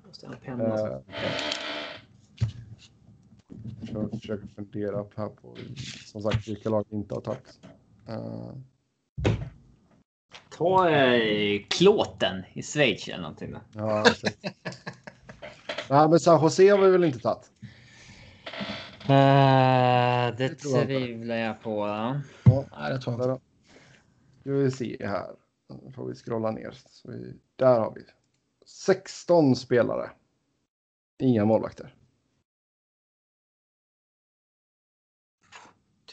Måste ha en penna. Eh, jag försöker fundera på här på som sagt vilka lag inte har tagit. Eh, Ta eh, klåten i Schweiz eller någonting. Då. ja. Nej, men San Jose har vi väl inte tagit? Uh, det tvivlar jag på. Ja. Nej, det tror jag inte. då. Ska vi se här. Nu får vi scrolla ner. Så vi, där har vi 16 spelare. Inga målvakter.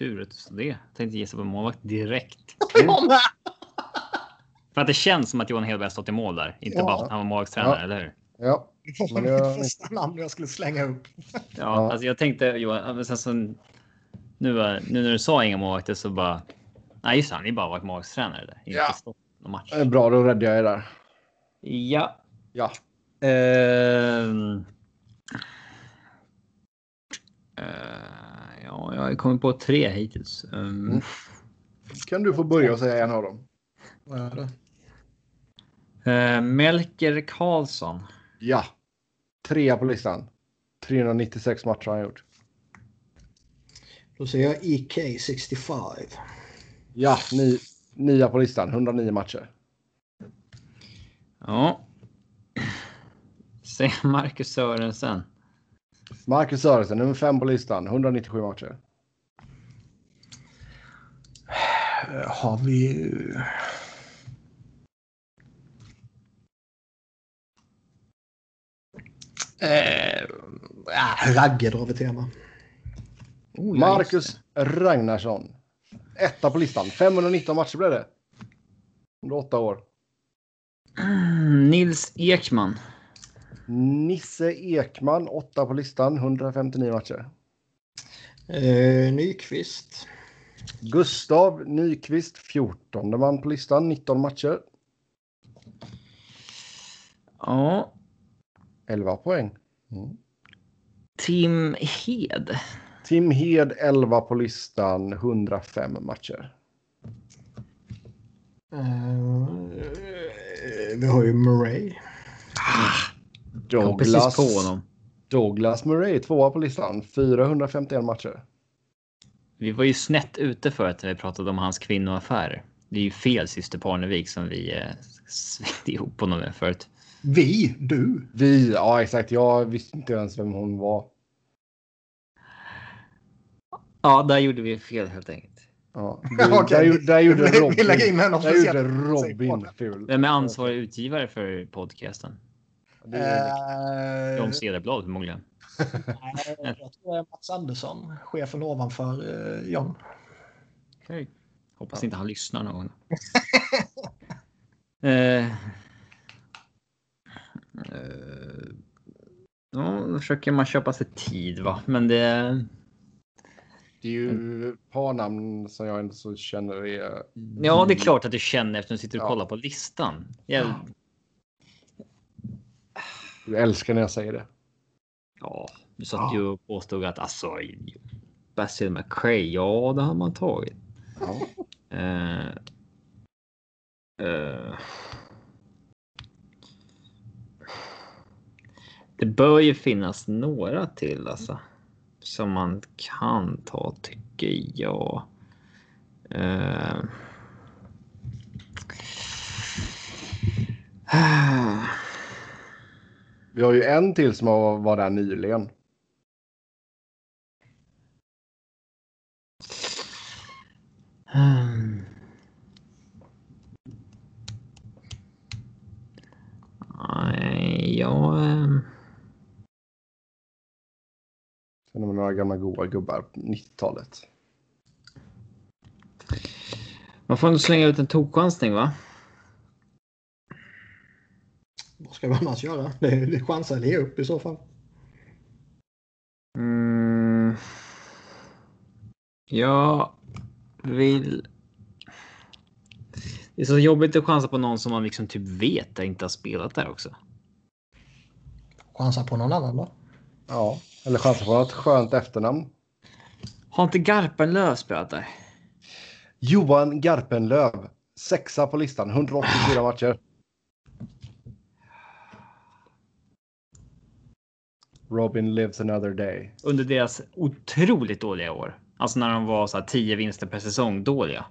Tur att det. Jag tänkte gissa på målvakt direkt. Jag med! För att det känns som att Johan Hedberg har stått i mål där. Inte Ja. bara för att han var målvaktstränare, Ja. eller hur? Ja, Det var jag- mitt första namn jag skulle slänga upp. Ja, Ja. alltså jag tänkte Johan, men sen så nu, nu när du sa inga målvakter så bara. Nej, just det, han är bara varit målvaktstränare där. Inte Ja. stått någon match. bra. Då räddade jag er där. Ja. Ja, ja, jag har kommit på tre hittills. Ehm, Mm. kan du få börja och säga en av dem. Vad är det? eh, Melker Karlsson. Ja, trea på listan. 396 matcher har han gjort. Då säger jag E EK65. Ja, ni, nia på listan. 109 matcher. Ja. Säg Marcus Sörensen. Marcus Sörensen, nummer fem på listan. 197 matcher. Eh, Har vi... Eh, äh, Ragge drar vi tema. Oh, Marcus Ragnarsson. Etta på listan. 519 matcher blev det. Under åtta år. Mm, Nils Ekman. Nisse Ekman, åtta på listan. 159 matcher. Eh, Nyqvist. Gustav Nyqvist, 14 man på listan. 19 matcher. Ja. 11 poäng. Mm. Tim Hed. Tim Hed 11 på listan, 105 matcher. Uh, vi har ju Murray. Precis Douglas, på honom. Douglas Murray, tvåa på listan, 451 matcher. Vi var ju snett ute för att vi pratade om hans kvinnoaffärer. Det är ju fel syster Parnevik som vi eh, svängde ihop honom med förut. Vi? Du? Vi, ja exakt. Jag visste inte ens vem hon var. Ja, där gjorde vi fel helt enkelt. Ja, du, okej. där, där gjorde Robin, där gjorde Robin ful. Vem är ansvarig utgivare för podcasten? Det är- Uh, John Cederblad förmodligen. nej, jag tror det är Mats Andersson, chefen ovanför uh, John. Okej. Hoppas inte han lyssnar någon gång. eh, eh, då försöker man köpa sig tid va, men det. Det är ju ett par namn som jag inte så känner är... Ja, det är klart att du känner efter att du sitter och Ja. kollar på listan. Jag, Du älskar när jag säger det. ja, du satt ju och påstod att alltså. Basil McCray, ja, det har man tagit. Ja. Eh, eh. Det bör ju finnas några till alltså. Som man kan ta tycker jag. Eh. Vi har ju en till som har- var där nyligen. Nej, jag... ehm, Sen har vi några gamla goa gubbar på 90-talet. Man får ändå slänga ut en tokchansning va? Vad ska vi annars göra? Det är, chanser att ge upp i så fall. Mm. Jag vill... Det är så jobbigt att chansa på någon som man liksom typ vet att inte har spelat där också. Chansa på någon annan då? Ja, eller chansen på något skönt efternamn. Har inte Garpenlöv spelat där? Johan Garpenlöv, sexa på listan, 184 matcher. Robin lives another day. Under deras otroligt dåliga år. Alltså när de var så här 10 vinster per säsong dåliga.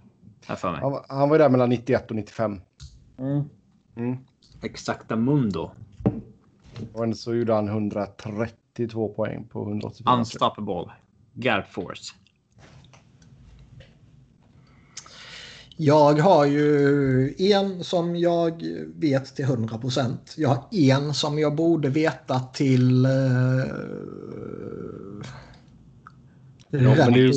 Här för mig. Han, var- han var ju där mellan 91 och 95. Mm. Mm. Exakta mundo. Och så gjorde han 132 poäng på 184 matcher. Unstoppable. Garp Force. Jag har ju en som jag vet till 100 procent. Jag har en som jag borde veta till... Uh, Ja, men det är ju,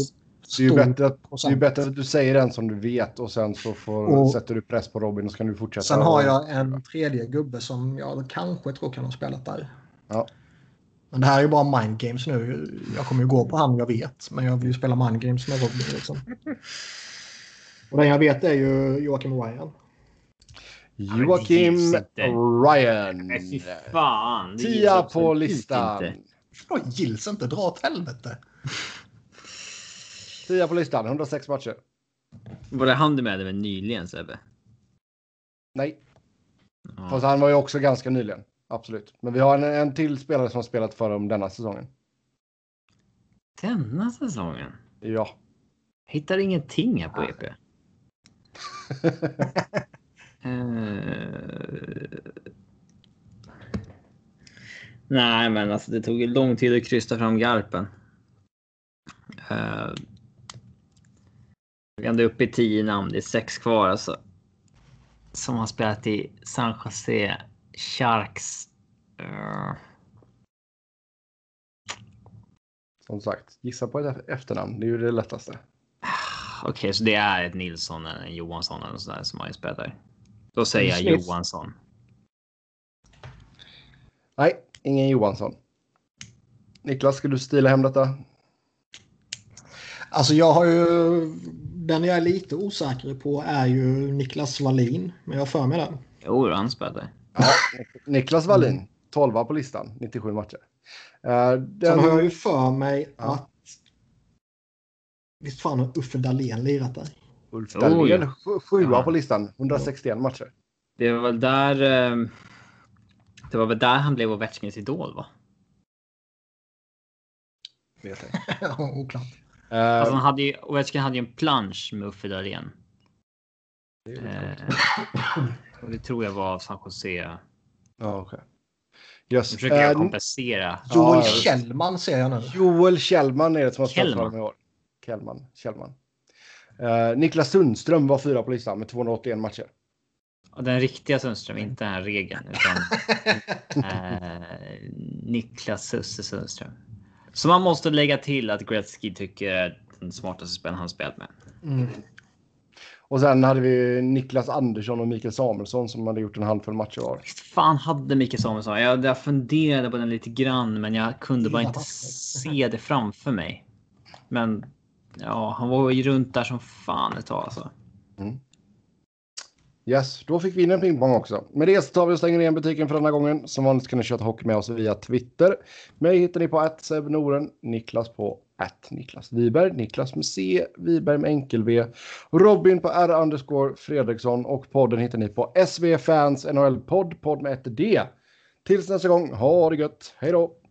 det är bättre, att, det är bättre att du säger den som du vet och sen så får, Och- sätter du press på Robin och så kan du fortsätta. Sen har jag en tredje gubbe som jag kanske tror kan ha spelat där. Ja. Men det här är ju bara mind games nu. Jag kommer ju gå på han jag vet. Men jag vill ju spela mind games med Robin. Liksom. Och den jag vet är ju Joakim Ryan. Joakim. Ryan. Nej, fy fan. Tia på listan. Vadå gills inte? Dra åt helvete. Tia på listan, 106 matcher. Var det han du med med nyligen Sebbe? Nej, Ja. fast han var ju också ganska nyligen. Absolut. Men vi har en, en till spelare som har spelat för dem denna säsongen. Denna säsongen? Ja. Hittar ingenting här på EP. Eh, nej, men alltså det tog ju lång tid att krysta fram Garpen. Uh... Vi är uppe i tio namn. Det är sex kvar alltså. Som har spelat i San Jose Sharks. Uh. Som sagt, gissa på ett efternamn. Det är ju det lättaste. Okej, så det är ett Nilsson eller en Johansson eller sådär som har spelat där. Då säger jag Smith. Johansson. Nej, ingen Johansson. Niklas, ska du stila hem detta? Alltså jag har ju... Den jag är lite osäker på är ju Niklas Wallin. Men jag har för mig den. Jo, han spelat där. Ja, Niklas Wallin, 12 på listan, 97 matcher. Eh, Sen den, har jag ju för mig Ja. att Visst fan har Uffe Dahlén lirat där? Ulf Oh, Dahlén, ja. sju- sjua Ja. på listan. 161 matcher. Det var väl där. eh, Det var väl där han blev Ovechkins idol va? Vet jag. Oklart. Alltså han hade ju, Ovechkin hade ju en plansch med Uffe Dahlén. det Eh, och det tror jag var av San Jose. ja, okej. Yes. Nu försöker jag Eh, kompensera. Joel ja. Kjellman ser jag nu. Joel Kjellman är det som har spelat dem i år. Kjellman. Kjellman. Eh, Niklas Sundström var fyra på listan med 281 matcher. Och den riktiga Sundström, inte den här regeln. Utan, eh, Niklas Susse Sundström. Så man måste lägga till att Gretzky tycker är den smartaste spelaren han spelat med. Mm. Och sen hade vi Niklas Andersson och Mikael Samuelsson som hade gjort en handfull matcher var. Fan hade Micke Samuelsson. Jag, jag funderade på den lite grann, men jag kunde bara inte se det framför mig. Men ja, han var ju runt där som fan ett tag alltså. Mm. Yes, då fick vi in en pingpong också. Med det så tar vi och stänger igen butiken för denna gången. Som vanligt kan ni köta hockey med oss via Twitter. Mig hittar ni på Noren, Niklas på att Niklas Wiberg, Niklas med C, Wiberg med enkel V, Robin på R underscore Fredriksson och podden hittar ni på SV Fans NHL podd, podd med ett D. Tills nästa gång, ha det gött, hej då!